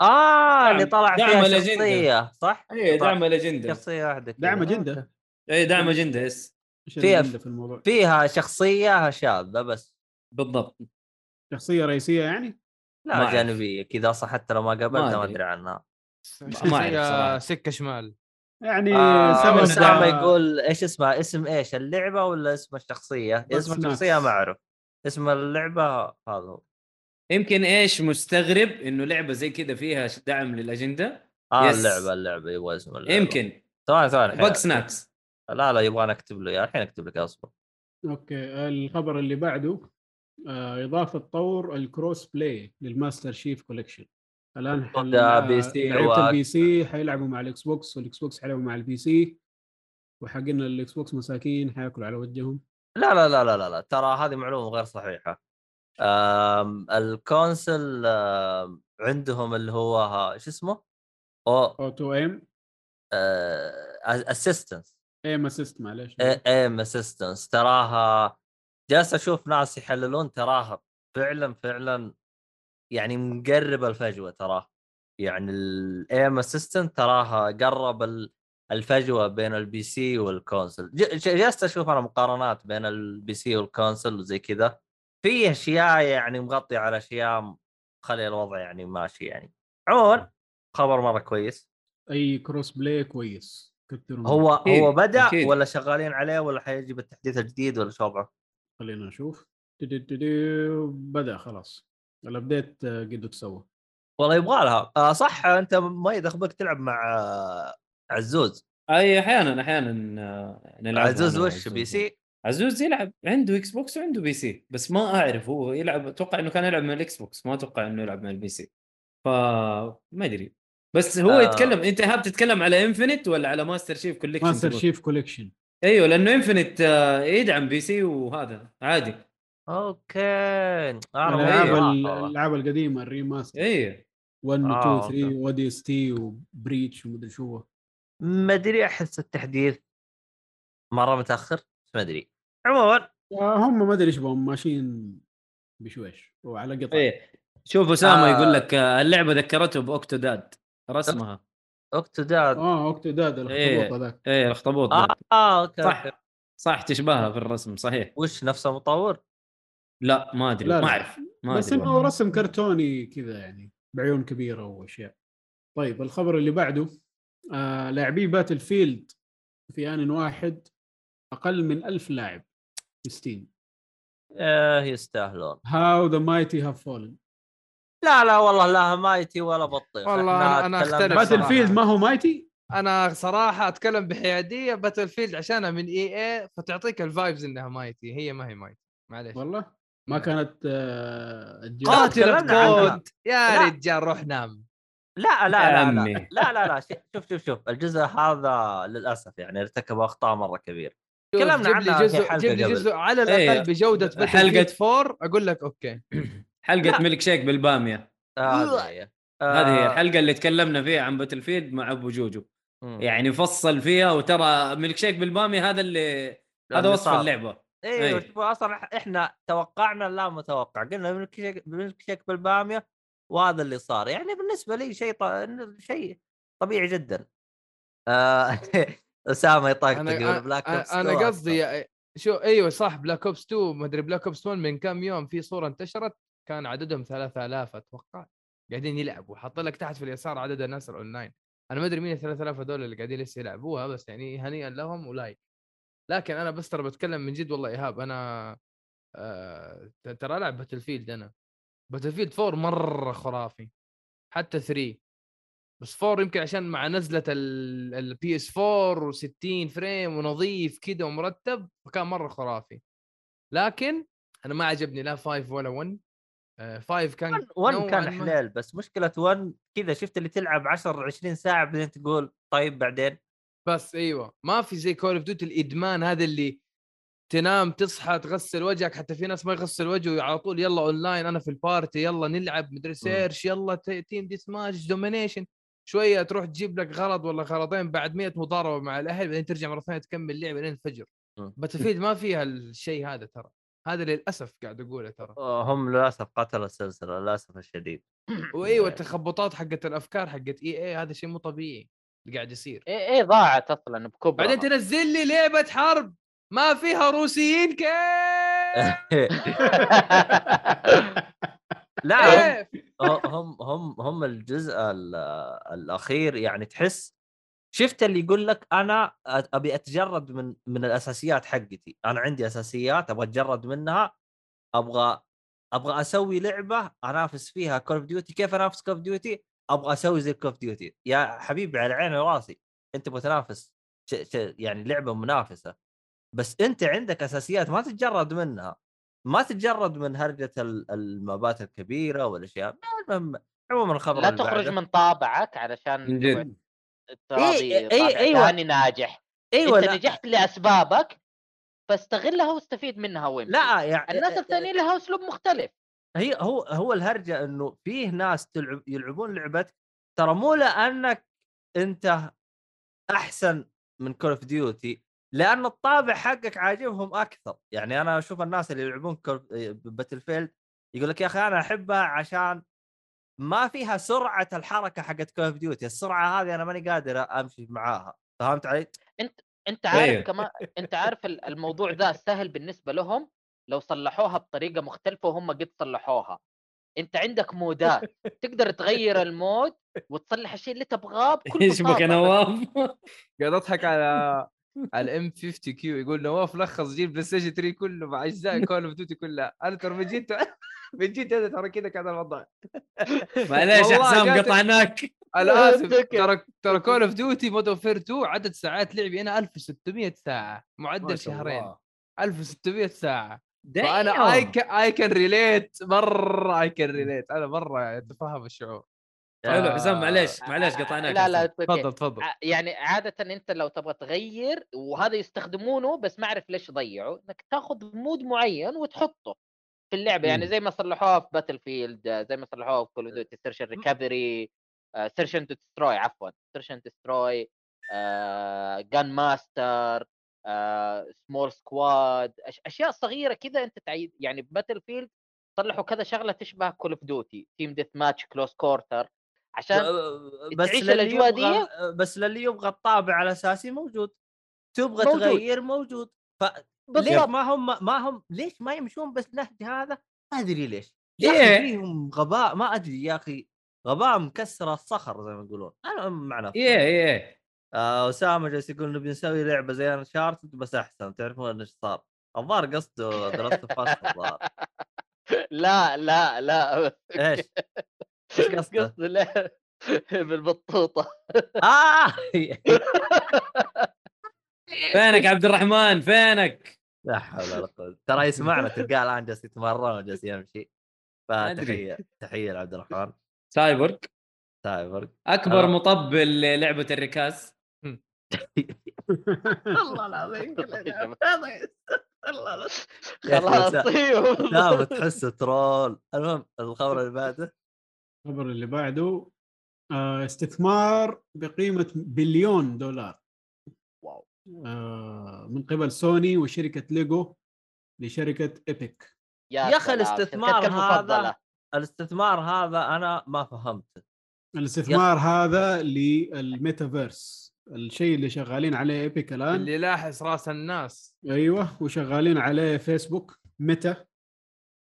آه اللي دعم- طلع دعم فيها الأجندة. شخصية صح؟ اي دعم الاجنده شخصية واحدة. دعم آه، okay. اي دعم اجنده yes فيها- في الموضوع؟ فيها شخصية شاذة بس. بالضبط. شخصية رئيسية يعني؟ لا. جانبية كذا أصلا حتى لو ما قابلتها ما أدري. أدري عنها. ما. شخصية سكة شمال. يعني آه اسامه يقول إيش اسمها اسم إيش؟ اللعبة ولا اسم الشخصية؟ اسم. الشخصيه ما أعرف. اسم اللعبة هذا هو. يمكن إيش مستغرب إنه لعبة زي كذا فيها دعم للأجندة؟ آه يس. اللعبة اللعبة. يبغى اسم اللعبة. يمكن. ثواني ثواني Bug snax لا لا يبغى أكتب له اياه الحين أكتب لك أصبر. okay الخبر اللي بعده آه، إضافة طور ال crossplay لل Master Chief Collection. الآن حل... PC لعيبة ال PC حيلعبوا مع ال Xbox وال Xbox حيلعبوا مع ال PC وحقنا ال Xbox مساكين حياكلوا على وجههم. لا لا لا لا لا, لا. ترى هذه معلومة غير صحيحة. آم ال console آم عندهم اللي هو شو اسمه؟ أو auto aim. assistance aim assist معلش aim assistance تراها جالس أشوف ناس يحللون تراها فعلا فعلا يعني مقرب الفجوة تراه. يعني ال aim assistant تراها قرب ال- الفجوة بين ال PC وال console جلست أشوف أنا مقارنات بين ال PC وال console وزي كذا. في أشياء يعني مغطيه على أشياء خلي الوضع يعني ماشي يعني. عموما خبر مرة كويس. أي crossplay كويس. هو أكيد، هو بدأ أكيد. ولا شغالين عليه ولا حيجي بالتحديث الجديد ولا شو وضعه؟ خلينا نشوف بدأ خلاص ال update آه، قد تسوى والله يبغى لها آه صح أنت ما يدخبك تلعب مع آه، عزوز أي أحيانا أحيانا آه، نلعب عزوز وش. PC؟ عزوز يلعب عنده Xbox وعنده PC بس ما أعرف هو يلعب أتوقع إنه كان يلعب من ال Xbox ما أتوقع إنه يلعب من ال PC ف ما أدري بس هو آه. يتكلم انت إيهاب تتكلم على Infinite ولا على Master Chief Collection Master؟ Chief Collection أيوه لأنه Infinite يدعم PC وهذا عادي okay أنا الألعاب والله. الألعاب القديمة ال remaster اي 1 و 2 آه، 3 أوكي. ODST و Reach ومدري شو هو. ما أدري أحس التحديث مرة متأخر ما أدري عموما آه، هم ما أدري إيش بهم ماشيين بشويش وعلى قطع إيه شوف أسامة آه. يقول لك آه، اللعبة ذكرته ب Octodad رسمها Octodad آه Octodad إيه. الاخطبوط هذاك إيه الاخطبوط آه. آه okay صح صح صح تشبهها في الرسم صحيح وش نفس المطور؟ لا ما أدري ما. أعرف ما بس إنه. رسم كرتوني كذا يعني بعيون كبيرة وأشياء طيب الخبر اللي بعده آه لاعبي Battlefield في آن واحد أقل من ألف لاعب في Steam إيه يستاهلون how the mighty have fallen لا لا والله لا mighty ولا بطيخ. والله إحنا أنا- أنا تكلمنا- أختلف Battle. field ما هو mighty؟ أنا صراحة أتكلم بحيادية. Battlefield عشانها من EA فتعطيك ال vibes إنها mighty. هي ما هي mighty. معليش. والله؟ ما نعم. كانت آه آه، عنها. كود يا لا. رجال روح نام. لا لا لا. لا لا. لا لا شوف شوف شوف الجزء هذا للأسف يعني ارتكب أخطاء مرة كبيرة. شوف، تكلمنا عنها جزء جيب لي. جزء على إيه، الأقل بجودة Battlefield 4 أقول لك okay. حلقة لا. ميلك شيك بالبامية. هذه هي. هذه هي آه، الحلقة اللي تكلمنا فيها عن Battlefield مع أبو جوجو. مم. يعني فصل فيها وترى ميلك شيك بالبامية هذا اللي هذا وصف صار. اللعبة. أيوه أي. أصلا إحنا توقعنا لا متوقع. قلنا milkshake milkshake بالبامية وهذا اللي صار. يعني بالنسبة لي شيء ط... شيء طبيعي جدا. آه... أسامة يطقطق أنا يقول Black أنا, Ops أنا 2 قصدي شو إيوه صح Black Ops 2 ما أدري Black Ops 1 من كم يوم في صورة انتشرت. كان عددهم 3000 أتوقع قاعدين يلعبوا حاط لك تحت في اليسار عدد الناس الأونلاين. أنا ما أدري مين ال 3000 هذول اللي قاعدين لسه يلعبوها بس يعني هنيئا لهم و like. لكن أنا بس ترى بتكلم من جد والله إيهاب أنا آه ترى ألعب Battlefield أنا. Battlefield 4 مرة خرافي حتى 3 بس 4 يمكن عشان مع نزلة ال PS 4 و60 frame ونظيف كذا ومرتب فكان مرة خرافي. لكن أنا ما عجبني لا 5 ولا 1 5 كان 1 نوعاً كان حليل بس مشكلة 1 كذا شفت اللي تلعب 10 20 ساعة بعدين تقول طيب بعدين؟ بس أيوه. ما في زي Call of Duty الإدمان هذا اللي تنام تصحى تغسل وجهك حتى في ناس ما يغسل وجهه على طول يلا اونلاين أنا في ال party يلا نلعب مدري search يلا تيم دي سماش دومينيشن شوية تروح تجيب لك غرض ولا غرضين بعد 100 مضاربة مع الأهل بعدين ترجع مرة ثانية تكمل لعبه لين الفجر. مم. Battlefield ما فيها الشيء هذا ترى. هذا للأسف قاعد أقوله ترى. هم للأسف قتلوا السلسلة للأسف الشديد. وايوه التخبطات حقت الأفكار حقت EA هذا شيء مو طبيعي اللي قاعد يصير. إيه إيه ضاعت أصلا بكبرها. بعدين تنزل لي لعبة حرب ما فيها روسيين كيف؟ لا هم هم هم الجزء ال- الأخير يعني تحس شفت اللي يقول لك أنا أبي أتجرد من من الأساسيات حقتي. أنا عندي أساسيات أبغى أتجرد منها أبغى أبغى أسوي لعبة أنافس فيها Call of Duty كيف أنافس Call of Duty أبغى أسوي زي Call of Duty يا حبيبي على عيني وراسي. أنت تبغى تنافس ش... ش... يعني لعبة منافسة. بس أنت عندك أساسيات ما تتجرد منها. ما تتجرد من هرجة ال- المابات الكبيرة والأشياء. المهم عموما الخبر لا تخرج بعده. من طابعك علشان إيه، طابع إيه، أيوة. ثاني ناجح. أيوه أنت لا. نجحت لأسبابك فاستغلها واستفيد منها وين لا يعني الناس الثانيين لها أسلوب مختلف. هي هو هو الهرجة إنه فيه ناس تلعب يلعبون لعبتك ترى مو لأنك أنت أحسن من Call of Duty لأن الطابع حقك عاجبهم أكثر. يعني أنا أشوف الناس اللي يلعبون Battlefield يقول لك يا أخي أنا أحبها عشان ما فيها سرعة الحركة حقت Call of Duty السرعة هذه أنا ماني قادر أمشي معاها. فهمت علي؟ أنت عارف أيوة. كمان أنت عارف ال- الموضوع ذا سهل بالنسبة لهم لو صلحوها بطريقة مختلفة وهم قد صلحوها. أنت عندك مودات. تقدر تغير ال mode وتصلح الشيء اللي تبغاه بكل إيش بساطة. بك يا نواف؟ قاعد أضحك على على ال M50Q يقول نواف لخص جيل PlayStation 3 كله مع أجزاء Call of Duty كلها. أنا ترى جد من جد هذا ترى كذا كان الوضع. معليش يا حسام قطعناك. أنا اسف. ترى ترى Call of Duty Modern Warfare 2 عدد ساعات لعبي أنا 1600 ساعة معدل شهرين. الله. 1600 ساعة. فأنا I I can relate مرة I can relate أنا مرة أتفهم الشعور. حلو. حسام معليش معليش قطعناك لا لا. تفضل تفضل. ع- يعني عادة أنت لو تبغى تغير وهذا يستخدمونه بس ما أعرف ليش ضيعوا إنك تاخذ mode معين وتحطه. في اللعبة يعني مم. زي ما صلحوها في Battlefield زي ما صلحوها في Call of Duty search recovery search and destroy عفوا search and destroy جان ماستر سمول سكواد أشياء صغيرة كذا أنت تعيد يعني باتل فيلد صلحوا كذا شغلة تشبه كول اوف ديوتي تيم ديث ماتش كلوز كورتر عشان بس تعيش للي الأجواء يبغى بس للي يبغى الطابع الاساسي موجود تبغى موجود. تغير موجود فليش بالضبط ما هم ما هم ليش ما يمشون بس نهج هذا؟ ما أدري ليش. أخي فيهم غباء ما أدري يا أخي غباء مكسر الصخر زي ما يقولون. أنا مع نفسي إيه إيه. آه أسامة جالس يقول نبي نسوي لعبة زي انشارتد بس أحسن. تعرفون إيش صار؟ الظاهر قصده دراسه فاست الظاهر. لا لا لا. إيش؟ إيش قصده؟ قصدي لا بالبطوطة. آه! فينك عبد الرحمن؟ فينك؟ لا حول ولا قوة. ترى يسمعنا تلقاه الآن جالس يتمرن وجالس يمشي. فتحية تحية لعبد الرحمن. سايبورغ. سايبورغ. أكبر. مطبل للعبة الركاز. والله العظيم خلاص. لا تحسه troll. المهم الخبر اللي بعده. الخبر اللي بعده آه، استثمار بقيمة بليون دولار. من قبل سوني وشركة ليجو لشركة Epic. يا أخي سلام، الاستثمار هذا-. الاستثمار هذا أنا ما فهمته. الاستثمار هذا للميتافيرس. الشيء اللي شغالين عليه Epic الآن. اللي لاحس رأس الناس. أيوه وشغالين عليه فيسبوك Meta.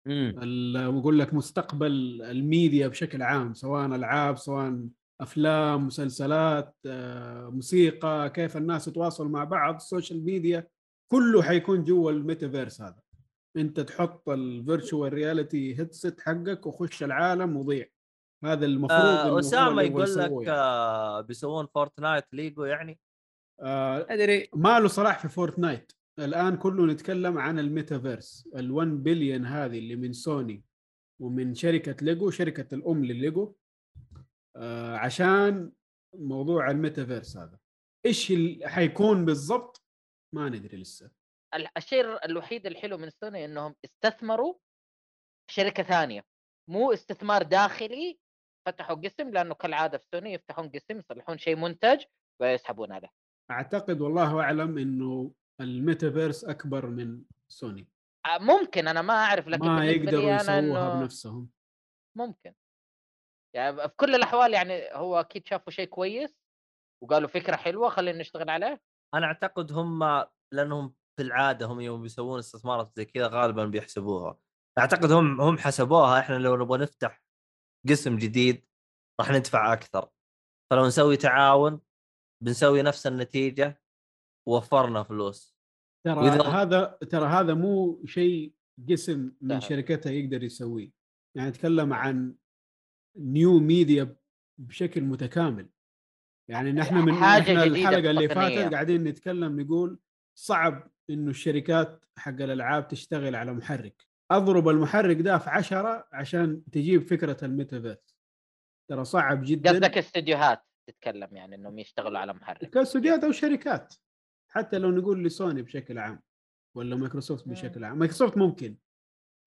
امم ال- بقول لك مستقبل الميديا بشكل عام سواء ألعاب سواء أفلام مسلسلات آه، موسيقى كيف الناس يتواصلوا مع بعض ال social media كله حيكون جوا الميتافيرس هذا. أنت تحط ال virtual reality headset حقك وخش العالم وضيع. هذا المفروض آه اسامه يقول لك يعني. آه بيسوون Fortnite ليجو يعني؟ آه أدري. ما له صلاح في Fortnite الآن كله نتكلم عن الميتافيرس. ال1 بليون هذه اللي من سوني ومن شركة ليجو شركة الأم لليجو. عشان موضوع الميتافيرس هذا. إيش اللي حيكون بالضبط؟ ما ندري لسه. ال- الشيء الوحيد الحلو من سوني إنهم استثمروا شركة ثانية. مو استثمار داخلي فتحوا قسم لأنه كالعادة في سوني يفتحون قسم يصلحون شيء منتج ويسحبون عليه. أعتقد والله أعلم إنه الميتافيرس أكبر من سوني. آه، ممكن أنا ما أعرف لكن ما يقدروا يسووها بنفسهم. ممكن. يعني في كل الأحوال يعني هو أكيد شافوا شيء كويس وقالوا فكرة حلوة خلينا نشتغل عليه. أنا أعتقد هم لأنهم في العاده هم يوم بيسوون استثمارات زي كذا غالبا بيحسبوها. أعتقد هم هم حسبوها إحنا لو نبغى نفتح قسم جديد راح ندفع أكثر. فلو نسوي تعاون بنسوي نفس النتيجة وفرنا فلوس. ترى وإذا- هذا ترى هذا مو شيء قسم من. شركتها يقدر يسويه. يعني نتكلم عن new media بشكل متكامل. يعني نحن من حاجة جديدة الحلقة اللي. فاتت قاعدين نتكلم نقول صعب إنه الشركات حق الألعاب تشتغل على محرك. أضرب المحرك ده في عشرة عشان تجيب فكرة الميتافيرس. ترى صعب جدا. قصدك استديوهات تتكلم يعني إنهم يشتغلوا على محرك. كاستوديوهات أو شركات. حتى لو نقول لسوني بشكل عام ولا مايكروسوفت. بشكل عام. مايكروسوفت ممكن.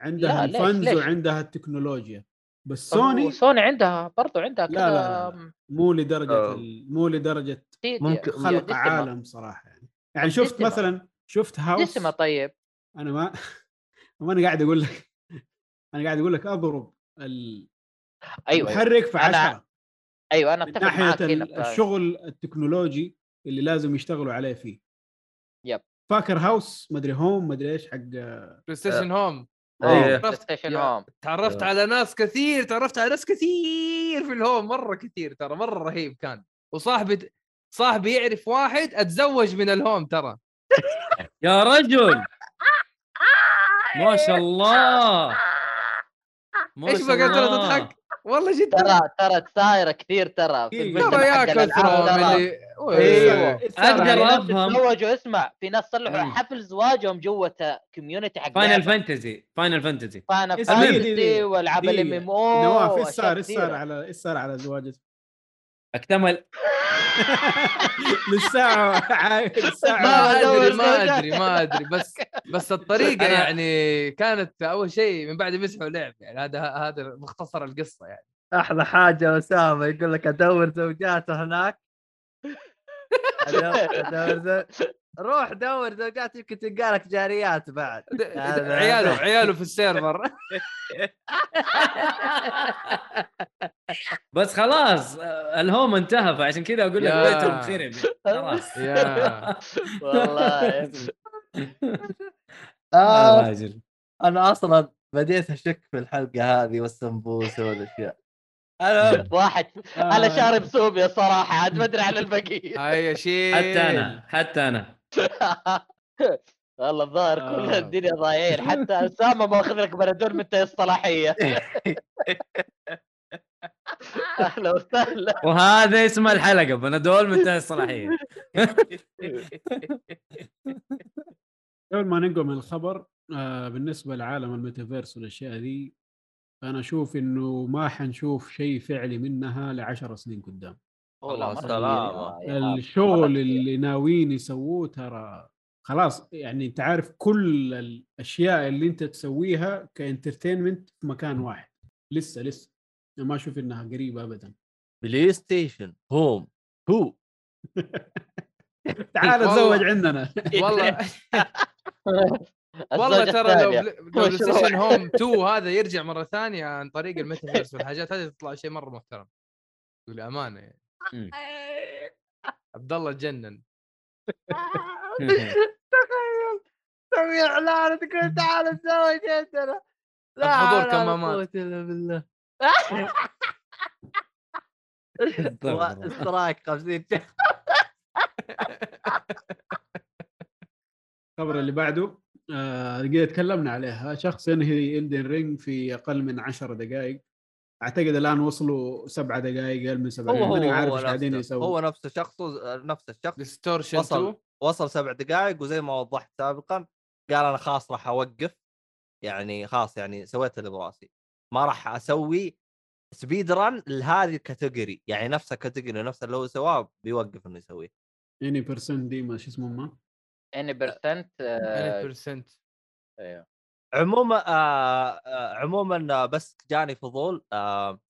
عندها الفنز؟ وعندها التكنولوجيا. بس سوني سوني عندها برضو عندها لا، كذا لا، لا. مو لدرجة. ال- مو لدرجة ممكن- خلق. عالم صراحة يعني يعني شفت دسمة. مثلا شفت هاوس دسمة طيب أنا ما ما أنا قاعد أقول لك أنا قاعد أقول لك أضرب ال- أيوه. المحرك في أنا عشرة أيوه أنا أتفق معاك هنا الشغل التكنولوجي اللي لازم يشتغلوا عليه فيه yep. فاكر هاوس مدري Home مدري إيش حق بلاي ستيشن هوم إيه. PlayStation يا- Home تعرفت. على ناس كثير تعرفت على ناس كثير في ال Home مرة كثير ترى مرة رهيب كان وصاحبي صاحبي يعرف واحد أتزوج من ال Home ترى يا رجل ما شاء الله ما إيش بقى ترى. تضحك والله جدا ترى ترى صايره كثير ترى في إيه. ترى يا. اللي أيوه أقدر في ناس أفهم. تزوجوا اسمع في ناس صلحوا. حفل زواجهم جوة كوميونتي حق فاينل. فانتزي فاينل فانتزي فانتسي دي- والعاب. الام ام أو نواف إيش صار إيش صار على إيش صار على زواج أكتمل. للساعه عايل ما أدري ما. أدري ما أدري. بس بس الطريقة أنا- يعني كانت أول شيء من بعد مسحوا لعب يعني. هذا هذا مختصر القصة يعني. أحلى حاجة أسامة يقول لك أدور زوجاته هناك. زو- روح دور زوجات يمكن تلقى لك جاريات بعد. عياله عياله في السيرفر. بس خلاص آه، الهوم انتهى فعشان كذا أقول لك. بيتهم خرب خلاص. والله آه أنا أصلا بديت أشك في الحلقة هذه والسمبوسة والأشياء. أنا واحد آه. أنا شارب سوبيا صراحة عاد ما أدري عن البقية. هيا شيء حتى أنا حتى أنا. والله الظاهر كل آه. الدنيا ضايعين حتى أسامة ماخذ لك بنادول منتهي الصلاحيه أهلا وسهلا. وهذا اسم الحلقة بنادول منتهي الصلاحيه قبل ما ننقل من الخبر آه بالنسبة لعالم الميتافيرس والأشياء ذي أنا أشوف إنه ما حنشوف شيء فعلي منها لعشر سنين قدام. والله يا الشغل اللي ناويين يسووه ترى خلاص يعني أنت عارف كل الأشياء اللي أنت تسويها ك entertainment في مكان واحد. لسه لسه. أنا ما أشوف إنها قريبة ابدا. PlayStation Home هو. تعال. تزوج عندنا. والله. والله ترى لو Play. Station Home 2 هذا يرجع مرة ثانية عن طريق الميتافيرس والحاجات هذه تطلع شيء مرة محترم. بالامانه يعني. عبد الله تجنن تخيل تسوي إعلان تقول تعال تزوج عندنا. لا ولا كمامات. إلا بالله. strike 50 شهر الخبر اللي بعده آه تكلمنا عليها. شخص ينهي Elden Ring في أقل من 10 دقائق أعتقد الآن وصلوا سبعة دقائق أقل من سبعة هو هو ماني عارف هو إيش قاعدين نفسه يسووا هو نفس الشخص نفس الشخص Distortion وصل 2 وصل سبع دقائق وزي ما وضحت سابقا قال أنا خلاص راح أوقف يعني خلاص يعني سويت اللي براسي. ما راح أسوي speedrun لهذه ال category يعني نفس ال category نفس اللي هو سواه بيوقف إنه يسويه. any percent دي ما شو اسمه ما؟ any percent آه، 100% أيوه. عموما آه آه عموما آه، بس جاني فضول آه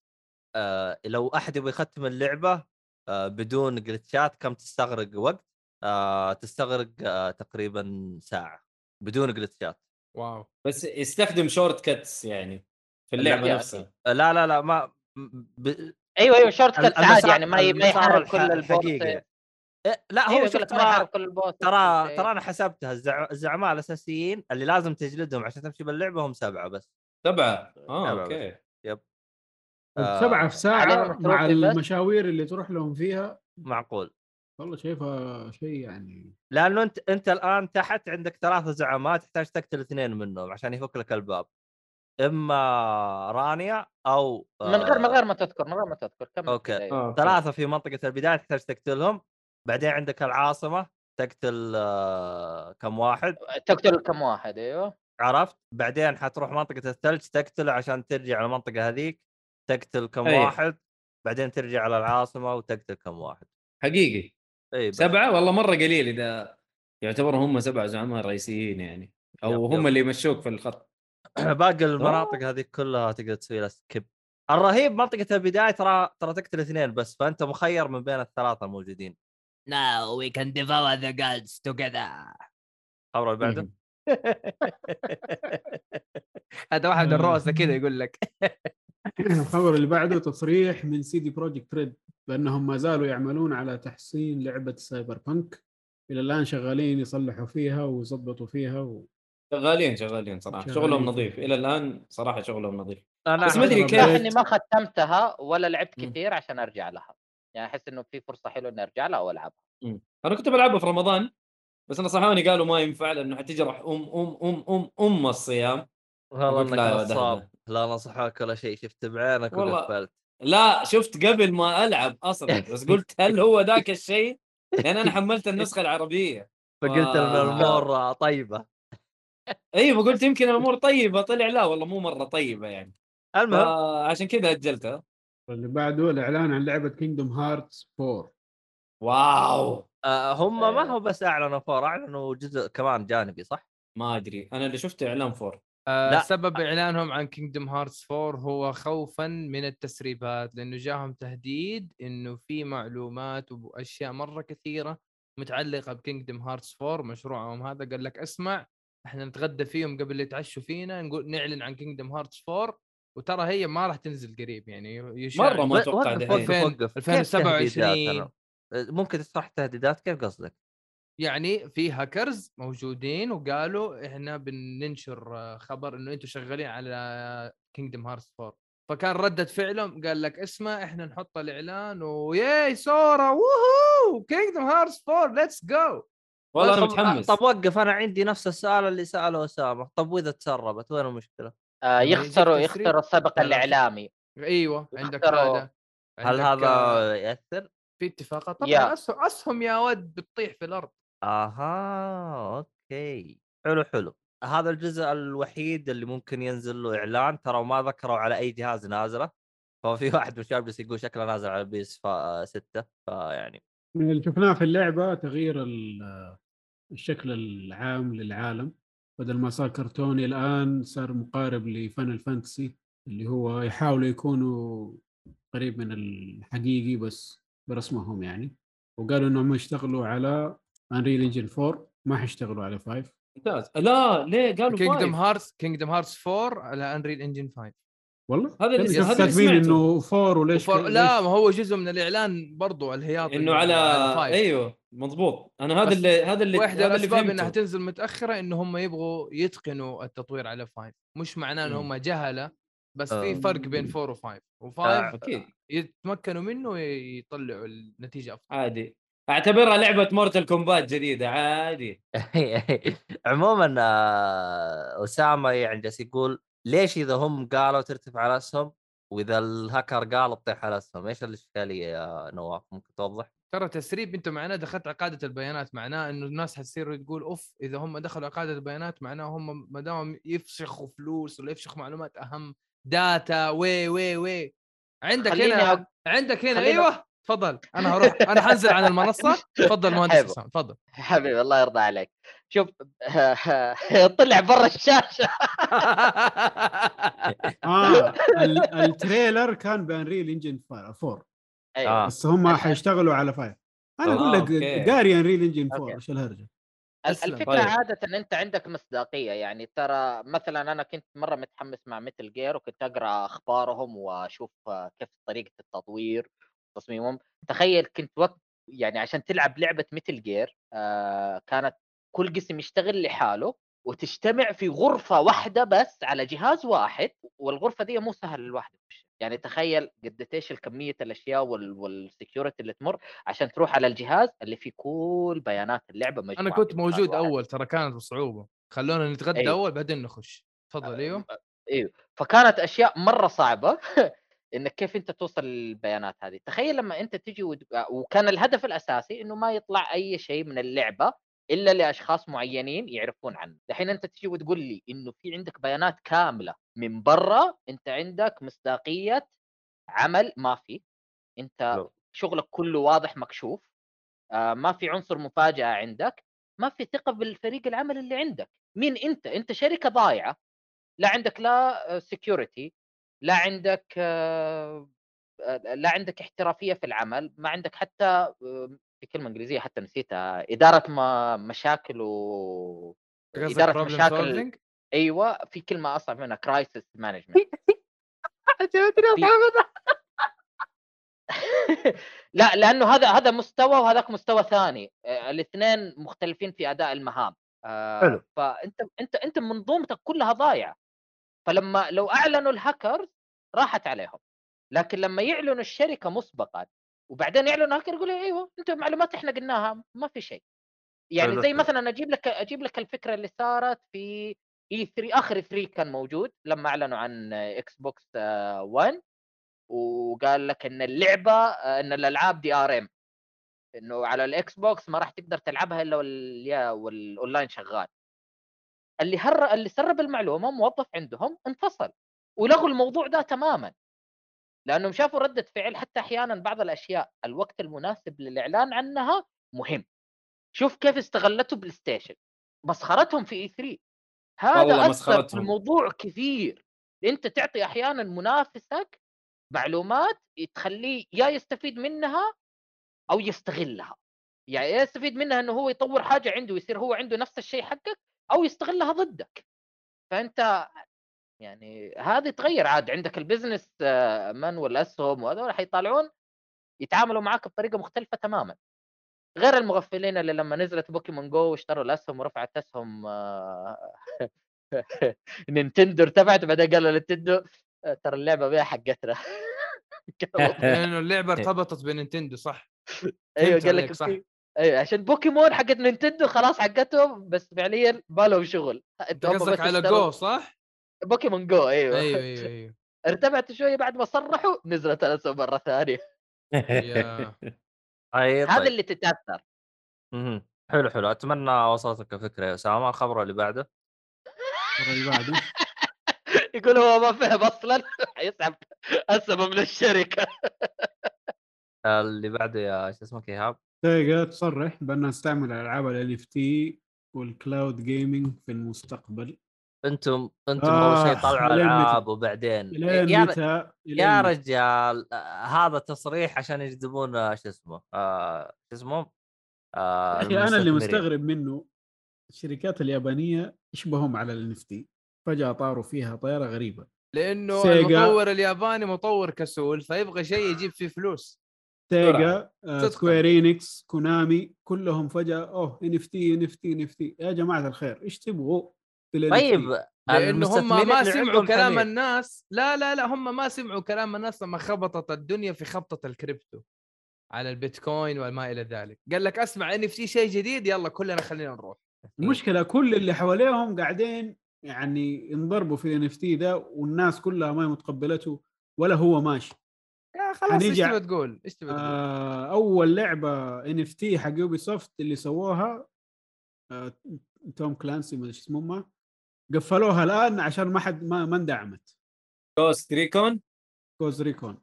آه لو أحد يبغى يختم اللعبة آه بدون glitch ات كم تستغرق وقت؟ آه تستغرق آه تقريبا ساعة بدون glitch ات wow بس يستخدم shortcuts يعني في اللعبة نفسها آه لا لا لا ما ب... أيوه أيوه shortcut المسار- عادي يعني ما ي- ما يحرك كل الحقيقي. إيه، لا هو يقول شوف لك ما يحرك ترى ترى ترى أنا حسبتها الزع... الزعماء الأساسيين اللي لازم تجلدهم عشان تمشي باللعبة هم سبعة بس. سبعة؟ آه سبعة أوكي. آه، سبعة في ساعة عليهم مع بس. المشاوير اللي تروح لهم فيها؟ معقول. والله شايفها شيء يعني. لأنه أنت أنت الآن تحت عندك ثلاثة زعماء تحتاج تقتل اثنين منهم عشان يفك لك الباب. إما رانيا أو من غير من آه، غير ما تذكر من غير ما تذكر أيوه. آه، أوكي. ثلاثة في منطقة البداية تحتاج تقتلهم. بعدين عندك العاصمة تقتل آه، كم واحد؟ تقتل كم واحد أيوه. عرفت؟ بعدين حتروح منطقة الثلج تقتله عشان ترجع على المنطقة هذيك تقتل كم أي. واحد؟ بعدين ترجع على العاصمة وتقتل كم واحد. حقيقي. إي. سبعة؟ والله مرة قليل إذا يعتبروا هم سبع زعماء رئيسيين يعني. أو yep، هم yep. اللي يمشوك في الخط. باقي المناطق هذه كلها تقدر تسوي لها skip الرهيب منطقة البداية ترى ترى تقتل اثنين بس فأنت مخير من بين الثلاثة الموجودين. Now we can devour the gods together. الخبر اللي بعده. هذا واحد من الرؤساء كذا يقول لك. الخبر اللي بعده تصريح من CD Projekt Red بأنهم ما زالوا يعملون على تحسين لعبة Cyberpunk إلى الآن شغالين يصلحوا فيها ويظبطوا فيها و... شغالين شغالين صراحة. شغالين. شغلهم نظيف. إلى الآن صراحة شغلهم نظيف. أنا بس ما أدري كيف. اني ما ختمتها ولا لعبت. كثير عشان أرجع لها. يعني أحس إنه في فرصة حلوة إني أرجع لها والعبها مم. أنا كنت بلعبها في رمضان بس نصحوني قالوا ما ينفع لأنه حتجرح أم أم أم أم أم الصيام والله إنك نصاب. لا نصحوك ولا شيء شفت بعينك والله. وقفلت لا شفت قبل ما ألعب أصلا بس قلت هل هو ذاك الشيء؟ لأن أنا حملت النسخة العربية فقلت إن. الأمور طيبة أيوه قلت يمكن الأمور طيبة طلع لا والله مو مرة طيبة يعني المهم عشان كذا أجلتها اللي بعده الإعلان عن لعبة Kingdom Hearts 4 wow! آه هم ما هو بس أعلنوا four أعلنوا جزء كمان جانبي صح؟ ما أدري أنا اللي شفته إعلان four آه لا. سبب إعلانهم عن Kingdom Hearts 4 هو خوفا من التسريبات لأنه جاهم تهديد إنه في معلومات وأشياء مرة كثيرة متعلقة ب Kingdom Hearts 4 مشروعهم هذا. قال لك اسمع إحنا نتغدى فيهم قبل يتعشوا فينا نقول نعلن عن Kingdom Hearts 4 وترى هي ما راح تنزل قريب يعني مرة ما أتوقع وقف دحين. وقف ألفين- وقف كيف 2027 تهديدات أنا؟ ممكن تشرح تهديدات كيف قصدك؟ يعني في هاكرز موجودين وقالوا إحنا بننشر آه، خبر إنه أنتم شغالين على Kingdom Hearts 4 فكان ردة فعلهم قال لك اسمع إحنا نحط الإعلان و yay سورا woohoo! Kingdom Hearts 4 let's go والله أنا متحمس. طب وقف أنا عندي نفس السؤال اللي سأله أسامة. طب وإذا تسربت وين المشكلة؟ آه يخسروا. يخسروا السبق لا، لا، الإعلامي أيوه عندك. هذا هل عندك، هذا آه، يأثر؟ في اتفاقات طبعا يا. أسهم أسهم يا ود بتطيح في الأرض أها أوكي حلو حلو هذا الجزء الوحيد اللي ممكن ينزل له إعلان ترى ما ذكروا على أي جهاز نازلة ففي واحد من الشباب جالس يقول شكله نازل على PS 6 فيعني من اللي شفناه في اللعبة تغيير ال- الشكل العام للعالم بدل ما صار كرتوني الآن صار مقارب لفن ال fantasy اللي هو يحاولوا يكونوا قريب من الحقيقي بس برسمهم يعني. وقالوا إنهم يشتغلوا على Unreal Engine 4 ما حيشتغلوا على 5 ممتاز. لا ليه؟ قالوا Kingdom Hearts Kingdom Hearts 4 على Unreal Engine 5 والله هذا اللي- هذا اللي سمعته. إنه 4 وليش. ليش- لا ما هو جزء من الإعلان برضو الهياط إنه على five. أيوه مضبوط أنا هذا اللي هذا اللي واحدة اللي الأسباب. إنها تنزل متأخرة إنه هم يبغوا يتقنوا التطوير على 5 مش معناه ان. هم جهلة بس آه. في فرق بين 4 و5 و5 آه، أكيد يتمكنوا منه يطلعوا النتيجة أفضل عادي أعتبرها لعبة Mortal Kombat جديدة عادي عموما آه، أسامة يعني جالس يقول ليش إذا هم قالوا ترتفع الاسهم وإذا الهاكر قال تطيح الاسهم إيش الإشكالية يا نواف؟ ممكن توضح؟ ترى تسريب أنت معناه دخلت على قاعدة البيانات معناه إنه الناس حتصير تقول أوف إذا هم دخلوا على قاعدة البيانات معناه هم ما دام يفشخوا فلوس ولا يفشخوا معلومات أهم data وي وي وي. عندك هنا أ- عندك هنا خليني- أيوه. تفضل أنا هروح أنا حنزل عن المنصة تفضل مهندس. حسام تفضل حبيبي الله يرضى عليك شوف طلع برا الشاشة آه ال- ال trailer كان ب Unreal Engine 4 أيوه آه. بس هم حيشتغلوا على 5 أنا آه، أقول لك أوكي. قاري Unreal Engine 4 أوكي. إيش الهرجة. الفكرة طيب. عادة إن أنت عندك مصداقية يعني ترى مثلا أنا كنت مرة متحمس مع Metal Gear وكنت أقرأ أخبارهم وأشوف آه، كيف طريقة التطوير تصميمهم. تخيل كنت وقت يعني عشان تلعب لعبة Metal Gear آه كانت كل قسم يشتغل لحاله وتجتمع في غرفة واحدة بس على جهاز واحد والغرفة دي مو سهل الواحد يعني تخيل قد إيش الكمية الأشياء والسكيورتي اللي تمر عشان تروح على الجهاز اللي فيه كل بيانات اللعبة مجموعة أنا كنت موجود. أول ترى كانت بصعوبة. خلونا نتغدى أيوه. أول بعدين نخش. تفضل أيوه. أيوه. فكانت أشياء مرة صعبة. إنك كيف أنت توصل للبيانات هذه؟ تخيل لما أنت تجي ود... وكان الهدف الأساسي إنه ما يطلع أي شيء من اللعبة إلا لأشخاص معينين يعرفون عنه. الحين أنت تجي وتقول لي إنه في عندك بيانات كاملة من برا أنت عندك مصداقية عمل ما في. أنت لو. شغلك كله واضح مكشوف. آه ما في عنصر مفاجأة عندك. ما في ثقة بالفريق العمل اللي عندك. مين أنت؟ أنت شركة ضايعة. لا عندك لا سكيورتي لا عندك آه، آه، لا عندك احترافية في العمل ما عندك حتى في كلمة إنجليزية حتى نسيتها إدارة ما مشاكل و إدارة مشاكل أيوه في كلمة أصعب منها crisis management عجبتني لا لأنه هذا هذا مستوى وهذاك مستوى ثاني آه، الاثنين مختلفين في أداء المهام حلو. فأنت أنت أنت منظومتك كلها ضايعة. فلما لو أعلنوا الهاكرز راحت عليهم لكن لما يعلنوا الشركة مسبقا وبعدين يعلنوا هاكر يقول أيوه انت معلومات إحنا قلناها ما في شيء. يعني زي. مثلا أجيب لك أجيب لك الفكرة اللي صارت في E3 آخر E3 كان موجود لما أعلنوا عن Xbox One وقال لك إن اللعبة إن الألعاب DRM. إنه على ال Xbox ما راح تقدر تلعبها إلا والأونلاين شغال. اللي هر اللي سرب المعلومة موظف عندهم انفصل ولغوا الموضوع ده تماما. لأنهم شافوا ردة فعل حتى أحيانا بعض الأشياء الوقت المناسب للإعلان عنها مهم. شوف كيف استغلته PlayStation مسخرتهم في E3 والله هذا أثر في. الموضوع كثير أنت تعطي أحيانا منافسك معلومات تخليه يا يستفيد منها أو يستغلها. يعني يستفيد منها إنه هو يطور حاجة عنده ويصير هو عنده نفس الشيء حقك أو يستغلها ضدك. فأنت يعني هذه تغير عاد عندك ال business آه، man والاسهم وهذول حيطالعون يتعاملوا معاك بطريقة مختلفة تماما. غير المغفلين اللي لما نزلت Pokémon Go واشتروا الأسهم ورفعت أسهم آه، Nintendo ارتفعت بعدين قالوا Nintendo آه، ترى اللعبة بيها حقتنا. لأنه اللعبة ارتبطت ب Nintendo صح؟ أيوه قال لك صح. أيوه عشان بوكيمون حقت Nintendo خلاص حقتهم بس فعليا ما لهم شغل. أنت قصدك على Go صح؟ Pokémon Go أيوه. أيوه أيوه أيوه. ارتفعت شوية بعد ما صرحوا نزلت الاسهم مرة ثانية. اي هذا طيب. اللي تتأثر. حلو حلو. أتمنى وصلتك الفكرة يا أسامة. الخبر اللي بعده. المرة اللي بعده. يقول هو ما فهم أصلا. حيسحب اسهم من الشركة. اللي بعده يا شو اسمك إيهاب؟ Sega تصرح بانها تستعمل ألعاب ال NFT وال cloud gaming في المستقبل أنتم أنتم أول شيء آخ، طلعوا؟ ألعاب وبعدين يا, ر... متى يا؟ رجال آه، هذا تصريح عشان يجذبون آه، شو اسمه آه، شو اسمه آه، أخي أنا اللي. مستغرب منه الشركات اليابانية يشبههم على ال NFT فجأة طاروا فيها طيارة غريبة لأنه Sega. المطور الياباني مطور كسول فيبغى شيء يجيب فيه فلوس Sega آه، صدقاً. Square Enix Konami كلهم فجأة أوه ان اف تي ان اف تي ان اف تي يا جماعة الخير إيش تبغوا؟ في ال NFT؟ طيب لأنه هم ما سمعوا كلام حمير. الناس. لا لا لا هم ما سمعوا كلام الناس لما خبطت الدنيا في خبطة الكريبتو على البيتكوين وما إلى ذلك. قال لك أسمع ان في شيء جديد يلا كلنا خلينا نروح. المشكلة كل اللي حواليهم قاعدين يعني ينضربوا في ال NFT ده والناس كلها ما هي متقبلته ولا هو ماشي. يا خلاص إيش تبغى تقول؟ إيش تبغى تقول؟ آه أول لعبة NFT حق Ubisoft اللي سووها آه Tom Clancy ما أدري إيش اسمهم قفلوها الآن عشان ما حد ما ما اندعمت. Ghost Recon Ghost Recon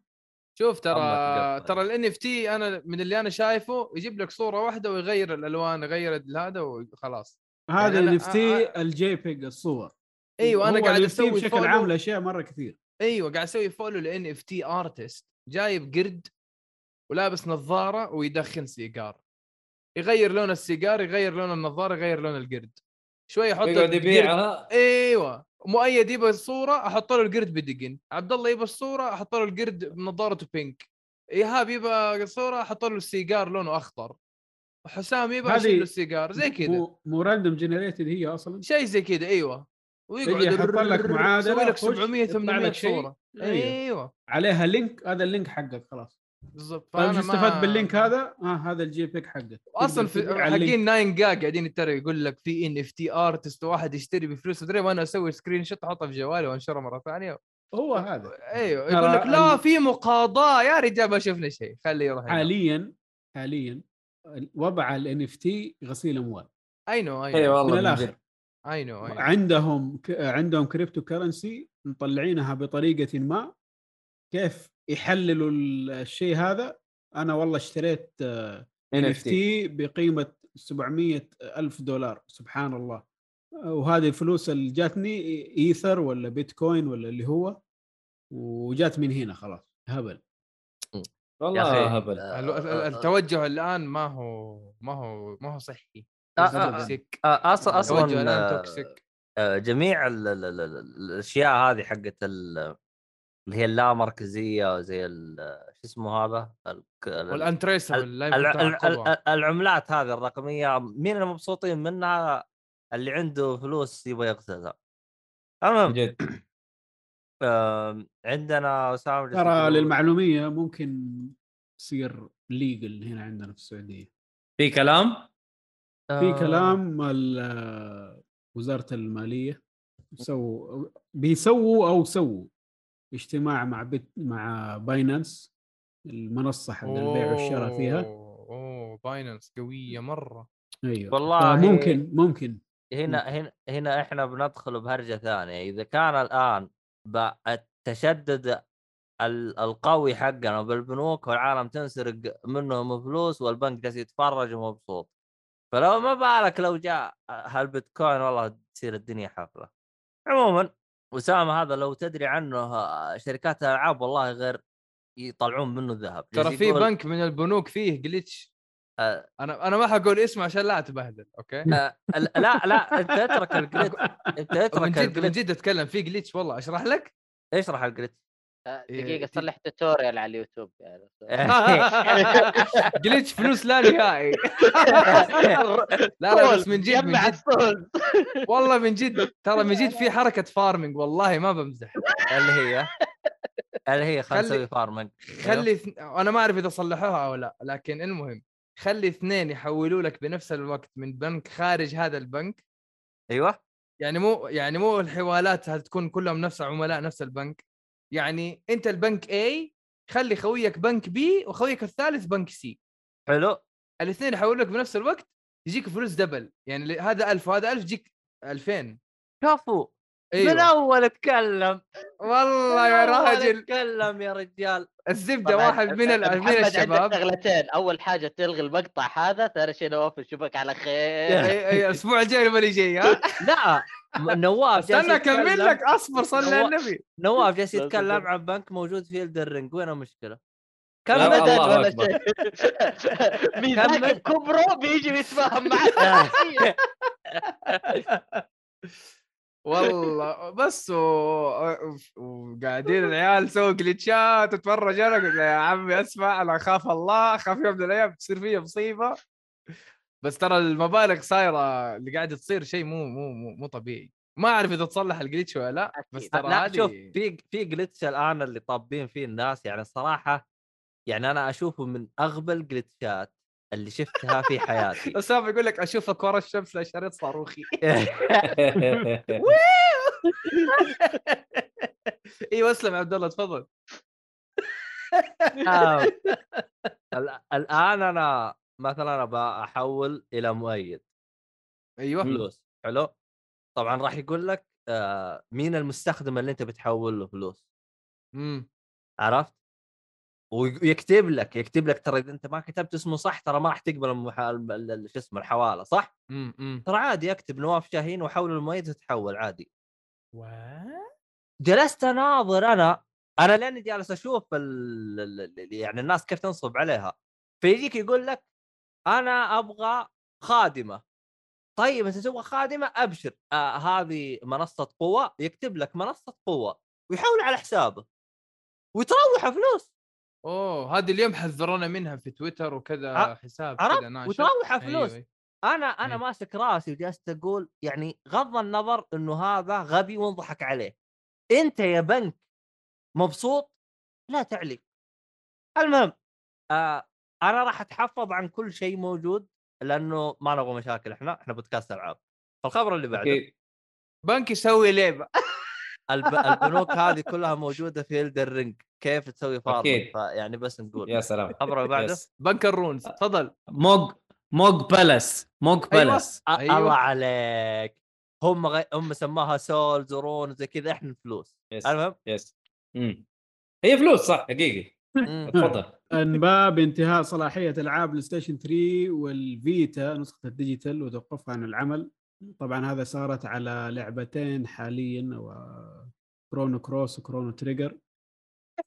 شوف ترى. ترى ال NFT أنا من اللي أنا شايفه يجيب لك صورة واحدة ويغير الألوان يغير هذا وخلاص. هذا يعني أنا- إن إف تي آه، الجي بيج الصور. أيوه أنا قاعد أسوي بشكل عام follow لاشياء مرة كثير. أيوه قاعد أسوي follow ل NFT artist جايب قرد ولابس نظارة ويدخن سيجار. يغير لون السيجار يغير لون النظارة يغير لون القرد. شوي يحط يقعد يبيعها. إيوه. مؤيد يبغى الصورة أحط له القرد بدقن. عبد الله يبغى الصورة أحط له القرد بنظارته pink إيهاب يبغى الصورة أحط له السيجار لونه أخضر. وحسام يبغى هذه يشيل له السيجار. زي كذا مو مو راندوم جنريتد هي أصلا؟ شيء زي كذا إيوه. ويقعد يحط لك معادلة، يسوي لك خش، 700 يطلع 800 لك شيء. صورة. أيوه. أيوه. عليها link هذا ال link حقك خلاص. بالضبط. طيب فأنا إيش ما- استفدت بال link هذا؟ آه هذا ال JPEG حقك. أصلا في. حقين 9GAG قاعدين يتريقوا يقول لك في NFT artist واحد يشتري بفلوس ادري وأنا أسوي screenshot احطها في جوالي وانشرها مرة ثانية. هو هذا. أيوه. يقول لك لا ال- في مقاضاة. يا رجال ما شفنا شيء. خليه يروح. حاليا حاليا وضع ال NFT غسيل أموال. I know اي والله من الآخر. I know عندهم. عندهم cryptocurrency مطلعينها بطريقة ما. كيف يحللوا ال- الشيء هذا؟ أنا والله اشتريت إن إف NFT. تي بقيمة 700 ألف دولار سبحان الله. وهذه الفلوس اللي جاتني إيثر ولا بيتكوين ولا اللي هو وجات من هنا خلاص هبل. والله هبل. آه، آه، التوجه الآن ما هو ما هو ما هو صحي. آه، آه، آه. toxic. آه، أصلا آه، toxic. آه، جميع ال- ال- ال- ال- الأشياء هذه حقت ال- اللي هي اللامركزية زي ال- شو اسمه هذا. الع- العملات هذه الرقمية مين المبسوطين منها؟ اللي عنده فلوس يبغى يغسلها من المهم جد عندنا اسامه ترى للمعلومية ممكن تصير legal هنا عندنا في السعودية. في كلام؟ في آه، كلام وزارة المالية سووا بيسووا أو سووا اجتماع مع بت مع Binance المنصة حق البيع والشراء فيها. أوه أوه Binance قوية مرة. أيوه. والله ممكن. ممكن هنا هنا هنا إحنا بندخل بهرجة ثانية. إذا كان الآن التشدد ال- القوي حقنا بالبنوك والعالم تنسرق منهم فلوس والبنك جالس يتفرج ومبسوط. فلو ما بالك لو جاء هالبيتكوين والله تصير الدنيا حفلة. عموما أسامة هذا لو تدري عنه آه، شركات الالعاب والله غير يطلعون منه ذهب ترى في يقول- بنك من البنوك فيه glitch آه. أنا أنا ما حقول اسمه عشان لا أتبهدل أوكي؟ آه، لا لا أنت اترك ال glitch أنت من اترك جد من جد أتكلم في glitch والله أشرح لك؟ اشرح ال glitch آه، إيه، دقيقة دي- صلح tutorial على اليوتيوب. يعني. glitch فلوس لا نهائي. لا لا بس من جد من جد. والله من جد ترى من جد في حركة farming والله ما بمزح. اللي هي؟ اللي هي خلينا خلي- نسوي farming خلي اثن... أنا ما أعرف إذا صلحوها أو لا لكن المهم خلي اثنين يحولوا لك بنفس الوقت من بنك خارج هذا البنك. أيوه. يعني مو يعني مو الحوالات هتكون كلهم نفس عملاء نفس البنك. يعني أنت البنك A خلي خويك بنك B وخويك الثالث بنك C. حلو. الاثنين يحولوا لك بنفس الوقت يجيك فلوس دبل يعني هذا 1000 وهذا 1000 يجيك 2000 كفو. من أيوه. أول اتكلم والله يا من راجل. اتكلم يا رجال. الزبدة واحد من من الشباب. شغلتين. أول حاجة تلغي المقطع هذا ثاني شيء نواف نشوفك على خير. أي- أي، الأسبوع الجاي لما جاي ها؟ لا. نواف جالس استنى أكمل لك أصبر صلي على النبي نواف جالس لا، يتكلم. عن بنك موجود في الدرينج وين المشكلة؟ ابدا الله ولا. شيء ميزاك كمل. بكبره بيجي يتفاهم معك والله بس. وقاعدين العيال سووا جليتشات وتفرج أنا قلت يا عمي أسمع أنا أخاف الله أخاف يوم من الأيام تصير فيها مصيبة بس ترى المبالغ صايره اللي قاعدة تصير شيء مو مو مو, مو طبيعي ما أعرف إذا تصلح الجليتش ولا لأ بس. ترى لا شوف في في جلتش الآن اللي طابين فيه الناس يعني الصراحه يعني أنا أشوفه من أغبى الجلتشات اللي شفتها في حياتي أسامة يقول لك اشوفك ورا الشمس لا شريط صاروخي أيوه اسلم يا عبد الله تفضل آه. ال- الآن أنا مثلا أبى أحول إلى مؤيد. أيوه. فلوس حلو؟ طبعا راح يقول لك آه مين المستخدم اللي أنت بتحول له فلوس؟ امم عرفت؟ ويكتب لك يكتب لك ترى إذا أنت ما كتبت اسمه صح ترى ما راح تقبل شو اسمه الحوالة صح؟ امم ترى عادي اكتب نواف شاهين واحول المؤيد وتتحول عادي. جلست أناظر أنا أنا لأني جالس أشوف ال- يعني الناس كيف تنصب عليها. فيجيك يقول لك أنا أبغى خادمة. طيب انت تبغى خادمة أبشر آه هذه منصة قوة يكتب لك منصة قوة ويحول على حسابه ويتروح فلوس. أوه هذه اليوم حذرونا منها في تويتر وكذا ع- حساب كذا ناشر. وتروح أيوة، فلوس. أيوة. أنا أنا أيوة. ماسك راسي وجالس أقول يعني غض النظر إنه هذا غبي وانضحك عليه. أنت يا بنك مبسوط؟ لا تعلي. المهم آه أنا راح أتحفظ عن كل شيء موجود لأنه ما نبغى مشاكل إحنا إحنا بودكاست ألعاب. الخبر اللي بعده. بنك يسوي لعبة. الب... البنوك هذه كلها موجودة في Elden Ring كيف تسوي farm أكيد. فيعني بس نقول. يا سلام. الخبر اللي بعده. بنك ال runes. تفضل. Mohg Mohg Palace Mohg أيوة. Palace أ- أيوة. الله عليك. هم غي... هم سماها souls و rune زي كذا إحنا فلوس. yes. المهم yes. مم. هي فلوس صح. حقيقي. تفضل. انباء بانتهاء صلاحية ألعاب بلاي ستيشن 3 والفيتا نسخة ال digital وتوقفها عن العمل. طبعا هذا صارت على لعبتين حاليا و Chrono Cross و Chrono Trigger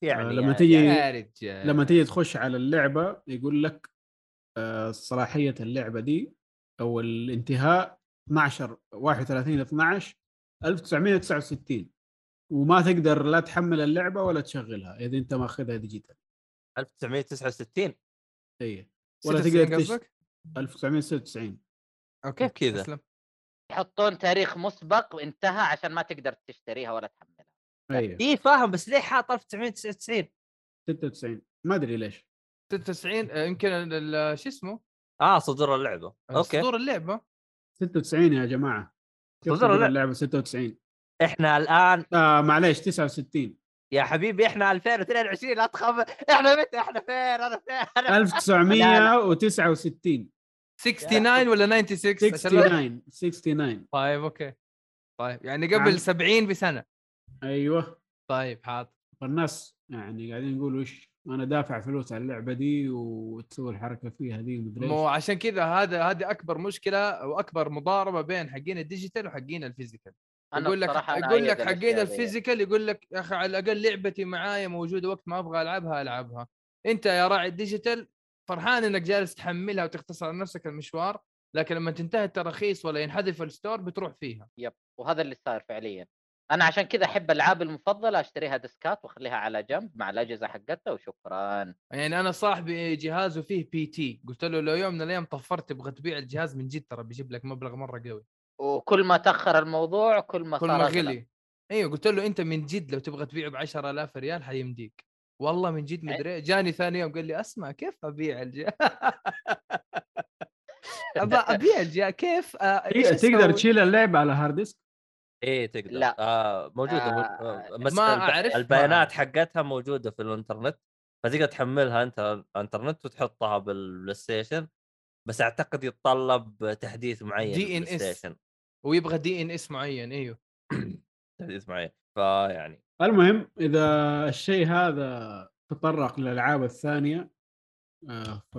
يعني لما رجال. لما تيجي تخش على اللعبة يقول لك آه، صلاحية اللعبة دي أو الانتهاء 12 31 12 1969 وما تقدر لا تحمل اللعبة ولا تشغلها إذا أنت ماخذها digital. 1969 اي ولا 96 تقدر تش... قصدك؟ 1996 أوكي كيف كذا؟ أسلم. يحطون تاريخ مسبق وانتهى عشان ما تقدر تشتريها ولا تحملها. أيوه اي فاهم بس ليه حاط 1999 96 ما أدري ليش. 96 آه، يمكن شو اسمه؟ آه صدور اللعبة. أوكي. صدور اللعبة. 96 يا جماعة. لا. اللعبة 96 إحنا الآن آه معليش 69 يا حبيبي إحنا 2022 لا تخاف. إحنا متى؟ إحنا فين؟ أنا فين؟ أنا 1969 69 ولا 96 عشان لا- 69 69 طيب أوكي. طيب يعني قبل عن- 70 بسنة. أيوه. طيب حاضر. فالناس يعني قاعدين يقولوا إيش أنا دافع فلوس على اللعبة دي وتسوي الحركة فيها دي مدري مو عشان كذا هذا هذه أكبر مشكلة وأكبر مضاربة بين حقين ال digital وحقين ال physical. أنا يقول لك يقول لك حقين. ال physical يقول لك يا أخي على الأقل لعبتي معايا موجودة وقت ما أبغى ألعبها ألعبها. أنت يا راعي ال digital فرحان إنك جالس تحملها وتختصر على نفسك المشوار لكن لما تنتهي التراخيص ولا ينحذف ال store بتروح فيها. yep وهذا اللي صار فعليا. أنا عشان كذا أحب العابي المفضلة أشتريها ديسكات وأخليها على جنب مع الأجهزة حقتها وشكرا. يعني أنا صاحبي جهازه فيه P.T.. قلت له لو يوم من الأيام طفرت تبغى تبيع الجهاز من جد ترى بيجيب لك مبلغ مرة قوي. وكل ما تأخر الموضوع كل ما كل ما. غلي أيوه قلت له أنت من جد لو تبغى تبيع ب 10000 ريال حيمديك والله من جد يعني مدري جاني ثاني يوم قال لي أسمع كيف أبيع أبى أبيع الجهاز كيف آه، إيش تقدر؟ تشيل اللعبة على hard disk إيه تقدر لا. آه موجودة آه، آه بس ما ما البيانات أعرف. حقتها موجودة في الإنترنت فتقدر تحملها أنت على الانترنت وتحطها بالبلاي ستيشن بس أعتقد يتطلب تحديث معين DNS. للبلاي ستيشن ويبغى DNS معين إيوه. تحديث معين. فيعني المهم إذا الشيء هذا تطرق للألعاب الثانية آه، ف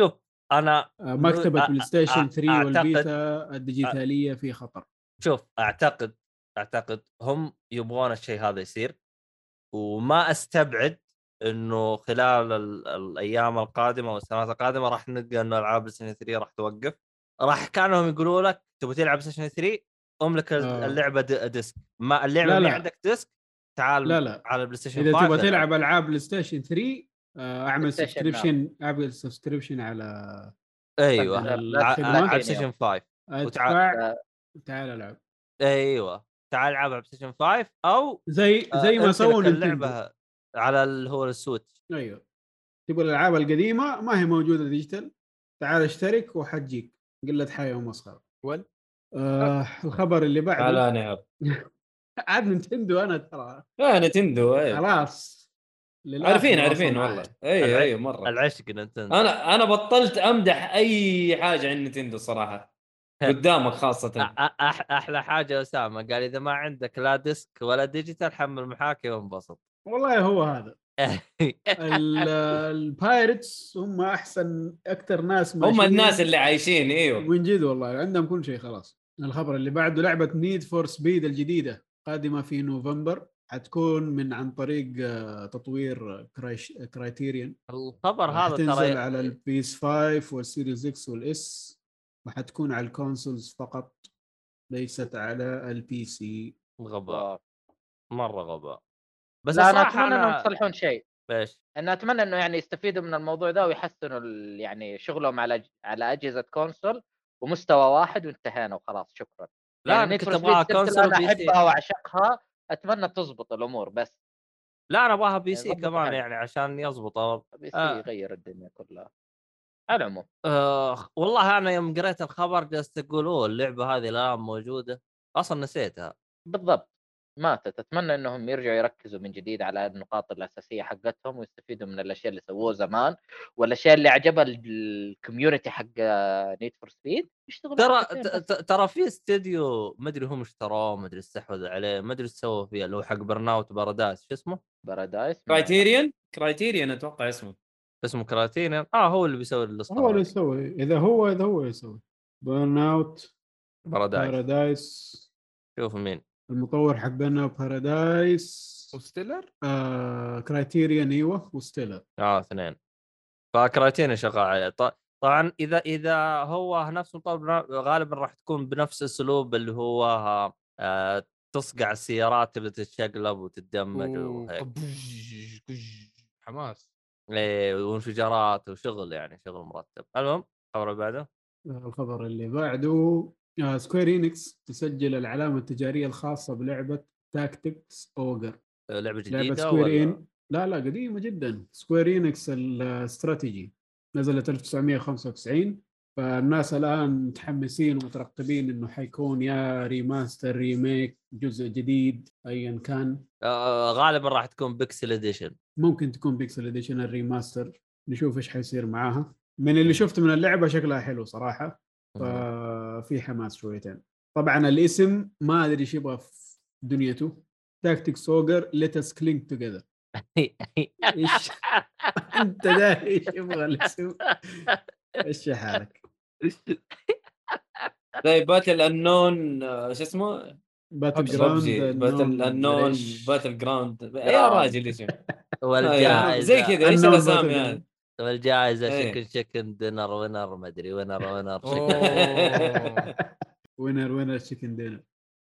شوف أنا آه، مكتبة بلاي ستيشن أ- 3 أعتقد- والفيتا الديجيتالية في خطر. شوف أعتقد أعتقد هم يبغون الشيء هذا يصير. وما أستبعد إنه خلال ال- الأيام القادمة والسنوات القادمة راح نلقى إنه ألعاب ستيشن 3 راح توقف. راح كانهم يقولوا لك تبغى تلعب بلاي ستيشن 3 املك ال-. اللعبة disk ما اللعبة لا، اللي. عندك disk تعال لا لا. على البلاي ستيشن إذا 5 تبغى. تلعب ألعاب بلاي ستيشن 3 آه، أعمل subscription أعمل subscription على أيوه. على ستيشن 5 ادفع تعال ألعب. أيوه. تعال ألعب على بلاي ستيشن 5 أو زي آه، زي ما سووا اللعبة على اللي هو ال Switch أيوه. تبغى الألعاب القديمة ما هي موجودة digital تعال اشترك وحتجيك. قلة حياة ومسخره ول آه. الخبر اللي بعده على نعم عاد Nintendo أنا ترى. آه Nintendo إيه. خلاص. عارفين عارفين. والله. أيوه الع- أيوه مرة. العشق Nintendo أنا أنا بطلت أمدح أي حاجة عن Nintendo صراحة. قدامك أح- أحلى حاجة أسامة قال إذا ما عندك لا disc ولا digital حمل محاكي وانبسط. والله هو هذا. ال pirates هم أحسن أكثر ناس هم. الناس اللي عايشين إيوه. من جد والله عندهم كل شيء خلاص. الخبر اللي بعده لعبة Need for Speed الجديدة قادمة في نوفمبر حتكون من عن طريق آه، تطوير Cri- Criterion الخبر هذا ترى على ال PS 5 وال Series X وال S وحتكون على ال consoles فقط ليست على ال PC غباء مرة غباء. بس لا أنا أتمنى إنهم أنا يصلحون شيء. إيش؟ أنا أتمنى إنه يعني يستفيدوا من الموضوع ده ويحسنوا يعني شغلهم على على أجهزة console ومستوى واحد وانتهينا وخلاص شكرا. لا يعني كنت أبغاها console أنا C. أحبها وأعشقها أتمنى تظبط الأمور بس. لا أنا أبغاها P يعني C ضبط كمان حالك. يعني عشان يضبط بس آه. يغير الدنيا كلها. على العموم. آه والله أنا يوم قريت الخبر جلست أقول أوه اللعبة هذه الان موجودة. أصلا نسيتها. بالضبط. ماتت. أتمنى إنهم يرجعوا يركزوا من جديد على النقاط الأساسية حقتهم ويستفيدوا من الأشياء اللي سووه زمان والأشياء اللي عجبها ال community حق Need for Speed يشتغلوا ترى ترى في استديو ما أدري هم اشتروه ما أدري استحوذ عليه ما أدري إيش سووا فيه اللي هو حق Burnout Paradise شو اسمه؟ Paradise Criterion Criterion أتوقع اسمه. اسمه Criterion آه هو اللي بيسوي هو اللي يسوي. إذا هو إذا هو يسوي. Burnout Paradise Paradise شوف مين. المطور حق out Paradise و Stellar؟ آه Criterion إيوه و Stellar. آه اثنين. ف Criterion شغال عليه. ط- طبعا إذا إذا هو نفس المطور غالبا راح تكون بنفس الاسلوب اللي هو آه تصقع السيارات تبدأ تتشقلب وتتدمج وهيك. حماس. إيه، وانفجارات وشغل يعني شغل مرتب. المهم الخبر اللي بعده الخبر اللي بعده. آه Square Enix تسجل العلامة التجارية الخاصة بلعبة Tactics Ogre آه، لعبة لعبة جديدة Square ولا؟ إن... لا لا قديمة جدا. Square Enix الاستراتيجي نزلت 1995 فالناس الآن متحمسين ومترقبين إنه حيكون يا remaster remake جزء جديد ايا كان. آه غالبا راح تكون pixel edition ممكن تكون pixel edition ال remaster نشوف إيش حيصير معاها. من اللي شفته من اللعبة شكلها حلو صراحة. ففي حماس شويتين. طبعا الاسم ما أدري إيش يبغى في دنيته. Tactics Ogre Let Us Cling Together إيش؟ أنت ده إيش يبغى الاسم؟ إيش حالك؟ زي Battle Unknown شو اسمه؟ Battleground Battle Unknown Battleground يا راجل إيش؟ والجائزه زي كذا إيش الأسامي. هذه؟ والجائزه إيه. chicken chicken dinner winner ما أدري winner winner. winner winner chicken dinner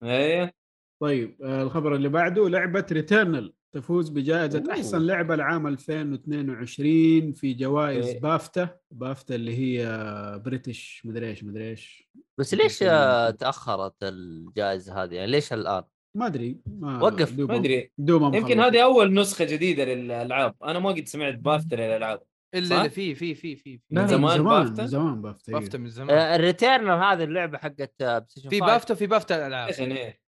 أيوه طيب آه، الخبر اللي بعده لعبة Returnal تفوز بجائزة أوه. أحسن لعبة لعام 2022 في جوائز إيه. BAFTA BAFTA اللي هي British مدري إيش مدري إيش بس ليش تأخرت الجائزة هذه يعني ليش الآن؟ ما أدري ما وقف، ما أدري دوبهم يمكن. هذه أول نسخة جديدة للألعاب أنا ما قد سمعت بافتا للألعاب إلا في في في في من زمان من بافتا؟ زمان زمان BAFTA. BAFTA من زمان. آه، ال Returnal هذه اللعبة حقت آه، في 5. بافتا في بافتا الألعاب. يعني؟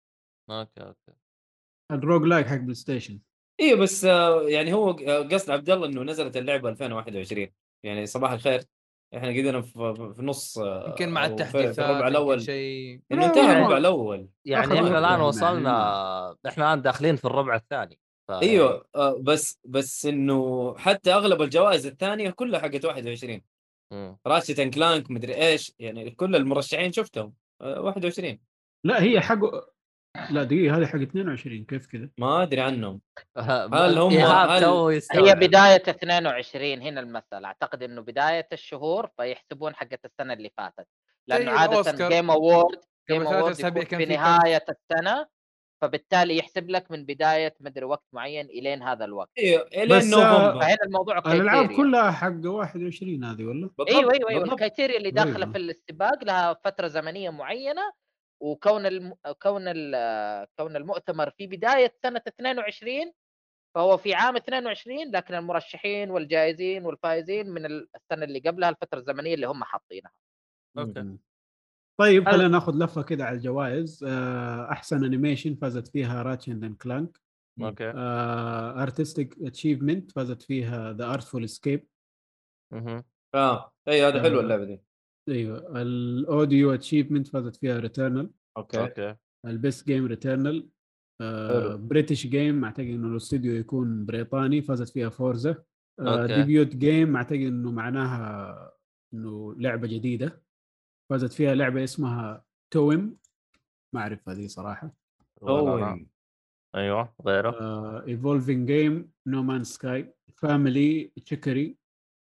أوكي أوكي. ال roguelike حق PlayStation أيوه بس آه، يعني هو قصد عبد الله إنه نزلت اللعبة 2021 يعني صباح الخير. إحنا قدرنا في في نص يمكن مع التحديثات الربع الأول. شيء. انه انتهى يعني- الربع الأول. يعني إحنا الآن يعني. وصلنا إحنا الآن داخلين في الربع الثاني. ف- أيوه آه، بس بس إنه حتى أغلب الجوائز الثانية كلها حقت 21 مم. راشد أند كلانك مدري إيش يعني كل المرشحين شفتهم آه، 21 لا هي حق لا دقيقة هذه حق 22 كيف كذا ما أدري عنهم هل هم- هل- هي. بداية 22 هنا المسألة أعتقد إنه بداية الشهور فيحسبون حقت السنة اللي فاتت لأنه زي عادة الأوسكار. جيم أوورد قبل جيم كان في في كم؟ فبالتالي يحسب لك من بداية مدري وقت معين إلين هذا الوقت أيوه إلين آه، نوفمبر فهنا الموضوع الألعاب. كلها حق 21 هذه ولا؟ أيوه أيوه أيوه. ال criteria اللي داخلة أيوة. في الاستباق لها فترة زمنية معينة وكون الم... كون ال... كون المؤتمر في بداية سنة 22 فهو في عام 22 لكن المرشحين والجائزين والفائزين من السنة اللي قبلها الفترة الزمنية اللي هم حاطينها أوكي. طيب خلينا ناخذ لفة كده على الجوائز. آه، أحسن animation فازت فيها Ratchet and Clank أوكي. artistic achievement فازت فيها The Artful Escape مهم. آه اي هذا حلوة آه. اللعبة دي. أيوه. ال audio achievement فازت فيها Returnal أوكي. أوكي. ال best game Returnal حلو. British game أعتقد إنه الاستوديو يكون بريطاني فازت فيها Forza. debut game أعتقد إنه معناها إنه لعبة جديدة. فازت فيها لعبة اسمها Toem ما اعرف هذه صراحة. أوه. أيوه غيره. evolving game No Man's Sky family Chicory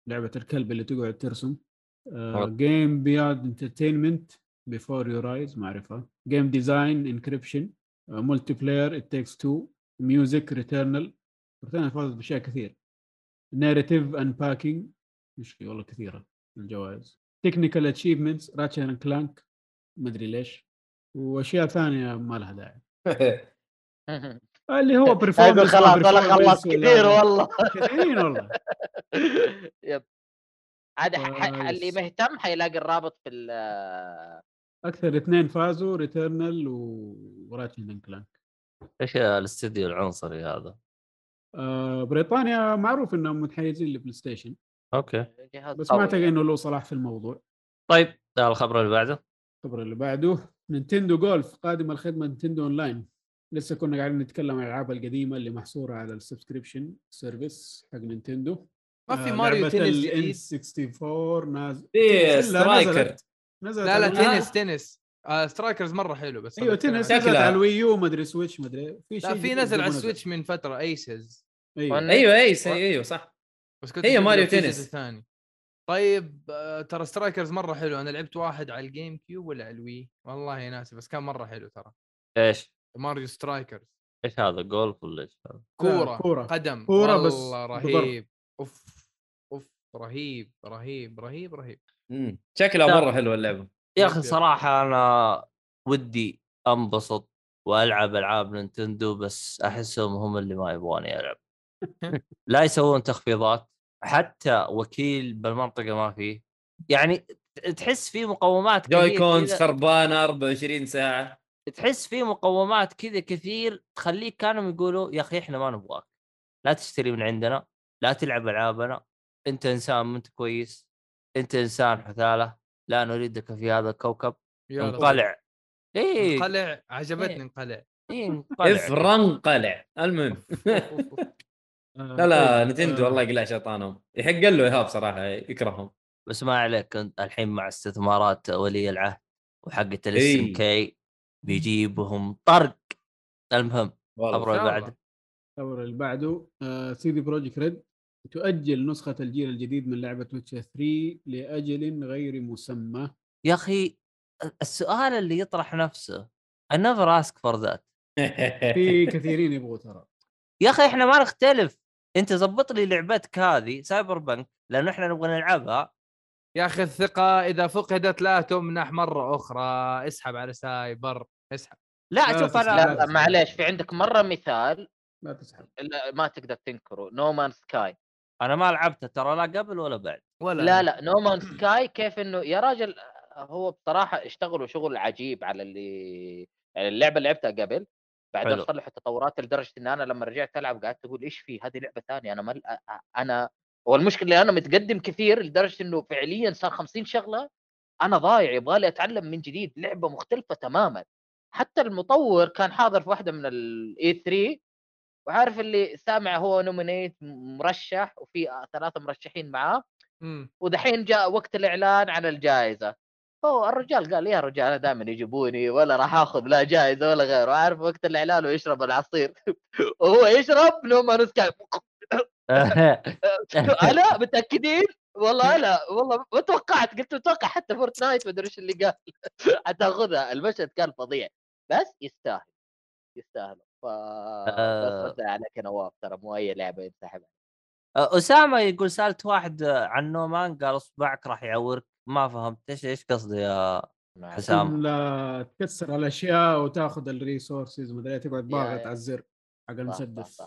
لعبة الكلب اللي تقعد ترسم. Game Beyond Entertainment Before Your Eyes ما أعرفها. Game Design Inscryption Multiplayer It Takes Two Music Returnal Returnal فازت بأشياء كثير. Narrative Unpacking مش في والله كثيرة الجوائز. Technical Achievements Ratchet and Clank ما ادري ليش. وأشياء ثانية ما لها داعي. اللي هو Performance خلاص أنا خلصت كثير والله. كثيرين والله. Yep. عاد ح- ح- كويس. اللي مهتم حيلاقي الرابط في ال- أكثر اثنين فازوا Returnal و Ratchet and Clank إيش الاستديو العنصري هذا؟ آه بريطانيا معروف إنهم متحيزين لبلاي ستيشن. أوكي. جهاز بس ما اعتقد يعني. إنه له صلاح في الموضوع. طيب ده الخبر اللي بعده. الخبر اللي بعده نينتندو جولف قادم الخدمة نينتندو اون لاين لسه كنا قاعدين نتكلم عن الألعاب القديمة اللي محصورة على ال subscription service حق نينتندو. ما في ماريو تنس ال جديد. 64 نازل إلا Striker نزلت لا لا تنس تنس. آه Strikers مرة حلو بس أيوه تنس نزلت. على الوي يو مدري سويتش مدري في شيء لا في نزل على. السويتش من فترة aces أيوه. أيوه اي أيوه صح. بس كنت هي ماريو تنس. جزء ثاني طيب آه، ترى Strikers مرة حلو أنا لعبت واحد على الجيم كيوب ولا على الوي والله ناسي بس كان مرة حلو ترى إيش؟ ماريو Strikers إيش هذا جولف ولا إيش هذا؟ كورة كورة. قدم والله بس. رهيب أوف أوف رهيب رهيب رهيب رهيب مم. شكلها. مرة حلوة اللعبة يا أخي. صراحة أنا ودي أنبسط وألعب ألعاب نينتندو بس أحسهم هم اللي ما يبغوني ألعب لا يسوون تخفيضات حتى وكيل بالمنطقة ما فيه. يعني تحس في مقومات جوي كونز خربانه 24 ساعة. تحس في مقومات كذا كثير تخليك كانوا يقولوا يا أخي إحنا ما نبغاك. لا تشتري من عندنا لا تلعب ألعابنا أنت إنسان ما أنت كويس أنت إنسان حثالة لا نريدك في هذا الكوكب. انقلع. إيه. انقلع عجبتني إيه. انقلع. إيه انقلع. افرن قلع المهم لا لا طيب، نتندو آه، الله يقلع شيطانهم. يحق له ايهاب صراحة يكرههم. بس ما عليك الحين مع استثمارات ولي العهد وحقة ال SNK بيجيبهم طرق. المهم والله. خبر اللي بعده. الخبر اللي بعده سي دي بروجكت ريد تؤجل نسخة الجيل الجديد من لعبة ويتشر 3 لأجل غير مسمى. يا أخي السؤال اللي يطرح نفسه I never ask for that. في كثيرين يبغوا ترى. يا أخي إحنا ما نختلف. أنت زبط لي لعبتك هذه Cyberpunk لأنه إحنا نبغى نلعبها. يا أخي الثقة إذا فقدت لا تمنح مرة أخرى. اسحب على سايبر اسحب. لا شوف. أنا لا لا معليش في عندك مرة مثال لا تسحب. لا ما تقدر تنكره No Man's Sky أنا ما لعبتها ترى لا قبل ولا بعد. ولا لا لا No Man's Sky كيف إنه يا راجل هو بصراحة اشتغلوا شغل عجيب على اللي اللعبة اللي لعبتها قبل. بعدين حلو. صلحوا تطورات لدرجة إن أنا لما رجعت ألعب قعدت أقول إيش في هذه لعبة ثانية أنا مل... أنا والمشكلة اللي أنا متقدم كثير لدرجة إنه فعليا صار 50 شغلة أنا ضايع يبغى لي أتعلم من جديد لعبة مختلفة تماما حتى المطور كان حاضر في واحدة من ال E3 وعارف اللي سامع هو nominate مرشح وفي ثلاثة مرشحين معاه مم. ودحين جاء وقت الإعلان على الجائزة هو الرجال قال يا رجال أنا دائما يجيبوني ولا راح آخذ لا جائزة ولا غيره عارف وقت الإعلان ويشرب العصير. وهو يشرب نوما نسكاي أنا متأكدين؟ والله لا والله ما توقعت قلت متوقع حتى فورتنايت ما أدري إيش اللي قال. حتاخذها المشهد كان فظيع. بس يستاهل. يستاهل. ف آه. بس عليك نواف ترى مو أي لعبة ينسحب. اسامه يقول سألت واحد عن نومان قال أصبعك راح يعورك. ما فهمت إيش إيش قصدي يا حسام لا تكسر الأشياء وتاخذ ال resources مدري إيه، تقعد ضاغط. على الزر حق المسدس.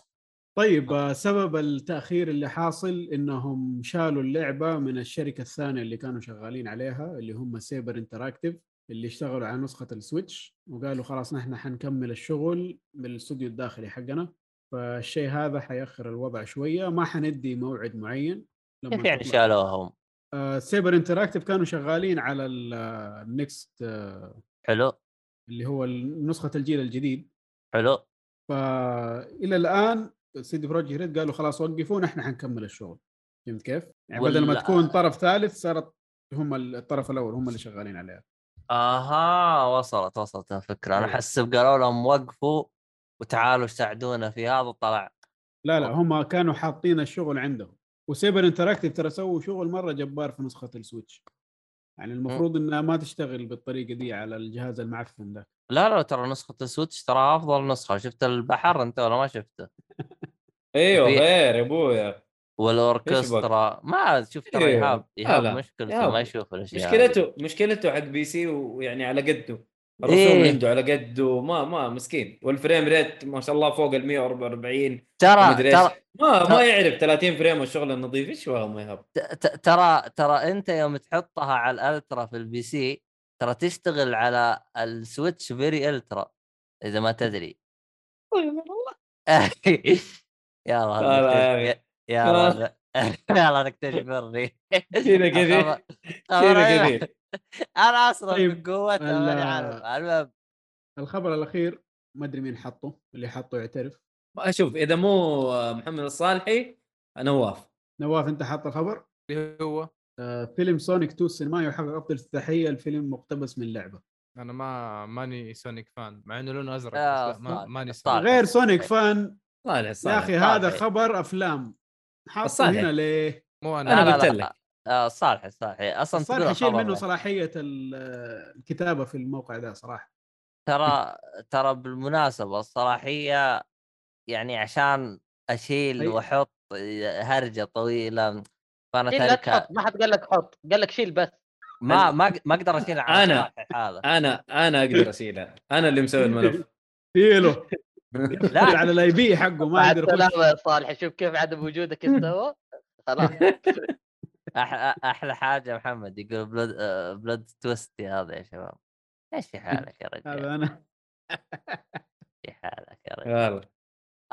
طيب سبب التأخير اللي حاصل إنهم شالوا اللعبة من الشركة الثانية اللي كانوا شغالين عليها اللي هم Saber Interactive اللي اشتغلوا على نسخة ال Switch وقالوا خلاص نحن حنكمل الشغل بالاستوديو الداخلي حقنا فالشيء هذا حيأخر الوضع شوية ما حندي موعد معين لما كيف يعني. شالوهم Saber Interactive كانوا شغالين على ال next حلو. اللي هو نسخة الجيل الجديد. حلو. فالى الآن CD Projekt Red قالوا خلاص وقفوا نحن حنكمل الشغل. فهمت كيف؟ يعني بدل ما تكون طرف ثالث صارت هم الطرف الأول هم اللي شغالين عليها. آها وصلت وصلت الفكرة. أنا إيه. حسب قالوا لهم وقفوا وتعالوا ساعدونا في هذا طلع لا لا هم كانوا حاطين الشغل عندهم. و Saber Interactive ترى سووا شغل مرة جبار في نسخة ال Switch يعني المفروض إنها ما تشتغل بالطريقة دي على الجهاز المعفن ده لا لا ترى نسخة ال Switch ترى أفضل نسخة شفت البحر أنت ولا ما شفته أيوه غير يا أبويا والأوركسترا ما شفت ترى إيه. ايهاب لا، ايهاب. مشكلته. ما يشوف الأشياء. مشكلته مشكلته حق PC ويعني على قده الرسوم إيه. عنده على قده ما ما مسكين. وال frame rate ما شاء الله فوق ال 144 ترى ترى ما ترى- ما يعرف 30 فريم والشغل النظيف إيش هو ما يهب ترى ترى أنت يوم تحطها على الألترا في البي سي ترى تشتغل على السويتش فيري ألترا إذا ما تدري. لا، لا، نكتشف- يا يلا يلا نكتشفرني كذا كذا خبر- كذا كذا أنا أصلا طيب، من قوتها ال- ماني عارف المهم. الخبر الأخير ما أدري مين حطه اللي حطه يعترف. أشوف إذا مو محمد الصالحي نواف. نواف أنت حاط الخبر؟ اللي هو. آه، فيلم سونيك 2 السينمائي يحقق أفضل افتتاحيه الفيلم مقتبس من لعبة. أنا ما ماني سونيك fan مع إنه لونه أزرق لا ما ماني. سونيك غير سونيك فان صالح يا أخي هذا. خبر أفلام. حاطه. هنا ليه؟ مو أنا أنا قلت لك. آه، صالح صالح أصلا صالح الخبر منه. صلاحية ال- الكتابة في الموقع ده صراحة ترى ترى بالمناسبة الصلاحية يعني عشان أشيل. وأحط هرجة طويلة فأنا شيل تاركها ما حد قال لك حط قال لك شيل بس ما ما ما أقدر أنا. صالح هذا أنا أنا أقدر اشيلها أنا اللي مسوي الملف شيله لا على الاي بي حقه ما يقدر السلامه يا صالح شوف كيف عدم وجودك استوى خلاص. أح- أحلى حاجة محمد يقول plot آه، plot twist هذا يا شباب. إيش في حالك يا رجال. هذا أنا. في حالك يا رجال.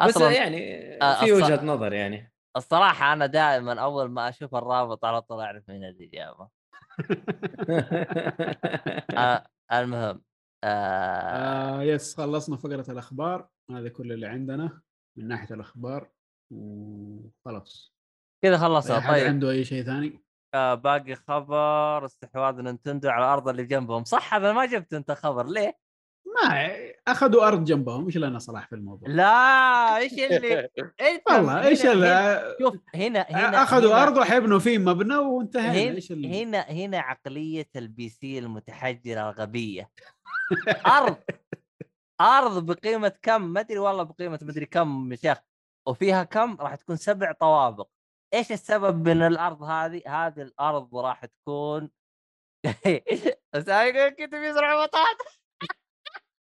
بس يعني آه، في وجهة نظر يعني. الصراحة أنا دائما أول ما أشوف الرابط على طول أعرف من الاجابه آه المهم آه آه yes خلصنا فقرة الأخبار. هذا كل اللي عندنا من ناحية الأخبار وخلاص. كذا خلصنا. طيب. عنده أي شيء ثاني؟ آه باقي خبر استحواذ Nintendo على الأرض اللي جنبهم. صح هذا ما جبت أنت خبر. ليه؟ ما أخذوا أرض جنبهم. إيش لنا صلاح في الموضوع؟ لا إيش اللي؟ والله إيش هنا- ال- هنا- شوف هنا هنا أخذوا هنا- أرض وحيبنوا فيه مبنى وانتهينا. هنا إيش ال... هنا هنا عقلية ال PC المتحجرة الغبية. أرض. أرض بقيمة كم؟ ما أدري والله بقيمة مدري كم يا شيخ. وفيها كم؟ راح تكون سبع طوابق. إيش السبب من الأرض هذه؟ هذه الأرض راح تكون بس كنت بيزرع بطاطا.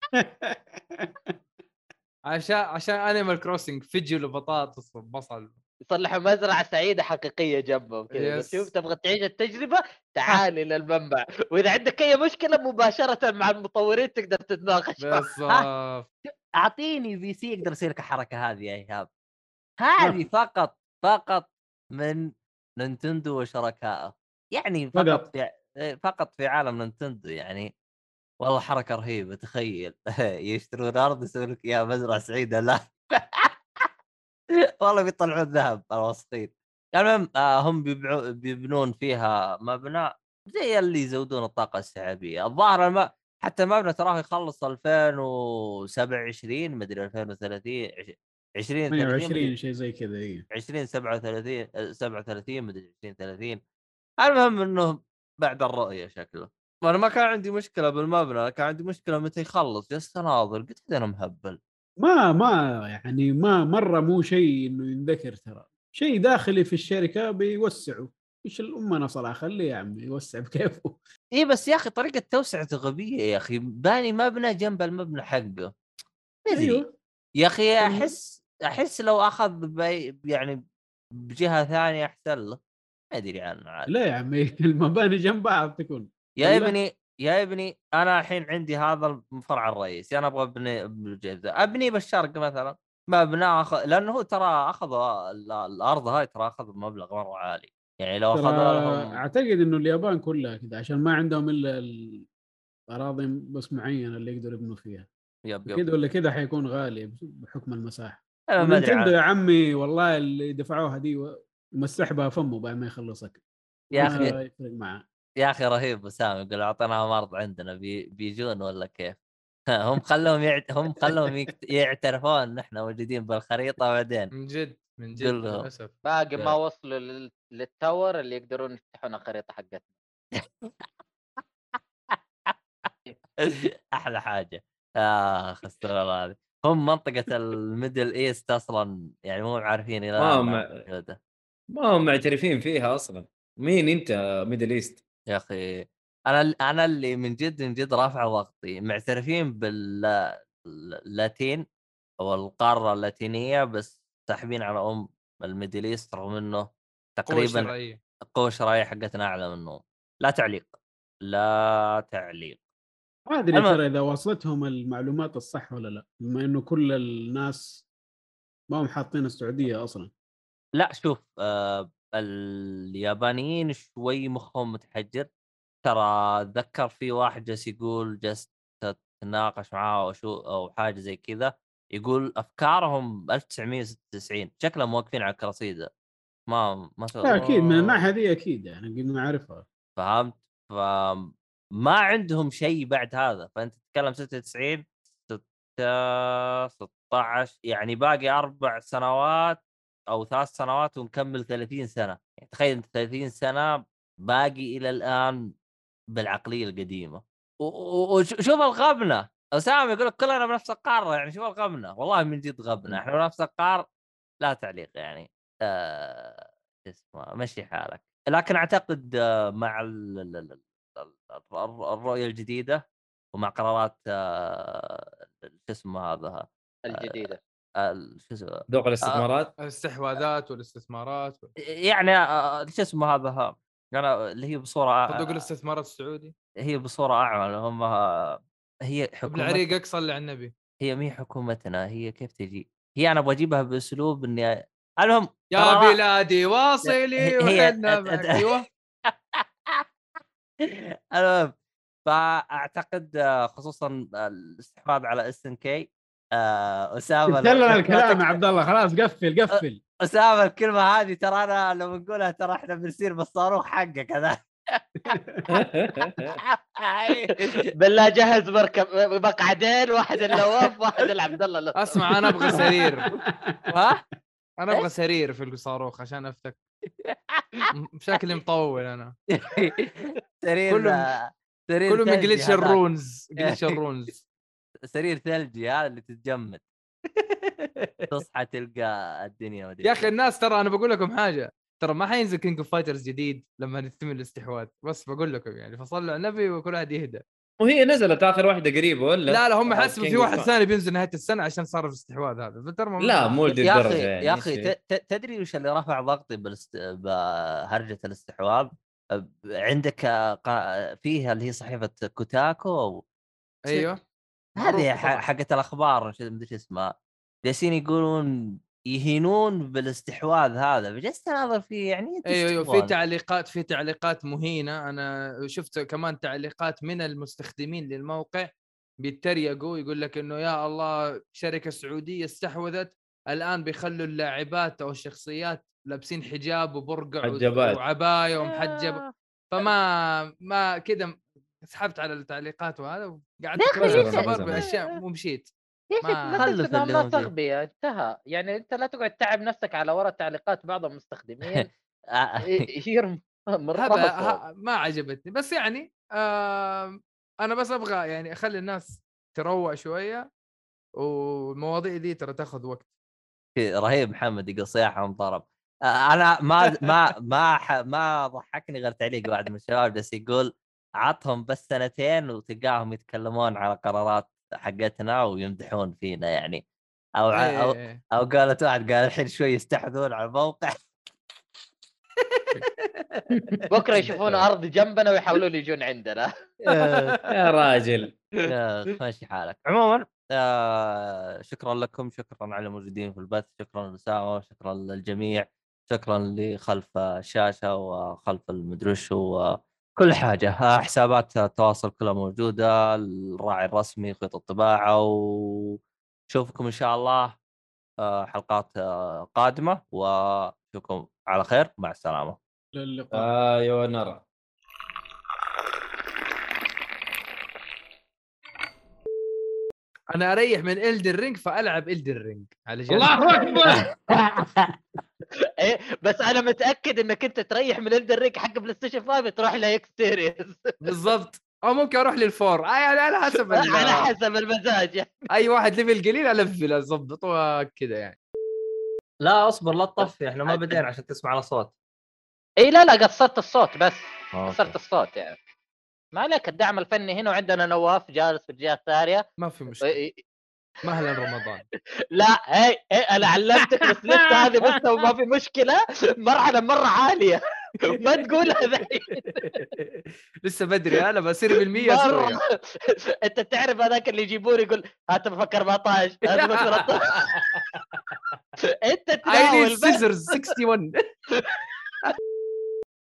عشان عشان Animal Crossing فجل وبطاطس وبصل. يصلحوا مزرعة سعيدة حقيقية جنبهم كذا بس yes. شوف تبغى تعيش التجربة؟ تعال إلى المنبع. وإذا عندك أي مشكلة مباشرة مع المطورين تقدر تتناقش معهم. بالضبط أعطيني PC يقدر يصير لك الحركه هذه يا إيهاب. هذه فقط فقط من Nintendo وشركائه. يعني فقط فقط. في فقط في عالم Nintendo يعني. والله حركة رهيبة تخيل. يشترون أرض يسوون لك يا مزرعة سعيدة لا. والله بيطلعون ذهب الوسطين. المهم آه هم بيبعو بيبنون فيها مبنى زي اللي يزودون الطاقة السحابية. الظاهر الم... حتى المبنى تراه يخلص 2027 مدري 2030 20 30 28 شيء زي كذا اي 20 37 آه، 37 مدري 20 30 المهم انه بعد الرؤية شكله. وأنا ما كان عندي مشكلة بالمبنى كان عندي مشكلة متى يخلص. جلست اناظر قلت أنا مهبل. ما ما يعني ما مرة مو شيء إنه ينذكر ترى. شيء داخلي في الشركة بيوسعوا إيش الامانه صراحة؟ خليه يا عمي يوسع بكيفه. اي بس يا أخي طريقة توسعته غبيه يا أخي. باني مبنى جنب المبنى حقه. ما أدري. أيوه. يا أخي أيوه. أحس أحس لو أخذ بي يعني بجهة ثانية أحسن له. ما أدري عنه عاد. لا يا عمي المباني جنب بعض تكون. يا؟ ابني يا ابني أنا الحين عندي هذا الفرع الرئيسي أنا أبغى أبني بالجزء أبني بالشرق مثلا مبنى أخ... لأنه هو ترى أخذ ال- الأرض هاي ترى أخذ مبلغ مرة عالي. يعني لو اخذ لهم أعتقد إنه اليابان كلها كذا عشان ما عندهم إلا الأراضي بس معينة اللي يقدروا يبنوا فيها. يب كذا يب ولا كذا حيكون غالي بحكم المساحة. أنا ما أدري يا عمي والله اللي دفعوها دي يمسح بها فمه بعد ما يخلصك. يا ما أخي يفرق معاه. يا أخي رهيب وسام يقول اعطيناهم ارض عندنا بي... بيجون ولا كيف؟ هم خلوهم يعت... هم خلوهم. يعترفون ان إحنا موجودين بالخريطة بعدين من جد من جد. للأسف باقي ما. وصلوا لل- لل tower اللي يقدرون يفتحون الخريطة حقتنا أحلى حاجة آخ استغفر الله هذه هم منطقة ال Middle East أصلا يعني مو عارفين إلى ما هم-. ما هم معترفين فيها أصلا مين أنت ميدل إيست يا أخي أنا أنا اللي من جد من جد رافع ضغطي. معترفين باللاتين أو القارة اللاتينية بس ساحبين على أم ال Middle East رغم إنه تقريبا القوه الشرعيه حقتنا أعلى منهم. لا تعليق لا تعليق. ما أدري. ترى إذا وصلتهم المعلومات الصح ولا لا بما إنه كل الناس ما هم حاطين السعودية أصلا. لا شوف آه اليابانيين شوي مخهم متحجر. ترى أتذكر في واحد جالس يقول جالس تتناقش معاه أو شو أو حاجة زي كذا يقول أفكارهم 1996 شكلهم واقفين على الكراسيده ما ما لا أكيد من الناحيه دي أكيد يعني قد نعرفها فهمت؟ فما عندهم شيء بعد هذا. فأنت تتكلم 96 6 16 يعني باقي أربع سنوات أو ثلاث سنوات ونكمل 30 سنة. يعني تخيل أنت 30 سنة باقي إلى الآن بالعقلية القديمة. وشوف الغبنة. أسامة يقول لك كلنا بنفس القارة يعني شوف الغبنة. والله من جد غبنة. إحنا بنفس القار لا تعليق يعني. آه... اسمه مشي حالك. لكن أعتقد آه، مع ال- ال- ال- ال- الر- الرؤية الجديدة ومع قرارات آه، شو اسمه هذا الجديدة. ال- شو اسمه ذوق الاستثمارات؟ الاستحواذات والاستثمارات. يعني آه، شو اسمه هذا ها أنا اللي هي بصورة صندوق آه، الاستثمارات السعودي؟ هي بصورة أعمى هم آه، هي ابن حكومتنا عريقك صلي على النبي. هي مي حكومتنا هي كيف تجي؟ هي أنا أبغى اجيبها بأسلوب إني المهم يا بلادي واصلي هي- وحنا معك. أيوه. المهم فأعتقد آه، خصوصا الاستحواذ على اس ان كي أسامة قلت لنا لو- الكلام يا عبد الله. خلاص قفل قفل. أسامة الكلمة هذه ترى أنا لو نقولها ترى إحنا بنصير بالصاروخ حقك هذا. بالله جهز مركب مقعدين واحد النواف واحد العبد الله. أسمع أنا أبغى سرير. ها؟ أنا أبغى سرير في الصاروخ عشان أفتك. شكلي مطول أنا. سرير كله- آه، سرير كله من هذاك. الرونز جليتش الرونز. سرير ثلجي هذا اللي تتجمد. تصحى تلقى الدنيا أدري يا أخي الناس ترى أنا بقول لكم حاجة ترى ما حينزل كينج اوف فايترز جديد لما يتم الاستحواذ بس بقول لكم يعني فصلوا على النبي وكل واحد يهدى. وهي نزلت آخر واحدة قريبه ولا؟ لا لا هم حسبوا في واحد ثاني بينزل نهاية السنة عشان صار في الاستحواذ هذا فترى لا مو لدي يا يعني يا أخي شيء. ت- ت- تدري وش اللي رفع ضغطي بالاست... بهرجة الاستحواذ؟ عندك آه، فيها اللي هي صحيفة كوتاكو أيوه. هذه. حقت الأخبار مدري اسمها جالسين يقولون يهينون بالاستحواذ هذا فجلست أناظر فيه يعني أيوه أيوه في. تعليقات في تعليقات مهينة أنا شفت كمان تعليقات من المستخدمين للموقع بيتريقوا يقول لك إنه يا الله شركة سعودية استحوذت الآن بيخلوا اللاعبات أو الشخصيات لابسين حجاب وبرقع. وعباية ومحجب آه. فما ما كذا سحبت على التعليقات وهذا وقعدت ليش- الخبر بأشياء ومشيت يا أخي ما- اللي هو فيه. تغبيه انتهى. يعني أنت لا تقعد تعب نفسك على وراء تعليقات بعض المستخدمين آه، من هذا ما عجبتني. بس يعني آه أنا بس أبغى يعني أخلي الناس تروق شوية والمواضيع دي ترى تاخذ وقت. رهيب محمد يقول صياحه ومطرب آه، أنا ما ما ما ح- ما ضحكني غير تعليق واحد من الشباب بس يقول عطهم بس سنتين وتلقاهم يتكلمون على قرارات حقتنا ويمدحون فينا يعني. أو ع- أو إيه. أو قالت واحد قال الحين شوي يستحوذون على الموقع. بكرة يشوفون أرض جنبنا ويحاولون يجون عندنا. يا راجل. ماشي حالك. عموما آه شكرا لكم شكرا على الموجودين في البث شكرا لأسامة شكرا للجميع شكرا اللي خلف الشاشة وخلف المدري وش وكل حاجة آه، حسابات التواصل كلها موجودة الراعي الرسمي خيط الطباعة وشوفكم إن شاء الله آه، حلقات آه، قادمة وأشوفكم على خير مع السلامة. للقاء أيوه نرى أنا أريح من Elden Ring فألعب Elden Ring على جنب. الله أكبر. إيه بس أنا متأكد إنك أنت تريح من Elden Ring حق PlayStation 5 تروح ل Xbox Series بالضبط. أو ممكن أروح لل four آه يعني على حسب على حسب المزاج. يعني. أي واحد level قليل ألفل أظبط وكذا يعني. لا أصبر لا تطفي إحنا ما بدينا عشان تسمع الأصوات. اي لا لا قصرت الصوت بس. قصرت الصوت يعني. ما عليك الدعم الفني هنا وعندنا نواف جالس في الجهة الثانية. ما في مشكلة. مهلا رمضان. لا هي هي أنا علمتك بس لسه هذه بس وما في مشكلة؟ مرحلة مرة عالية. ما تقولها ذي لسه بدري أنا بصير بالمية مرة. أنت تعرف هذاك اللي يجيبون يقول هات بفك 14 هات بفك 13 أنت تناول سيزرز 61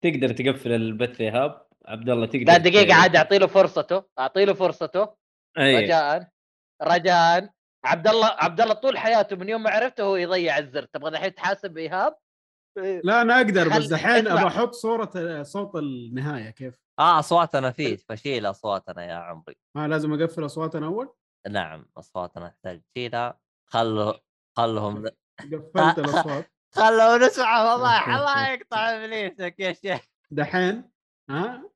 تقدر تقفل البث يا ايهاب عبد الله تقدر لا دقيقة عاد أعطي له فرصته أعطي له فرصته. اي رجاء رجاء. عبد الله عبد الله طول حياته من يوم ما عرفته هو يضيع الزر. تبغى الحين تحاسب ايهاب لا أنا أقدر بس دحين اسمع. ابى أحط صورة صوت النهاية كيف؟ آه اصواتنا فيه فشيل أصواتنا يا عمري. ما لازم أقفل أصواتنا أول؟ نعم أصواتنا تحتاج تشيلها خلوا خلهم قفلت الأصوات. خلوا نسمع والله الله يقطع إبليسك يا شيخ. دحين ها؟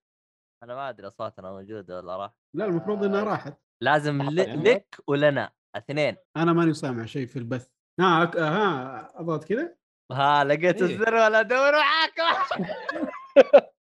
أنا ما أدري اصواتنا موجودة ولا راح. لا المفروض إنها راحت. لازم يعني؟ لك ولنا اثنين. أنا ماني سامع شيء في البث. ها أك- ها أضغط كذا ها لقيت إيه. الزر ولا ادور معاك.